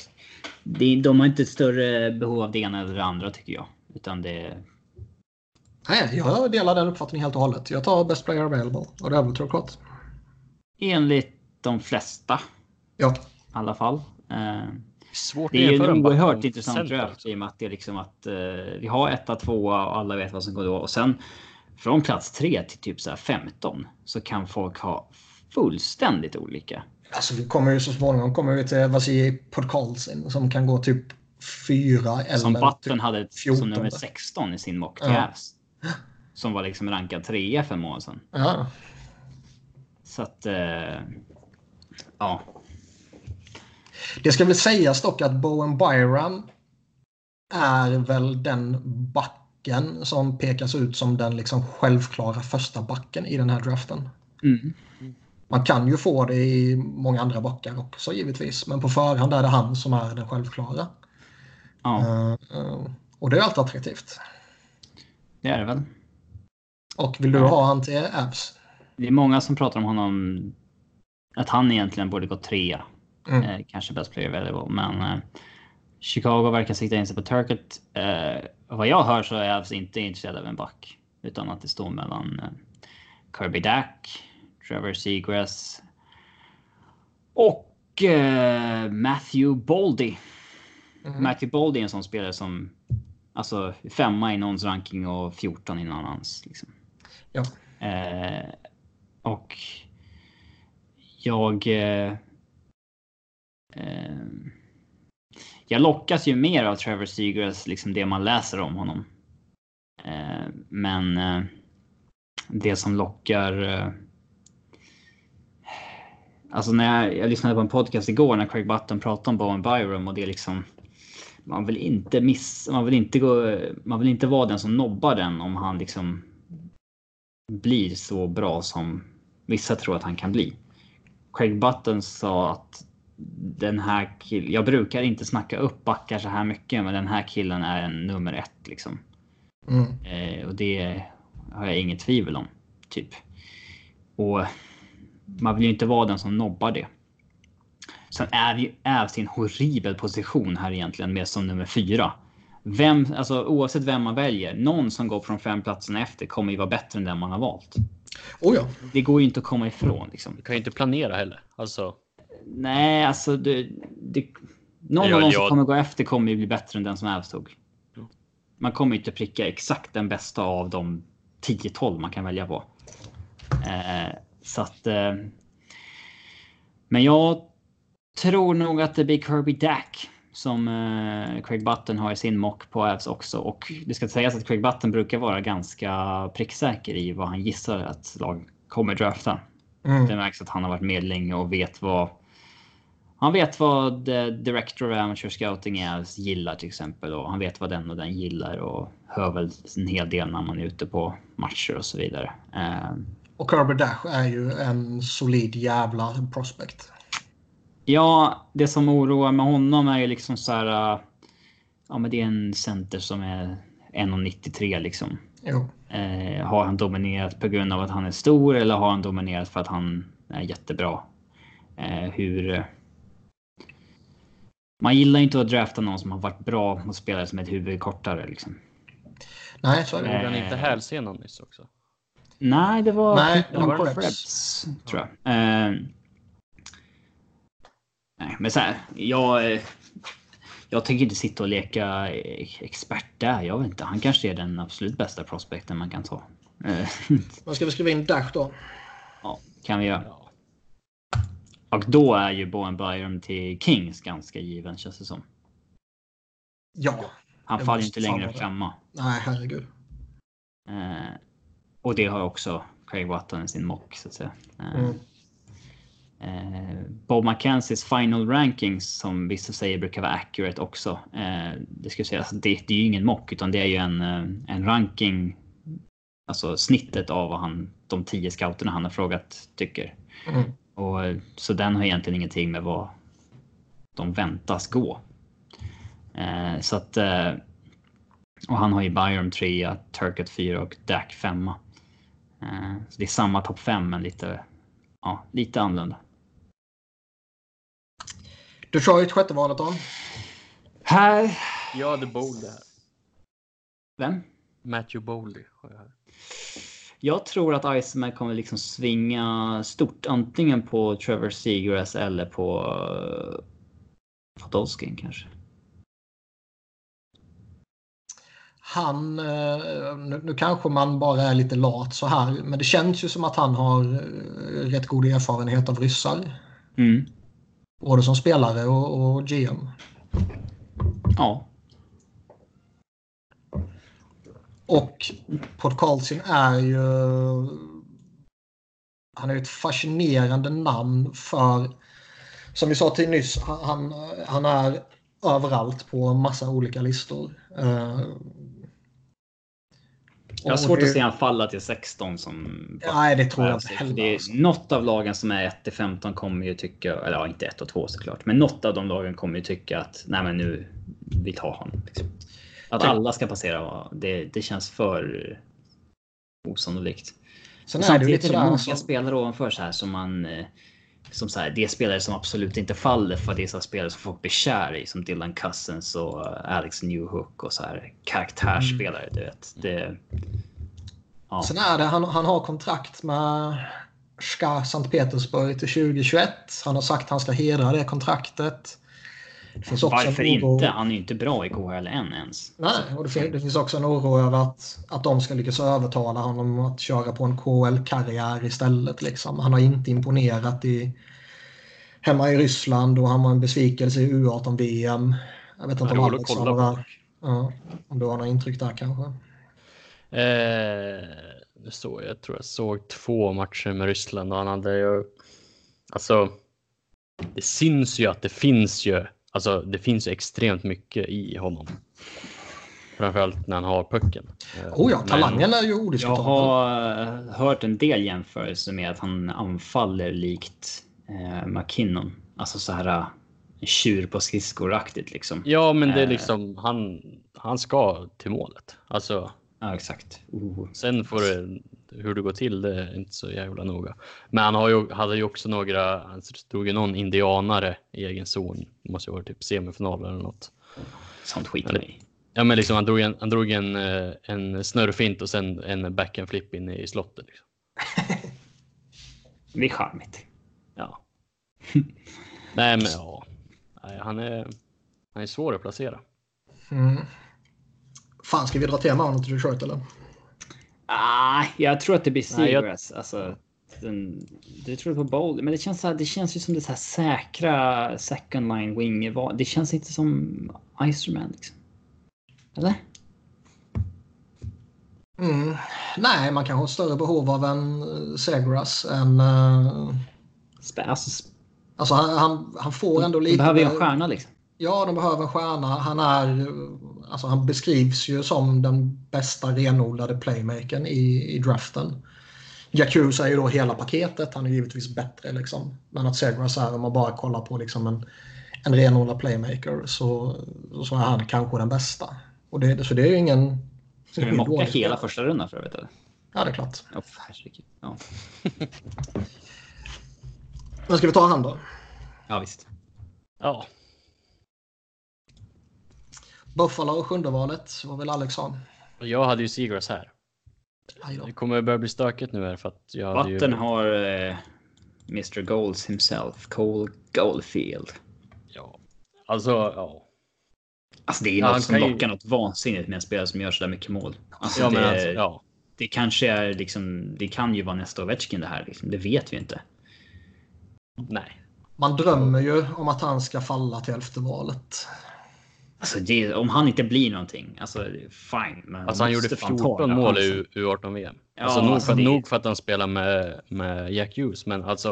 det, de har inte ett större behov av det ena eller det andra tycker jag. Utan det... Nej, jag delar den uppfattningen helt och hållet. Jag tar Best Player Available och det är väl Turcotte. Enligt de flesta Ja, i alla fall. Eh, Svårt det är ju en oerhört intressant draft i och med att det är liksom att eh, vi har etta, tvåa och alla vet vad som går då. Och sen från plats tre till typ så här 15 så kan folk ha fullständigt olika. alltså vi kommer ju så småningom kommer vi till Vasilij Podkolzin som kan gå typ fyra eller Som Button typ hade 14. som nummer 16 i sin mock Ja. Som var liksom rankad trea för en månad sedan. Ja, Så att... Eh, ja. Det ska väl sägas dock att Bowen Byram är väl den backen som pekas ut som den liksom självklara första backen i den här draften. Mm. Man kan ju få det i många andra backar också givetvis, men på förhand är det han som är den självklara. Ja, eh, och det är alltid attraktivt. det är det väl. Och vill du ha han till Avs? Det är många som pratar om honom. Att han egentligen borde gå trea. Mm. Eh, kanske best player available. Men eh, Chicago verkar sikta in sig på Turkett. Eh, vad jag hör så är Avs inte intresserad av en back. Utan att det står mellan eh, Kirby Dack, Trevor Seagrass och eh, Matthew Boldy. Mhm. Matthew Boldy är en sån spelare som alltså femma i någons ranking och 14 i någon annans. Liksom. Ja. Eh, och jag... Eh, eh, jag lockas ju mer av Trevor Seagrass, liksom det man läser om honom. Eh, men eh, det som lockar. Eh, alltså när jag, jag lyssnade på en podcast igår när Craig Button pratade om Bowen Byram och det är liksom. Man vill inte missa, man vill inte gå, man vill inte vara den som nobbar den om han liksom blir så bra som vissa tror att han kan bli. Craig Button sa att den här killen, jag brukar inte snacka upp backar så här mycket, men den här killen är en nummer ett liksom. Mm. Eh, och det har jag inget tvivel om. Typ. Och man vill ju inte vara den som nobbar det. Sen är vi ju Ävs i en horribel position här egentligen med som nummer fyra. Vem, alltså oavsett vem man väljer, någon som går från fem platserna efter kommer ju vara bättre än den man har valt. Oh ja. Det går ju inte att komma ifrån liksom. Du kan ju inte planera heller. Alltså, Nej, alltså det, det, någon Ja, av de som jag- kommer gå efter kommer ju bli bättre än den som Ävs tog. Ja. Man kommer ju inte pricka exakt den bästa av de 10-12 man kan välja på. Eh, så att. Eh, men jag tror nog att det blir Kirby Dack som eh, Craig Button har i sin mock på Avs också. Och det ska sägas att Craig Button brukar vara ganska pricksäker i vad han gissar att lag kommer drafta. Mm. Det märks att han har varit med länge och vet vad. Han vet vad the Director of Amateur Scouting är, gillar till exempel och han vet vad den och den gillar och hör väl en hel del när man är ute på matcher och så vidare. Eh, Och Kirby Dash är ju en solid jävla prospect. Ja, det som oroar med honom är ju liksom så här. äh, Ja, men det är en center som är 1,93 liksom. Eh, har han dominerat på grund av att han är stor eller har han dominerat för att han är jättebra? Eh, hur... eh, Man gillar ju inte att drafta någon som har varit bra mot spelare som är ett huvud kortare liksom. Nej, så är det. Gjorde inte hälsenan nyss också? Nej, det var Nej, det var Krebs, Krebs. tror jag. Eh, nej, men så här, jag, eh, jag tänker inte sitta och leka eh, expert där. Jag vet inte. Han kanske är den absolut bästa prospekten man kan ta. Eh, Vad ska vi skriva in Dash då? ja, kan vi göra. Och då är ju Bowen Byram till Kings ganska given känns det som. Ja. Han faller inte längre femma. Nej, herregud. Eh, och det har också Craig Watton i sin mock så att säga. Eh, Mm. Eh, Bob McKenzies final rankings som vissa säger brukar vara accurate också. Eh, det ska sägas att det, det är ju ingen mock utan det är ju en, eh, en ranking. Alltså snittet av vad han, de tio scouterna han har frågat tycker. Mm. Och, eh, så den har egentligen ingenting med vad de väntas gå. Eh, så att. Eh, och han har ju Byram 3, Turkett 4 och Dak 5. Eh, så det är samma topp 5 men lite, ja, lite annorlunda. Detroit, sjätte valet då? Här. Jag hade Boldy här. Vem? Matthew Boldy har jag tror att Iceman kommer liksom svinga stort antingen på Trevor Seagrass eller på uh, Podolskin kanske. Han, eh, nu, nu kanske man bara är lite lat så här, men det känns ju som att han har eh, rätt god erfarenhet av ryssar. Mm. Både som spelare och, och GM. Ja. Och Podkolzin är ju... Han är ett fascinerande namn för... Som vi sa till nyss, han, han är överallt på massa olika listor. Eh, Jag har svårt det- att se han falla till 16 som... Nej, det tror jag inte heller. Det alltså. är, något av lagen som är 1 till 15 kommer ju tycka, eller ja, inte 1 och 2 såklart, men något av de lagen kommer ju tycka att nej, men nu vi tar honom. Liksom. Att alla ska passera, det, det känns för osannolikt. Sen är det lite sådär... många Som, spelare ovanför så här som man eh, som så här, det är spelare som absolut inte faller för det är så spelare som folk blir kär i som Dylan Cousins och eh, Alex Newhook och så här karaktärsspelare. Du vet. Det, ja. sen är det, han, han har kontrakt med SKA Sankt Petersburg till 2021. Han har sagt att han ska hedra det kontraktet. Det finns också Varför en oro- inte? Han är ju inte bra i KHL än ens. Nej, och det, fin- det finns också en oro över att, att de ska lyckas övertala honom att köra på en KL-karriär istället. Liksom. Han har inte imponerat i, hemma i Ryssland och han var en besvikelse i U18-VM. Jag vet inte om Alex har kolla några, ja, om du har några intryck där kanske. Eh, jag, jag tror jag såg två matcher med Ryssland och han hade ju. Alltså. Det syns ju att det finns ju. Alltså, det finns extremt mycket i honom. Framförallt när han har pucken. Eh, Oh ja, talangen är ju Jag odiskutabel. har eh, hört en del jämförelser med att han anfaller likt eh, McKinnon. Alltså så här eh, tjur på skridskor-aktigt liksom. Ja, men det är liksom han. Han ska till målet. Alltså, Ja, exakt. Oh. sen får det hur det går till. Det är inte så jävla noga. Men han har ju, hade ju också några. Han drog ju någon indianare i egen zon. Det måste ju vara typ semifinal eller något. Sånt jag i. Ja, men liksom han drog en, han drog en, eh, en snurrfint och sen en backhand flip in i slottet. Liksom. Det är charmigt. Ja. Nej, men ja. Nej, han är. Han är svår att placera. Mm. Fan, ska vi dra till med honom till Detroit eller? Ah, jag tror att det blir Nej, jag- Seagrass. Alltså, den, det tror jag på bold. Men det känns, så här, det känns ju som det så här säkra second line wing. Det känns inte som Icerman. Liksom. Eller? Mm. Nej, man kanske har större behov av en uh, Segras än... Uh, Alltså, sp- alltså han, han, han får ändå lite... behöver ju en stjärna liksom. Ja, de behöver en stjärna. Han är... Alltså han beskrivs ju som den bästa renodlade playmakern i, i draften. Hughes är ju då hela paketet. Han är givetvis bättre liksom. Men att Segras är, om man bara kollar på liksom en, en renodlad playmaker så, så är han kanske den bästa. Och det, så det är ju ingen... Ska vi mocka hela första rundan för övrigt? Ja, det är klart. Herregud. Ja. Men ska vi ta han då? ja, visst. Ja, Buffalo och sjunde valet. Vad vill Alex ha? och jag hade ju Seagrass här. Det kommer börja bli stökigt nu här för att jag Vatten ju. har eh, Mr Goals himself, Cole Goldfield. Ja, alltså ja. Alltså det är Ja, något han som kan ju- lockar något vansinnigt med en spelare som gör så där mycket mål. Alltså Ja, det, men alltså, ja. det kanske är liksom, det kan ju vara nästa Ovechkin det här. Liksom. Det vet vi inte. Nej, Man drömmer ju om att han ska falla till elfte valet. Alltså det, om han inte blir någonting, alltså fine. Men alltså han gjorde måste fan ta 14 den här mål i U18 VM. Ja, alltså, nog, alltså för, det- nog för att han spelar med, med Jack Hughes, men alltså.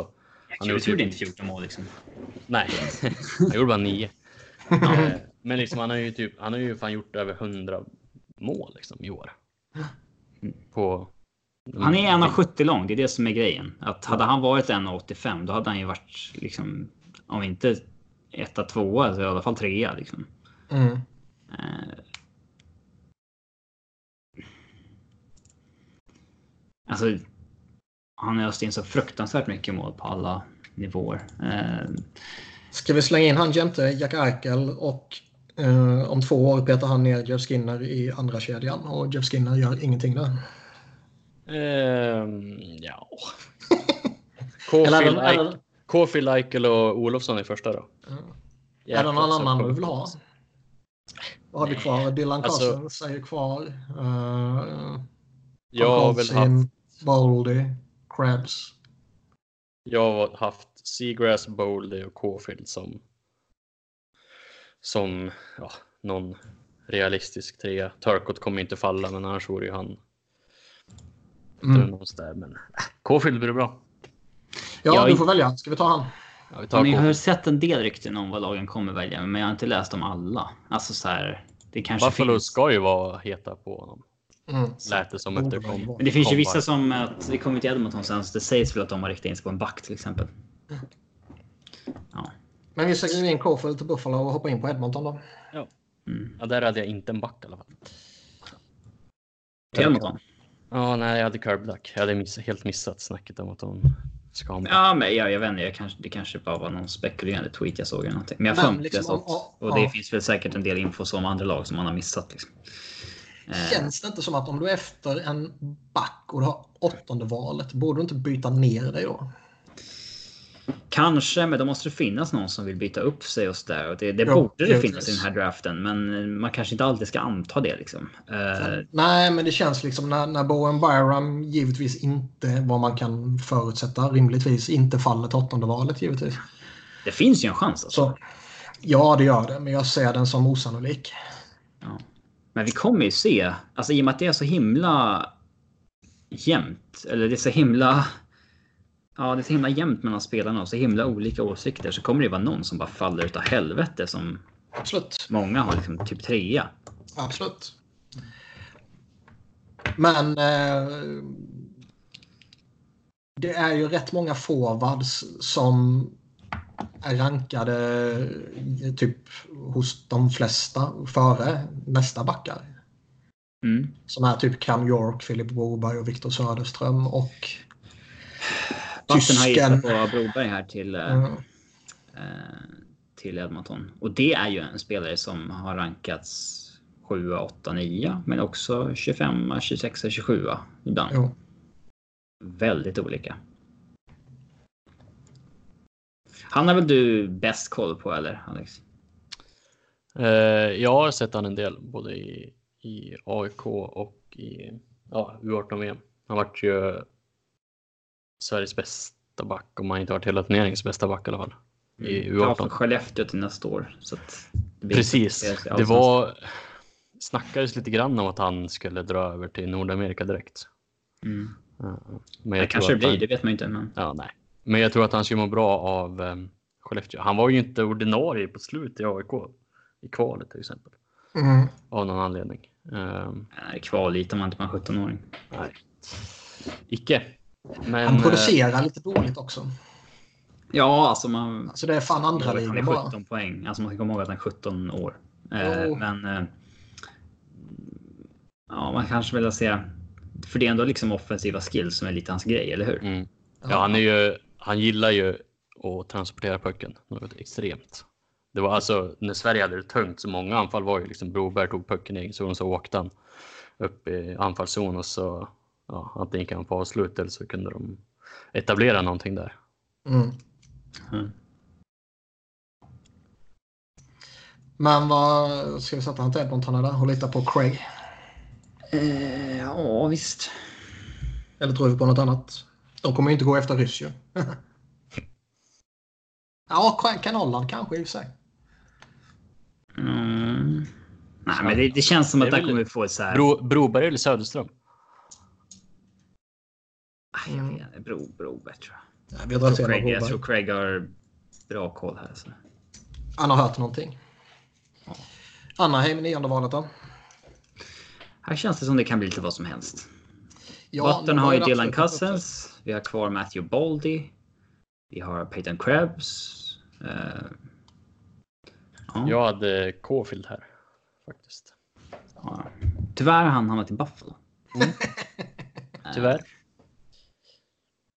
Jag han gjorde gjorde inte 14 mål liksom. Nej, han gjorde bara 9. Eh, men liksom han har ju typ, han har ju fan gjort över 100 mål liksom i år. På. Han är 1,70 lång, det är det som är grejen. Att hade han varit 1,85 då hade han ju varit liksom, om inte etta, tvåa, så i alla fall trea liksom. Mm. Eh. Alltså, han har öst in så fruktansvärt mycket mål på alla nivåer. Eh, Ska vi slänga in han jämte Jack Eichel och eh, om två år petar han ner Jeff Skinner i andra kedjan och Jeff Skinner gör ingenting där. Ehm, ja. Kåfil, Eichel och Olofsson i första då. Ja. Är det någon annan du vill ha? Vad har vi kvar? Dylan Alltså- Cousins är ju kvar. Uh, Jag har väl haft, Boldy, Krebs. jag har haft Seagrass, Bowley och Kåfil som. Som ja, någon realistisk trea. Turcott kommer inte falla, men annars vore ju han Mm. någonstans där. Men äh, Kåfil blir bra. Ja, Jag- du får välja. Ska vi ta han? Ja, vi tar Ni har sett en del rykten om vad lagen kommer välja, men jag har inte läst om alla. Alltså så här, det kanske Buffalo finns. ska ju vara heta på honom. Mm. Lät det som efter kom. Men det finns ju vissa som att det kommer till Edmonton sen, så det sägs väl att de har riktat in sig på en back till exempel. Ja. Men vi skriver in Caulfield till Buffalo och hoppar in på Edmonton då. Mm. Ja, där hade jag inte en back i alla fall. Till Edmonton? Ja, nej, jag hade Curbduck. Jag hade miss, helt missat snacket om att hon ska ha en back. Ja, men jag, jag vet inte. Jag kanske, det kanske bara var någon spekulerande tweet jag såg eller någonting. Men jag har liksom, såg. ja, Och det ja. finns väl säkert en del info som andra lag som man har missat. Liksom. Eh, Känns det inte som att om du är efter en back och du har åttonde valet, borde du inte byta ner dig då? Kanske, men då måste det finnas någon som vill byta upp sig och så där. Och det det Ja, borde det finnas i den här draften, men man kanske inte alltid ska anta det. Liksom. Eh, Nej, men det känns liksom när, när Bowen Byram givetvis inte, vad man kan förutsätta, rimligtvis inte faller till åttonde valet givetvis. det finns ju en chans. Alltså. Så ja, det gör det, men jag ser den som osannolik. Ja. Men vi kommer ju se, alltså i och med att det är så himla jämnt, eller det är så himla Ja, det är så himla jämnt mellan spelarna och så himla olika åsikter så kommer det vara någon som bara faller utav helvete som Absolut. många har liksom typ trea. Absolut. Men eh, det är ju rätt många forwards som är rankade eh, typ hos de flesta före nästa backar. Mm. Som är typ Cam York, Filip Broberg och Viktor Söderström och Batten har gissat på Broberg här till, Mm. till Edmonton. Och det är ju en spelare som har rankats 7, 8, 9 men också 25, 26, 27 ibland. Jo. Väldigt olika. Han har väl du bäst koll på eller Alex? Eh, jag har sett han en del både i, i AIK och i ja, U18-VM. Han vart ju Sveriges bästa back om han inte varit hela turneringens bästa back i alla fall. I Ja, för U18. Skellefteå till nästa år. Så att det Precis. det Det var snackades lite grann om att han skulle dra över till Nordamerika direkt. Mm. Ja, Men Det jag kanske tror det blir, han, det vet man inte. Men... ja, nej. Men jag tror att han skulle må bra av um, Skellefteå. Han var ju inte ordinarie på slutet i AIK i kvalet till exempel. Mm. Av någon anledning. Um, Nej, kvar lite om man inte är en 17-åring. nej. Icke. Men, Han eh, producerar lite dåligt också. Ja, alltså man... Alltså det är fan andra Han ligan är bara. 17 poäng. Alltså man ska komma ihåg att han är 17 år. Eh, Jo. men... Eh, ja, man kanske vill säga... För det är ändå liksom offensiva skills som är lite hans grej, eller hur? Mm. Ja, han, är ju, han gillar ju att transportera pucken något extremt. Det var alltså när Sverige hade det tungt så många anfall var ju liksom Broberg tog pucken i egen zon så åkte han upp i anfallszon och så ja, antingen han på avslut eller så kunde de etablera någonting där. Mm. Mm. Men vad ska vi sätta han till Edmonton eller? Och lita på Craig? Eh, ja, visst. Eller tror vi på något annat? De kommer ju inte gå efter ryss ju. ja, Kanollan kanske i och för sig. Mm. Nej, men det, det känns som att är där kommer vi få så här... Bro, Broberg eller Söderström? Jag vet inte, Bro, Broberg tror jag. Ja, vi Jag tror, Craig, jag tror Craig har bra koll här. Så. Han har hört någonting. Anaheim i nionde valet då? Här känns det som det kan bli lite vad som helst. Ja, Vatten nu har ju Dylan Cousins. Vi har kvar Matthew Baldy. Vi har Peyton Krebs. Eh, ja, Jag hade Caulfield här faktiskt. ja. Tyvärr har han hamnat i Buffalo. Tyvärr.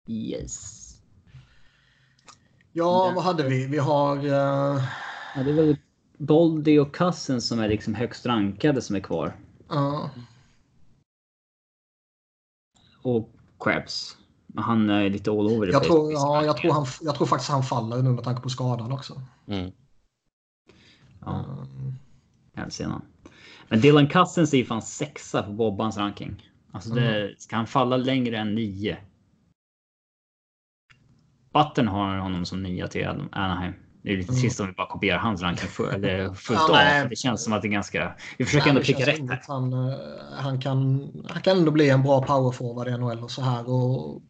Yes. Ja, vad hade vi? Vi har... eh, Ja, det är väl Baldy och Cousins som är liksom högst rankade som är kvar. ja, Och Krebs. Men han är lite all over the jag, tror, ja, jag, tror han, jag tror faktiskt han faller nu med tanke på skadan också. Mm. Ja, Mm. hälsenan. Men Dylan Cousins är ju fan sexa på Bobbans ranking. Alltså det, ska han falla längre än nio? Button har honom som nia till Anaheim. Det är lite Mm. trist om vi bara kopierar hans ranking för, eller fullt Ja, av. nej. Det känns som att det är ganska... Vi försöker Nej, ändå pricka rätt här. Han, eh, han, kan, han kan ändå bli en bra powerforward i NHL och så här. Och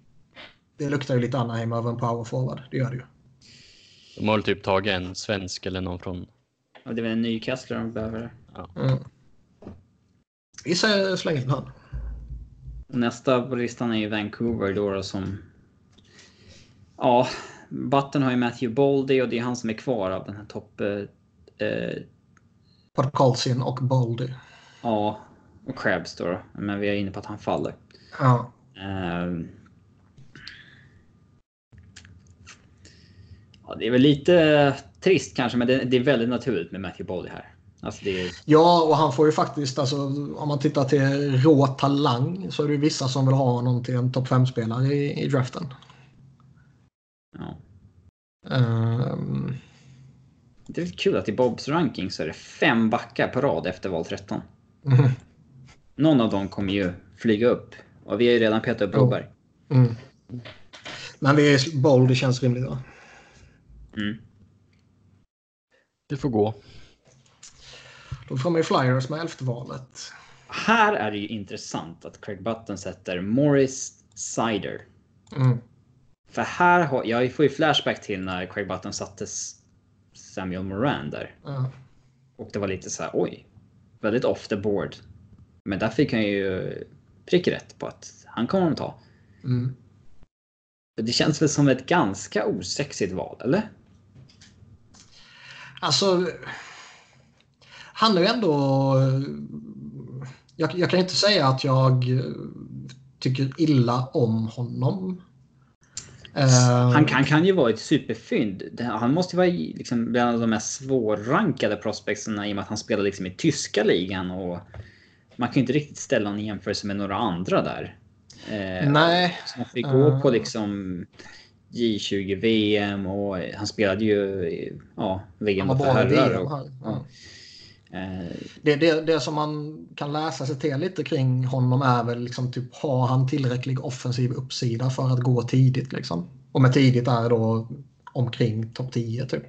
det luktar ju lite Anaheim över en powerforward. Det gör det ju. De har väl typ tagit en svensk eller någon från Ja, det är väl en ny Kessler de behöver. Mm. Vi slänger in han. Nästa på listan är ju Vancouver då, då som... Ja, Button har ju Matthew Baldy och det är han som är kvar av den här topp... Eh, eh, Podkolzin och Boldy. ja, och Krebs då. Men vi är inne på att han faller. Ja. Ehm. Ja, det är väl lite trist kanske, men det, det är väldigt naturligt med Matthew Baldy här. Alltså är, ja, och han får ju faktiskt, alltså, om man tittar till rå talang så är det vissa som vill ha honom till en topp 5-spelare i, i draften. Ehm, det är lite kul att i Bobs ranking så är det fem backar på rad efter val 13. mm, Någon av dem kommer ju flyga upp. Och vi har ju redan petat upp Broberg. mm. Men vi är, Boldy känns rimligt va? Mm. Det får gå. Då får man ju Flyers med elfte valet. Här är det ju intressant att Craig Button sätter Morris Sider. Mm. För här har jag får ju flashback till när Craig Button satte Samuel Moran där. Ja. Och det var lite så här, oj. Väldigt off the board. Men där fick han ju prick rätt på att han kommer att ta. Mm. Det känns väl som ett ganska osexigt val, eller? Alltså. Han är ju ändå. Jag, jag kan inte säga att jag tycker illa om honom. Eh, Han kan, kan ju vara ett superfynd. Han måste ju vara liksom bland de mest svårrankade prospectsarna i och med att han spelar liksom i tyska ligan. Och man kan ju inte riktigt ställa honom i jämförelse med några andra där. Eh, Nej. Så man fick gå på Eh. liksom J20 VM och han spelade ju ja, VM Han för herrar. Och, ja. Det, det, det som man kan läsa sig till lite kring honom är väl liksom typ har han tillräcklig offensiv uppsida för att gå tidigt liksom. Och med tidigt är då omkring topp 10 typ.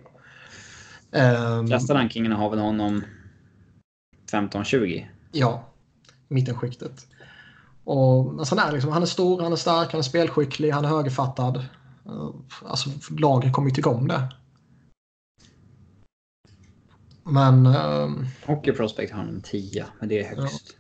Ehm, Flesta rankingarna har väl honom 15-20. Ja, mittenskiktet. Och alltså, är liksom, han är stor, han är stark, han är spelskicklig, han är högerfattad. Alltså laget kommer ju tycka om det. Men ehm, Hockey Prospect har honom 10, men det är högst.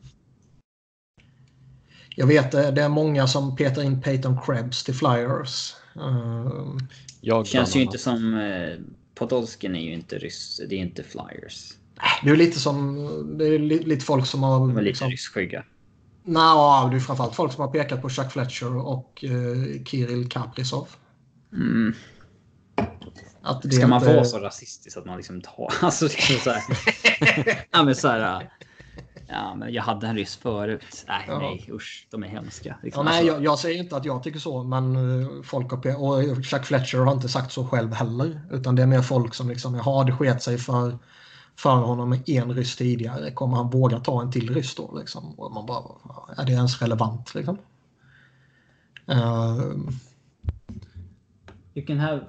jag vet det, det är många som petar in Peyton Krebs till Flyers. Ehm, Jag Känns ju inte som... Eh, Podolskin är ju inte ryss. Det är inte Flyers. det är lite som det är li, lite folk som har... De är lite liksom, ryssskygga. Nja, det är framförallt folk som har pekat på Chuck Fletcher och eh, Kirill Kaprizov. Mm. Att det Ska man inte- vara så rasistisk att man liksom tar... Alltså så här... ja men så här... Ja men jag hade en ryss förut. Nej Ja. nej usch. De är hemska. Ja, Liksom. nej, alltså, jag, jag säger inte att jag tycker så, men eh, folk har, pe- och Chuck Fletcher har inte sagt så själv heller. Utan det är mer folk som liksom, jaha, det sket sig för, för honom med en ryss tidigare. Kommer han våga ta en till ryss då? Liksom? Och man bara, är det ens relevant? Liksom? Eh, You can have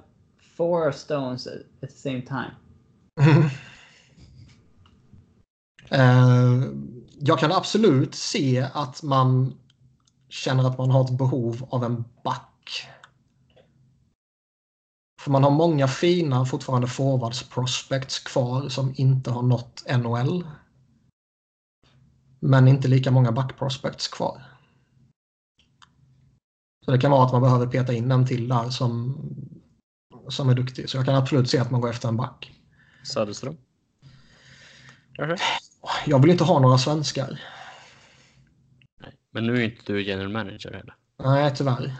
four stones at the same time. uh, jag kan absolut se att man känner att man har ett behov av en back. För man har många fina fortfarande forwards prospects kvar som inte har nått NHL. Men inte lika många back prospects kvar. Så det kan vara att man behöver peta in en till där som, som är duktig. Så jag kan absolut se att man går efter en back. Söderström? Kanske? Jag vill inte ha några svenskar. Nej. Men nu är inte du general manager heller. Nej, tyvärr.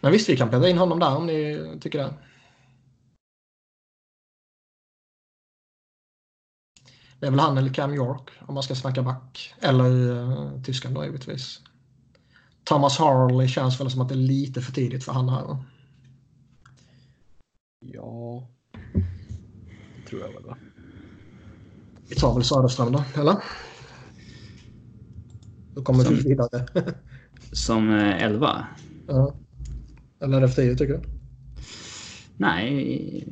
Men visst, vi kan peta in honom där om ni tycker det. Det är väl han eller Cam York om man ska snacka back. Eller uh, tyskan då givetvis. Thomas Harley känns väl som att det är lite för tidigt för han här. va? Ja. Det tror jag väl va? Vi tar väl Söderström då, eller? Då kommer vi Som- vidare. Som eh, 11? ja. Eller är det för tidigt tycker du? Nej.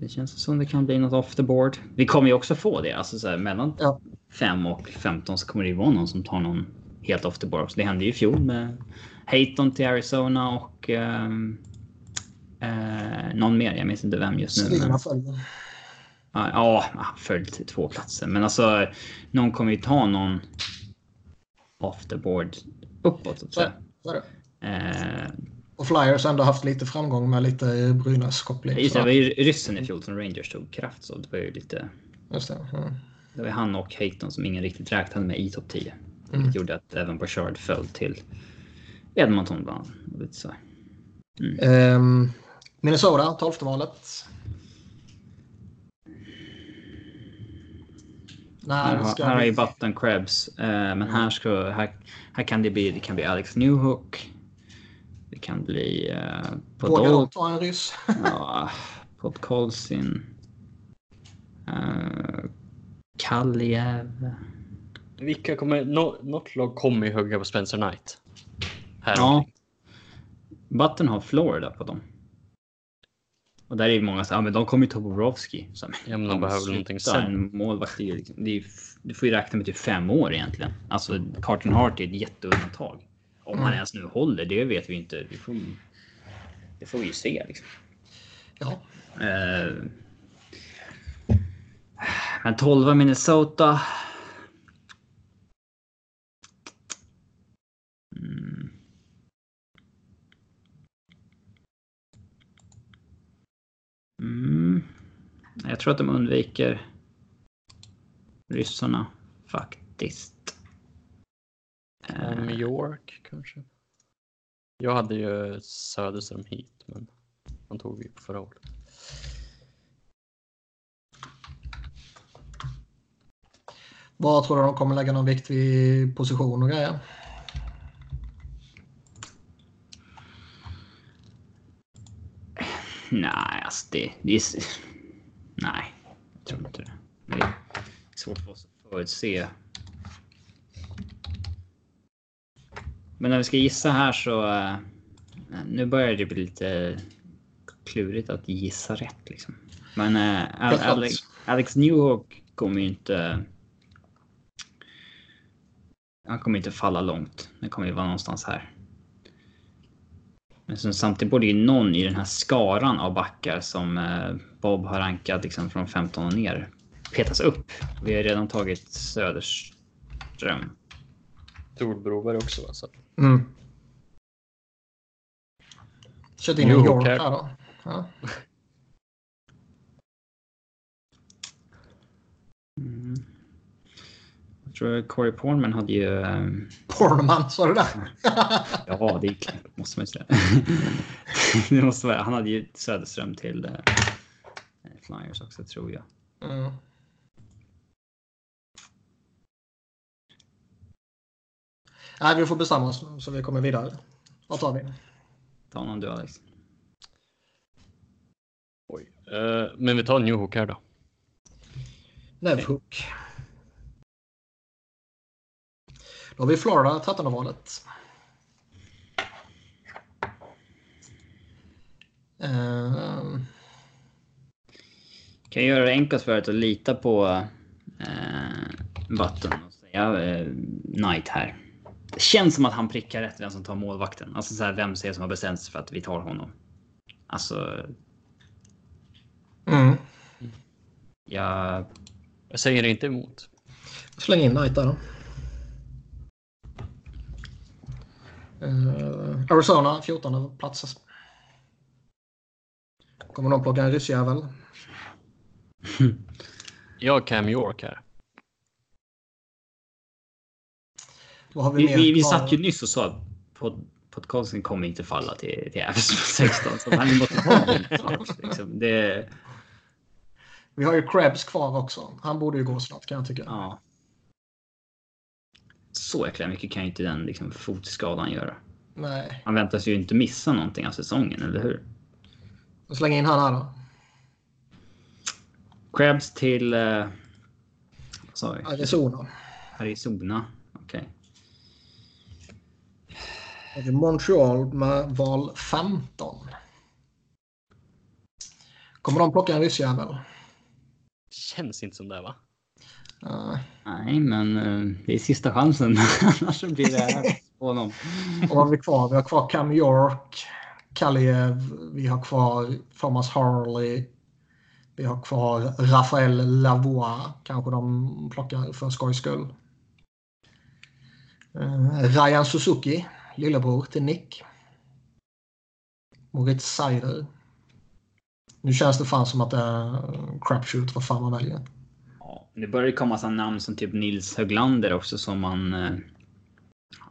Det känns som det kan bli något off the board. Vi kommer ju också få det. Alltså så här, mellan Ja. 5 och 15 så kommer det ju vara någon som tar någon helt off the board. också. Det hände ju i fjol med Hayton till Arizona och ehm, eh, någon mer. Jag minns inte vem just nu. Men, ja, till två platser. Men alltså, någon kommer ju ta någon off the board uppåt. Så Så, är det. Eh, Och Flyers har ändå haft lite framgång med lite Brynäs-koppling. just det, var ju ryssen i fjol som Rangers tog kraft så det var ju lite... Just det. Mm. Det var han och Hayton som ingen riktigt räknade med i topp 10. Mm. Vilket gjorde att även Bouchard föll till Edmonton bland annat. Här. Ehm, Minnesota, 12 valet. Här, här har bli- ju Button Krebs. Eh, men här, ska, här, här kan det bli, det kan bli Alex Newhook. Det kan bli uh, Vågar Podol, de ta en ryss? ja, Podkolzin. Uh, Kaliev. Vilka kommer... Nå, något lag kommer ju hugga på Spencer Knight. Här Ja. Button har Florida på dem. Och där är det många som ja, men de kommer ju ta Bobrovski. Så, Ja, men de behöver sluta, någonting sen. En målvakt ju liksom, det är, du får ju räkna med typ fem år egentligen. Alltså Carton Hart är ett jätteundantag. Om han ens nu håller, det vet vi inte. Det får, vi- det får vi ju se liksom. Ja. Eh, men 12 Minnesota. Mm. Jag tror att de undviker ryssarna faktiskt. Eh, New York kanske. Jag hade ju Söderström hit, men han tog vi på förra året. Vad tror du de kommer lägga någon vikt vid position och grejer? Nej, alltså det, det är... Nej, jag tror inte det. Det är svårt för oss att förutse. Men när vi ska gissa här så... eh, Nu börjar det bli lite klurigt att gissa rätt liksom. Men klart. Alex, Alex Newhook kommer ju inte... Han kommer inte falla långt. Det kommer ju vara någonstans här. Men sen samtidigt borde ju någon i den här skaran av backar som eh, Bob har rankat liksom från 15 och ner petas upp. Vi har redan tagit Söderström. Tord Broberg också va? Så. Mm. Kört in New York här. här då. Ja. Jag tror Corey Pornman hade ju... eh, Pornman, sa du det? Ja, det är klart, måste man ju säga. det måste vara, han hade ju Söderström till eh, Flyers också tror jag. Mm. Nej, vi får bestämma oss så vi kommer vidare. Vad tar vi? Ta någon du Alex. Oj. Eh, men vi tar New Hook här då. Nevhook. Då har vi Florida, 13 valet. Uh, Kan jag göra det enkelt för att lita på eh, Button och säga eh, Knight här. Det känns som att han prickar rätt vem som tar målvakten. Alltså så här, vem säger som har bestämt sig för att vi tar honom. Alltså, mm. jag... Jag säger inte emot. Släng in Knight där då. Eh, Arizona, 14 plats. Kommer de plocka en ryssjävel? Jag har Cam York här. Vad har vi, Vi, mer vi, satt ju nyss och sa att pod, podcasten kommer inte falla till, till Avs 16. Så han måste snart, liksom. det, Vi har ju Krebs kvar också. Han borde ju gå snart kan jag tycka. ja. Så jäkla mycket kan ju inte den liksom, fotskadan göra. Nej. Han väntas ju inte missa någonting av säsongen, eller hur? Släng in han här då. Krebs till... Eh, vad sa vi? Arizona. Arizona. Okej. Vi Montreal med val 15. Kommer de plocka en ryssjävel? Känns inte som det va? Nej. Nej, men eh, det är sista chansen. Annars blir det här på honom. Och vad har vi kvar? Vi har kvar Cam York, Kaliev, vi har kvar Thomas Harley. Vi har kvar Rafael Lavoie. Kanske de plockar för skojs skull. Eh, Ryan Suzuki, lillebror till Nick. Moritz Seider. Nu känns det fan som att det är crapshoot vad fan man väljer. Det börjar komma sådana namn som typ Nils Höglander också som man eh,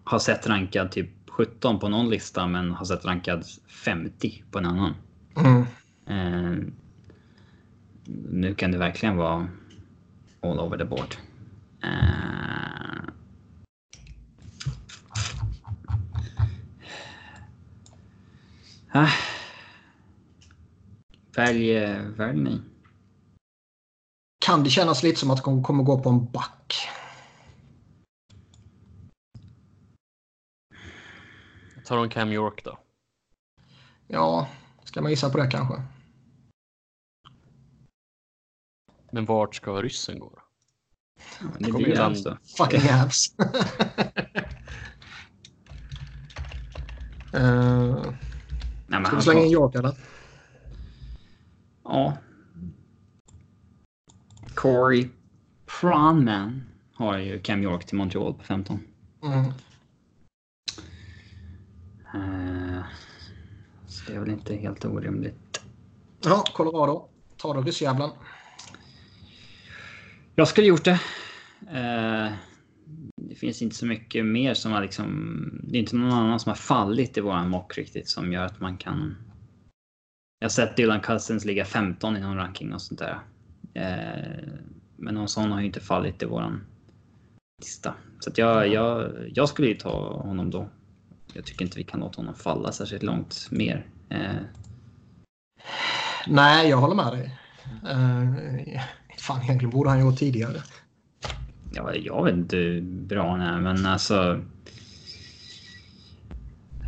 har sett rankad typ 17 på någon lista men har sett rankad 50 på en annan. Mm. Eh, nu kan det verkligen vara all over the board. Eh, ah. Välj, eh, välj ni. Kan det kännas lite som att de kommer gå på en back? Tar de Cam York då? Ja, ska man gissa på det kanske? Men vart ska ryssen gå? då? Det Kom blir igen. Avs då. Fucking Avs. uh, Nej, men ska vi slänga in York eller? Ja. Corey Pronman har ju Cam York till Montreal på 15. Mm. Eh, så det är väl inte helt orimligt. Ja, Colorado. Ta då ryssjävlen. Jag skulle gjort det. Eh, det finns inte så mycket mer som har liksom... Det är inte någon annan som har fallit i våran mock riktigt som gör att man kan... Jag har sett Dylan Cousins ligga 15 i någon ranking och sånt där. Eh, men någon sån har ju inte fallit i våran lista. Så jag, jag, jag skulle ju ta honom då. Jag tycker inte vi kan låta honom falla särskilt långt mer. Eh, Nej, jag håller med dig. Uh, fan, egentligen borde han ju gå tidigare. Ja, jag vet inte hur bra han är, men alltså...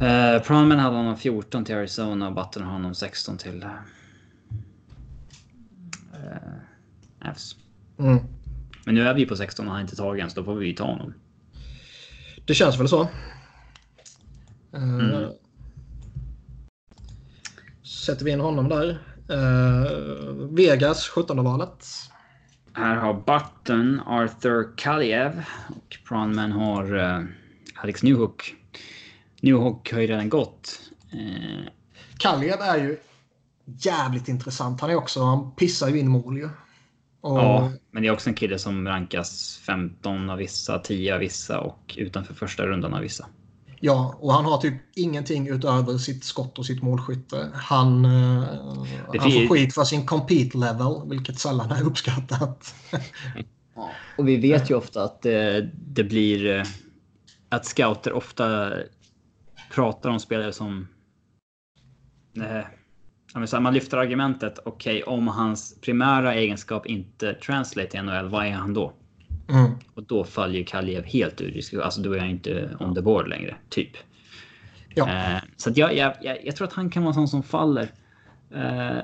Eh, Pronman hade honom 14 till Arizona och Button har honom 16 till... Eh, Avs. Mm. Men nu är vi på 16 och han har inte tagit än, så då får vi ju ta honom. Det känns väl så. Eh, Mm. Sätter vi in honom där. Eh, Vegas, 17 valet. Här har Button Arthur Kaliev och Pronman har eh, Alex Newhook. Newhook har ju redan gått. Eh, Kaliev är ju jävligt intressant. Han är också, han pissar ju in mål ju. Och, Ja, men det är också en kille som rankas 15 av vissa, 10 av vissa och utanför första rundan av vissa. ja, och han har typ ingenting utöver sitt skott och sitt målskytte. Han, eh, Det han får skit för sin compete level, vilket sällan är uppskattat. Och vi vet ju ofta att det, det blir... eh, Att scouter ofta pratar om spelare som... Eh, man lyfter argumentet, okej om hans primära egenskap inte translate till NHL, vad är han då? Mm. Och då faller ju helt ur diskussion. Alltså då är han inte on the board längre, typ. Ja. Eh, så jag, jag, jag, jag tror att han kan vara en sån som faller. Eh,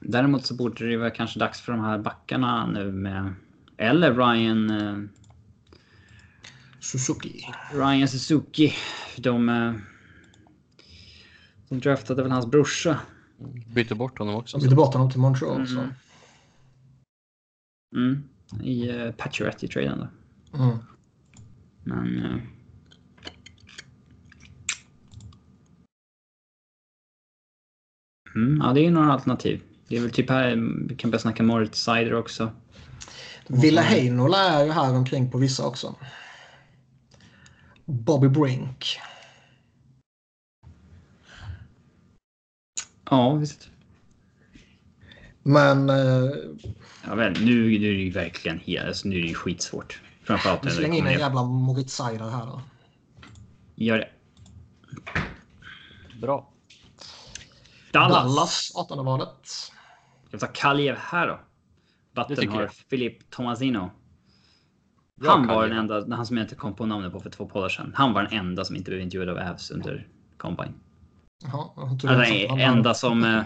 däremot så borde det vara kanske dags för de här backarna nu med... Eller Ryan, eh, Suzuki. Ryan Suzuki. De, eh, de draftade väl hans brorsa. Bytte bort honom också. Bytte bort honom till Montreal. Så. Mm. Mm, I uh, Pacioretty-traden då. Mm. Men... eh, Mm, ja, det är ju några alternativ. Det är väl typ här, vi kan börja snacka Moritz Sider också. Ville Heinola är ju här omkring på vissa också. Bobby Brink. Ja, visst. Men eh, Ja, väl, nu, nu är det ju verkligen helt, alltså, nu är det ju skitsvårt. Framförallt vi när det slänger in en jävla Moritz Seider här då. Gör det. Bra. Dallas. Dallas, 18 valet. Ska vi ta Kaliev här då? Batten har. Filip Tomasino. Han var den enda, han som jag inte kom på namnet på för två poddar sedan. Han var den enda som inte blev intervjuad av Avs under Combine. Tror Alltså, så. enda som... eh,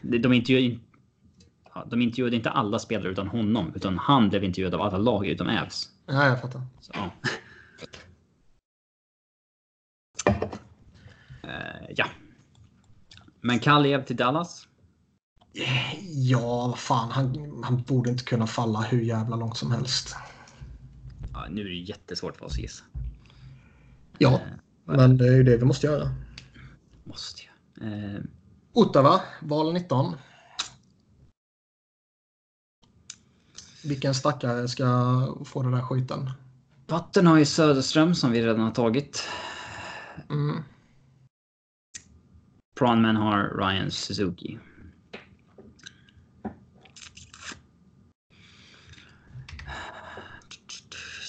De, de intervjuade ja, de intervjuade inte alla spelare utan honom. Utan han blev intervjuad av alla lag utom Avs. Ja, jag fattar. Så, ja. Eh, ja. Men Kaliev till Dallas. Ja, vad fan. Han, han borde inte kunna falla hur jävla långt som helst. Ja, nu är det jättesvårt för oss att gissa. Ja, Eh, men det är ju det vi måste göra. måste jag. Eh, Ottawa, val 19. Vilken stackare ska få den där skiten? Vatten har ju Söderström som vi redan har tagit. Mm. Pronman har Ryan Suzuki.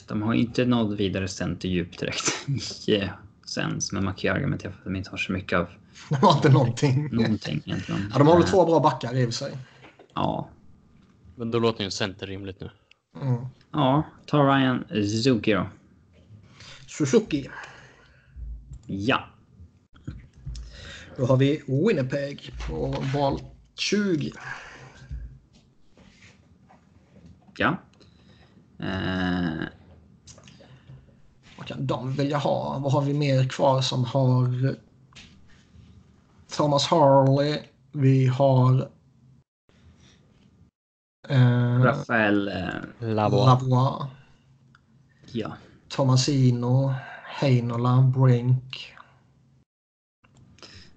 De har ju inte nått vidare centerdjup direkt i sens, men för att de inte har så mycket av De har inte någonting. någonting egentligen. Ja, de har väl Eh, två bra backar i och för sig. Ja, Men då låter ju en center rimligt nu. Mm. ja, ta Ryan Suzuki då. Suzuki. Ja, Då har vi Winnipeg på val 20. ja. Eh, kan de vilja ha? Vad har vi mer kvar som har Thomas Harley. Vi har eh, Rafael... Eh, Lavois. Lavois, ja. Tomasino, Heinola, Brink.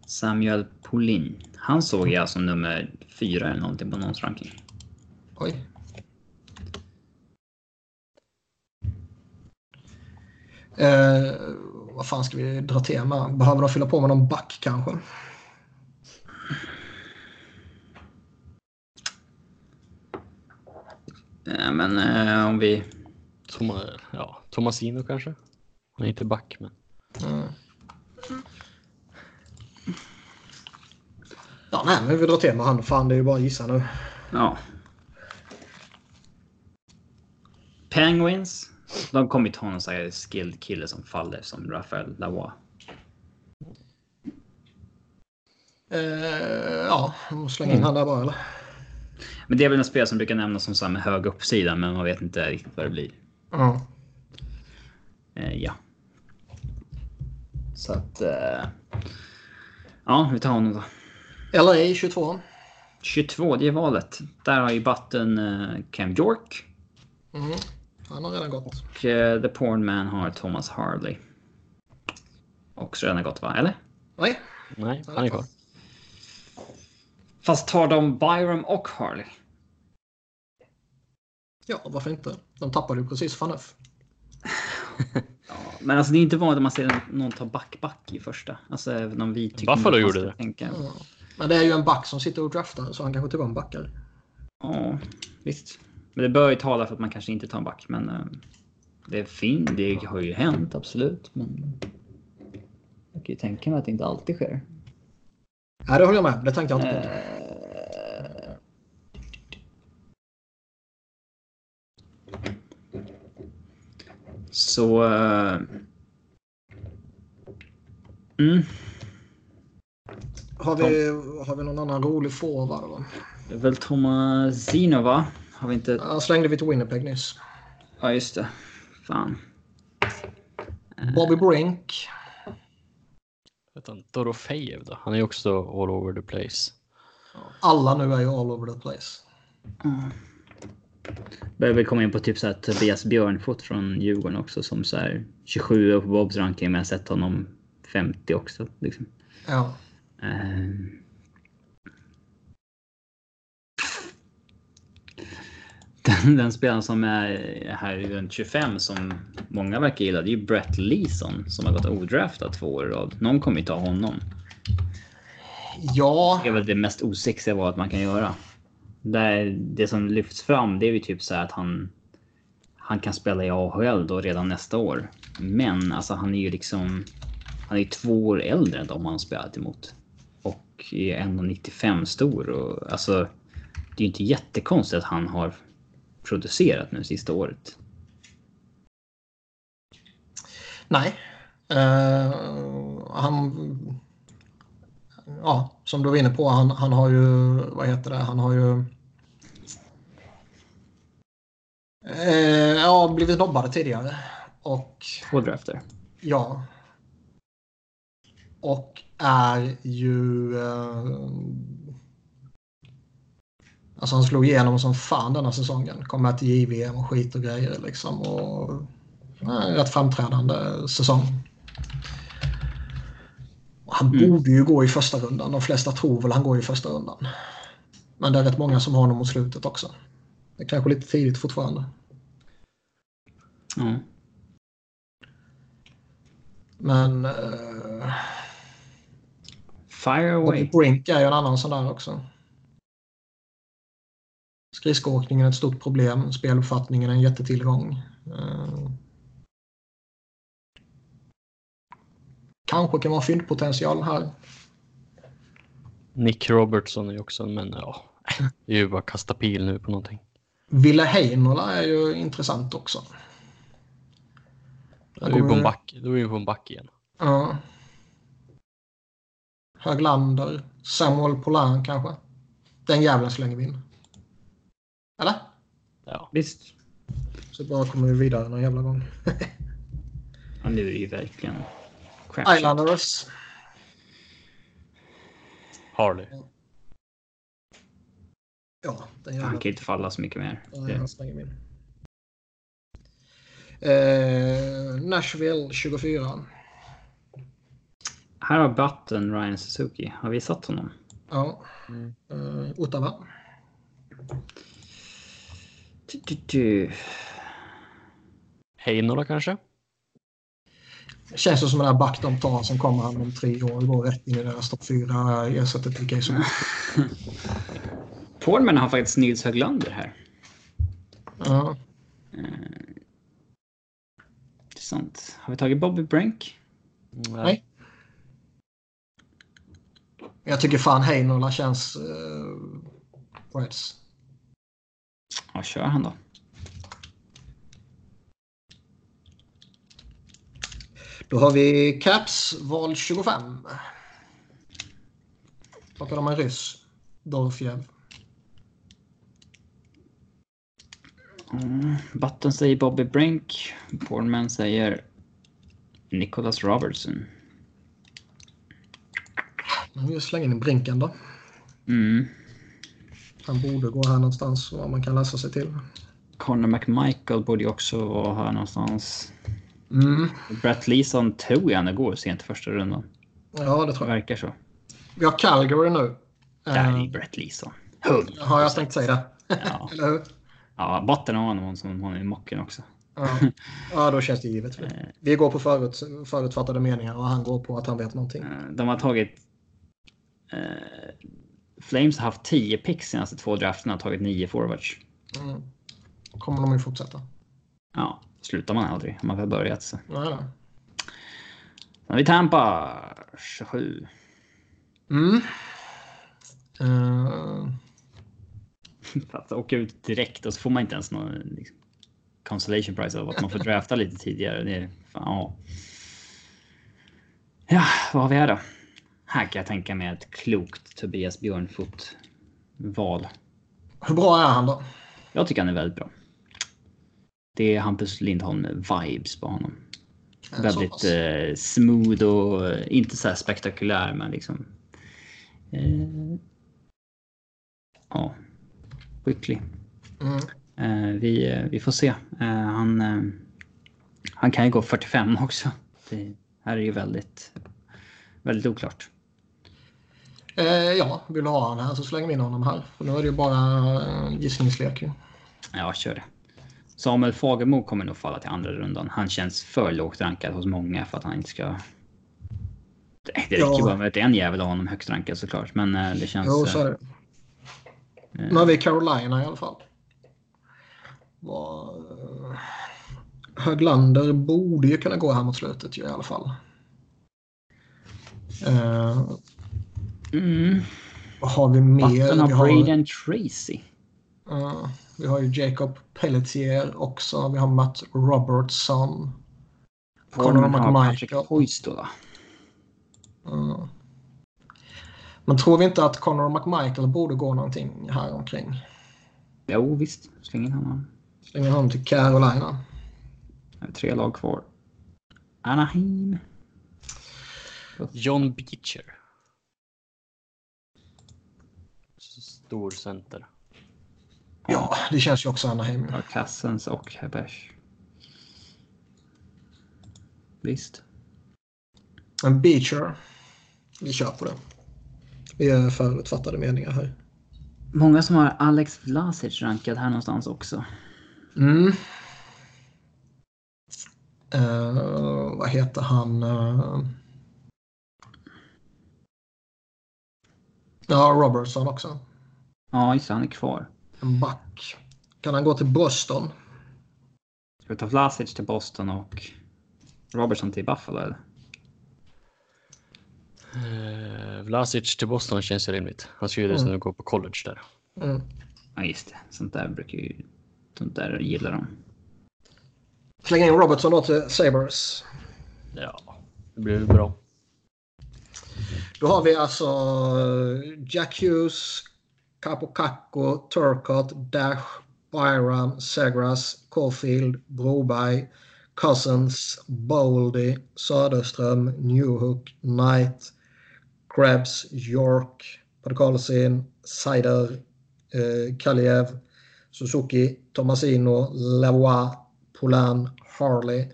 Samuel Polin. Han såg jag som nummer fyra eller någonting på någons ranking. Oj. Eh, vad fan ska vi dra till med? Behöver de fylla på med någon back kanske? Eh, men eh, om vi... Toma, ja, Tomasino kanske? Han är inte back, men Mm. Ja, nej, men vi drar till med han. Fan, det är ju bara att gissa nu. Ja. Penguins. De kommer inte ha någon sån här skilled kille som faller som Rafael Lavois. Eh, ja, släng in han där bara eller? Men det är väl en spelare som brukar nämnas som så med hög uppsida, men man vet inte riktigt vad det blir. Ja. Eh, ja. Så att... Eh, ja, vi tar honom då. LA 22. 22, det är valet. Där har ju Button eh, Cam York. Mm. Han har redan gått. Och eh, The Porn Man har Thomas Harley. Också redan gått va? Eller? Nej. nej, han är kvar. Fast tar de Byram och Harley? Ja, varför inte? De tappade ju precis Faneuf. Men alltså det är inte vanligt att man ser någon ta back-back i första. Alltså även om vi tycker... Buffalo gjorde det. Tänka. Ja. Men det är ju en back som sitter och draftar så han kanske till och med backar. Ja, visst. Men det bör ju tala för att man kanske inte tar en back. Men eh, det är fint. Det har ju hänt, absolut. Men jag kan ju tänka mig att det inte alltid sker. Ja, det håller jag med. Det tänkte jag inte på. Eh, Så... eh, Mm, Har vi, har vi någon annan rolig forward? det är väl Tomasino va? Har vi inte... Ja, slängde vi till Winnipeg nyss. Ja, just det. Fan. Bobby Brink. Utan Dorofejev då? Han är ju också all over the place. Alla nu är ju all over the place. Börjar väl komma in på typ så här Tobias Björnfot från Djurgården också som så här 27 på Bobs ranking men jag har sett honom 50 också. Liksom. Ja. Ehm. Den, den spelaren som är här runt 25 som många verkar gilla det är ju Brett Leeson som har gått odraftad två år i rad. Någon kommer ju ta honom. Ja, Det är väl det mest osexiga valet man kan göra. Där det som lyfts fram det är ju typ så här att han han kan spela i AHL då redan nästa år. Men alltså han är ju liksom han är ju två år äldre än de han spelat emot. Och är 1,95 stor och alltså det är ju inte jättekonstigt att han har producerat nu sista året. nej. Eh, han... Ja, som du var inne på, han, han har ju... Vad heter det? Han har ju... Eh, ja, blivit nobbad tidigare. Och Två drafter. Ja. Och är ju... Eh, alltså han slog igenom som fan denna säsongen. Kom med till JVM och skit och grejer liksom. Och, eh, rätt framträdande säsong. Han Mm. borde ju gå i första rundan. De flesta tror väl han går i första rundan. Men det är rätt många som har honom mot slutet också. Det är kanske lite tidigt fortfarande. Ja. Men... Eh, Fire away. Brink är ju en annan sån där också. Skridskoåkningen är ett stort problem. Speluppfattningen är en jättetillgång. Eh, Kanske kan vara fyndpotential här. Nick Robertson är ju också, men ja. Det är ju bara att kasta pil nu på någonting. Ville Heinola är ju intressant också. Då är vi på en back, då är vi på en back igen. Ja. Höglander. Samuel Polan kanske. Den jäveln slänger vi in. Eller? Ja. Visst. Så bara kommer vi vidare någon jävla gång. Ja, nu är det ju verkligen crap. Islanders. Harley. Ja, den Han jävla... kan ju inte falla så mycket mer. Det- han slänger min. Eh, Nashville 24. Här har Button Ryan Suzuki. Har vi satt honom? Ja. Mm. Eh, Ottawa. Du, du, du. Heinola kanske? Känns det som den där back de tar som kommer han om tre år går rätt in i deras topp fyra. Ersätter till Casey. Portman har faktiskt Nils Höglander här. Ja. Intressant. Har vi tagit Bobby Brink? Nej. Jag tycker fan Heinola känns uh, Reds. Ja, kör han då. Då har vi Caps val 25. Plockar de en ryss. Dorfjev. Mm. Button säger Bobby Brink. Portman säger Nicholas Robertson. Jag slänga in Brinken då. Mm. Han borde gå här någonstans vad man kan läsa sig till. Connor McMichael borde ju också vara här någonstans. Mm. Brett Leeson tror jag han går sent i första rundan. Ja, det tror jag. verkar så. Vi har Calgary nu. Där är Eh, Brett Leeson. Hund. har jag tänkt säga det? Ja, Eller hur? ja Button har honom som honom i mocken också. Ja. ja, då känns det givet. Vi går på förut, förutfattade meningar och han går på att han vet någonting. Eh, De har tagit... Flames har haft 10 picks senaste två drafterna och tagit 9 forwards. Mm. Kommer de ju fortsätta. Ja, slutar man aldrig. Man har väl börjat så. Nej, nej. Sen har vi Tampa 27. Mm. För att åka ut direkt och så får man inte ens någon liksom, consolation prize av att man får drafta lite tidigare. Det är, fan, ja. ja, vad har vi här då? Här kan jag tänka mig ett klokt Tobias Björnfot val. hur bra är han då? Jag tycker han är väldigt bra. Det är Hampus Lindholm med vibes på honom. Så Väldigt eh, smooth och eh, inte så här spektakulär men liksom. Eh, ja. Skicklig. Mm. Eh, vi, eh, vi får se. Eh, han, han kan ju gå 45 också. Det här är ju väldigt, väldigt oklart. Eh, ja, vill du ha han här så slänger vi in honom här. För nu är det ju bara uh, gissningslek. ju. Ja, kör det. Samuel Fagermo kommer nog falla till andra rundan. Han känns för lågt rankad hos många för att han inte ska... Det räcker Ja. bara med att en jävel har honom högst rankad såklart. Men eh, det känns... Jo, så är eh, det. Nu har vi Carolina i alla fall. Eh, Höglander borde ju kunna gå här mot slutet ju, i alla fall. Eh, mm. vad har vi mer? Button har Vi har, Braden Tracy. eh, vi har ju Jacob Pelletier också. Vi har Matt Robertson. Har McMichael. Patrick Hoistola. Eh, men tror vi inte att Connor McMichael borde gå någonting här omkring? Jo, visst. Släng in honom. Slänger honom till Carolina. Det är tre lag kvar. Anaheim. John Beecher. Stor center. Ja, det känns ju också Anaheim. Ja, Cassens och Hebers. Visst. En Beecher. Vi kör på det. Vi är förutfattade meningar här. Många som har Alex Vlasic rankad här någonstans också. Mm. Eh, vad heter han? Eh, ja, Robertson också. Ja, just han är kvar. En back. Kan han gå till Boston? Ska vi ta Vlasic till Boston och Robertson till Buffalo eller? Eh, Vlasic till Boston känns ju rimligt. Han ska ju dessutom Mm. gå på college där. Mm. Ja, just det. Sånt där brukar ju... Sånt där gillar de. Släng in Robertson då till Sabres. Ja, det blir väl bra. Då har vi alltså eh, Jack Hughes, Capo Cacco, Turcott, Dash, Byram, Segras, Caulfield, Broberg, Cousins, Boldy, Söderström, Newhook, Knight, Krebs, York, Podkolzin, Seider, eh, Kaliev, Suzuki, Tomasino, Lavois, Polan, Harley.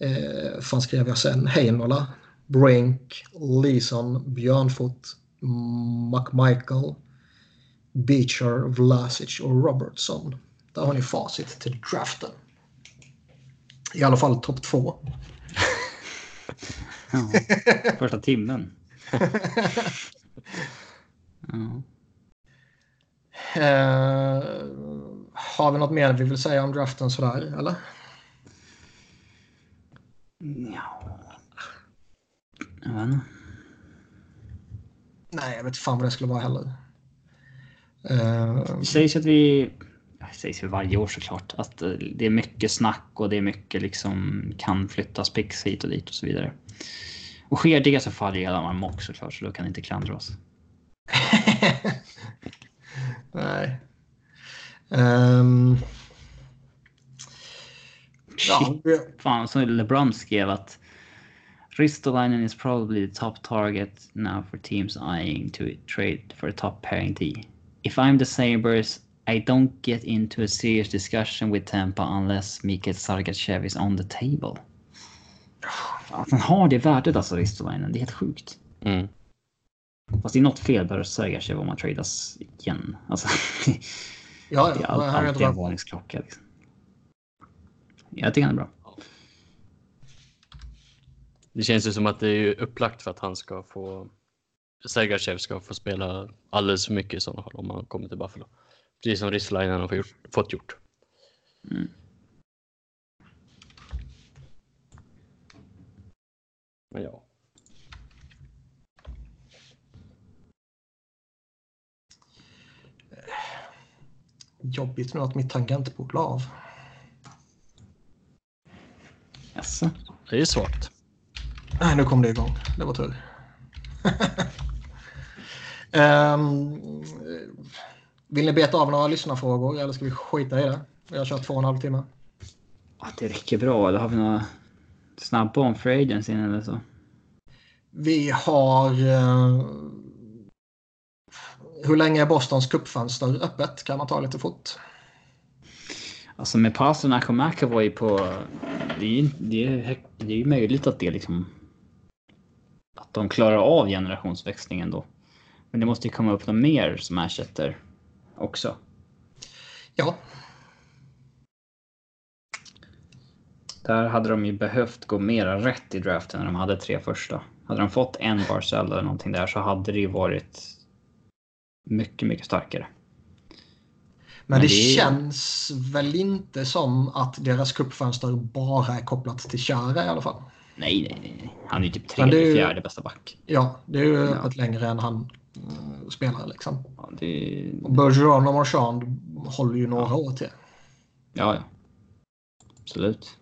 Eh, fan skrev jag sen? Heinola, Brink, Leeson, Björnfot, McMichael, Beecher, Vlasic och Robertson. Där har ni facit till draften. I alla fall topp två. Ja, första timmen. Ja. Eh, har vi något mer vi vill säga om draften sådär, eller? Ja. Jag vet inte. Nej, jag vet fan vad det skulle vara heller. Eh, Det sägs att vi... Det sägs ju varje år såklart. Att eh, det är mycket snack och det är mycket liksom kan flyttas pix hit och dit och så vidare. Och sker det så faller hela man mock såklart så då kan det inte klandra oss. Nej. Ehm, ja, vi- Fan, så LeBron skrev att Ristolainen is probably the top target now for teams eyeing to trade for a top pairing D. If I'm the Sabres, I don't get into a serious discussion with Tampa unless Mikael Sargachev is on the table. Att han har det värdet alltså, Ristolainen. Det är helt sjukt. Mm. Fast det är något fel på Sergachev om man tradas igen. Alltså, ja, det är all, alltid en bra. varningsklocka. Liksom. Jag tycker han är bra. Det känns ju som att det är upplagt för att han ska få Sergachev ska få spela alldeles för mycket i sådana fall om han kommer till Buffalo. Precis som Ristolainen har fått gjort. Fått gjort. Mm. Men ja. Jobbigt nu att mitt tangentbord la av. Jaså? Det är svagt. Nej, nu kom det igång. Det var tur. Ehm, vill ni beta av några lyssnarfrågor eller ska vi skita i det? Vi har kört två och en halv timme. Ja, det räcker bra. Då har vi några snabba om free agency eller så. Vi har... eh, hur länge är Bostons cupfönster öppet? Kan man ta lite fort? Alltså med Pasternak och McAvoy på... Det är ju det är, det är möjligt att det liksom... Att de klarar av generationsväxlingen då. Men det måste ju komma upp något mer som ersätter också. Ja, Där hade de ju behövt gå mera rätt i draften när de hade tre första. Hade de fått en Barcel eller någonting där så hade det ju varit mycket, mycket starkare. men, Men det, det känns väl inte som att deras cupfönster bara är kopplat till Chara i alla fall. Nej, nej, nej. Han är ju typ tredje, fjärde bästa back. Ja, det är ju öppet längre än han mm, spelar liksom. Ja, det... Och Bergeron och Marchand håller ju några år till. ja, ja. Absolut.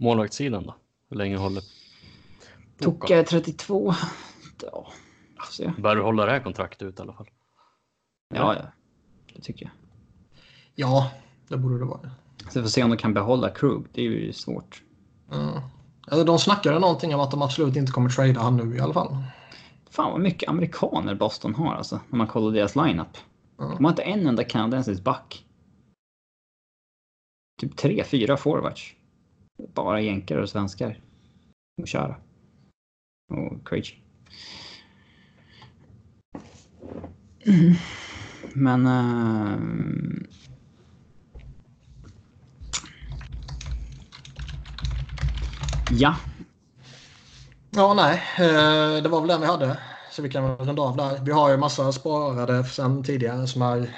Målvaktssidan då? Hur länge håller? Toka är 32. Ja. Bör du hålla det här kontraktet ut i alla fall? Ja, ja. Det tycker jag. Ja, det borde det vara. Så vi får se om de kan behålla Krug. Det är ju svårt. Mm. Alltså, de snackade någonting om att de absolut inte kommer trada han nu i alla fall. Fan vad mycket amerikaner Boston har alltså. När man kollar deras lineup. Mm. De har inte en enda kanadensisk back. Typ tre, fyra forwards. Bara jänkare och svenskar. Och köra. Och. Mm. Men... ehm, Ja, Ja, nej, eh, det var väl den vi hade. Så vi kan väl runda av där. Vi har ju massa sparade sen tidigare som är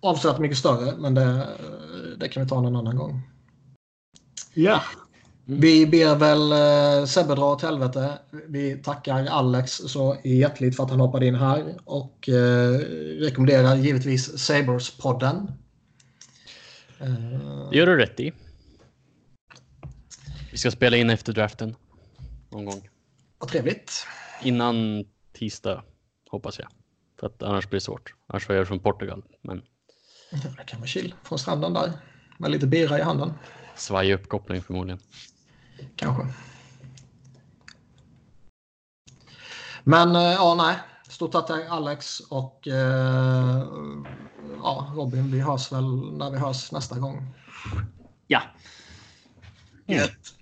avsevärt mycket större. Men det, det kan vi ta någon annan gång. Ja. Vi ber väl eh, Sebbe dra åt helvete. Vi tackar Alex så hjärtligt för att han hoppade in här. Och eh, rekommenderar givetvis Sabres-podden. Eh, Det gör du rätt i. Vi ska spela in efter draften. Någon gång. Vad trevligt. Innan tisdag, hoppas jag. För att annars blir det svårt. Annars får jag från Portugal. Men Ja, det kan vara chill från stranden där. Med lite bira i handen. Svajig uppkoppling förmodligen. Kanske. Men eh, ja, nej. Stort tack till Alex och eh, ja, Robin. Vi hörs väl när vi hörs nästa gång. Ja. Gött.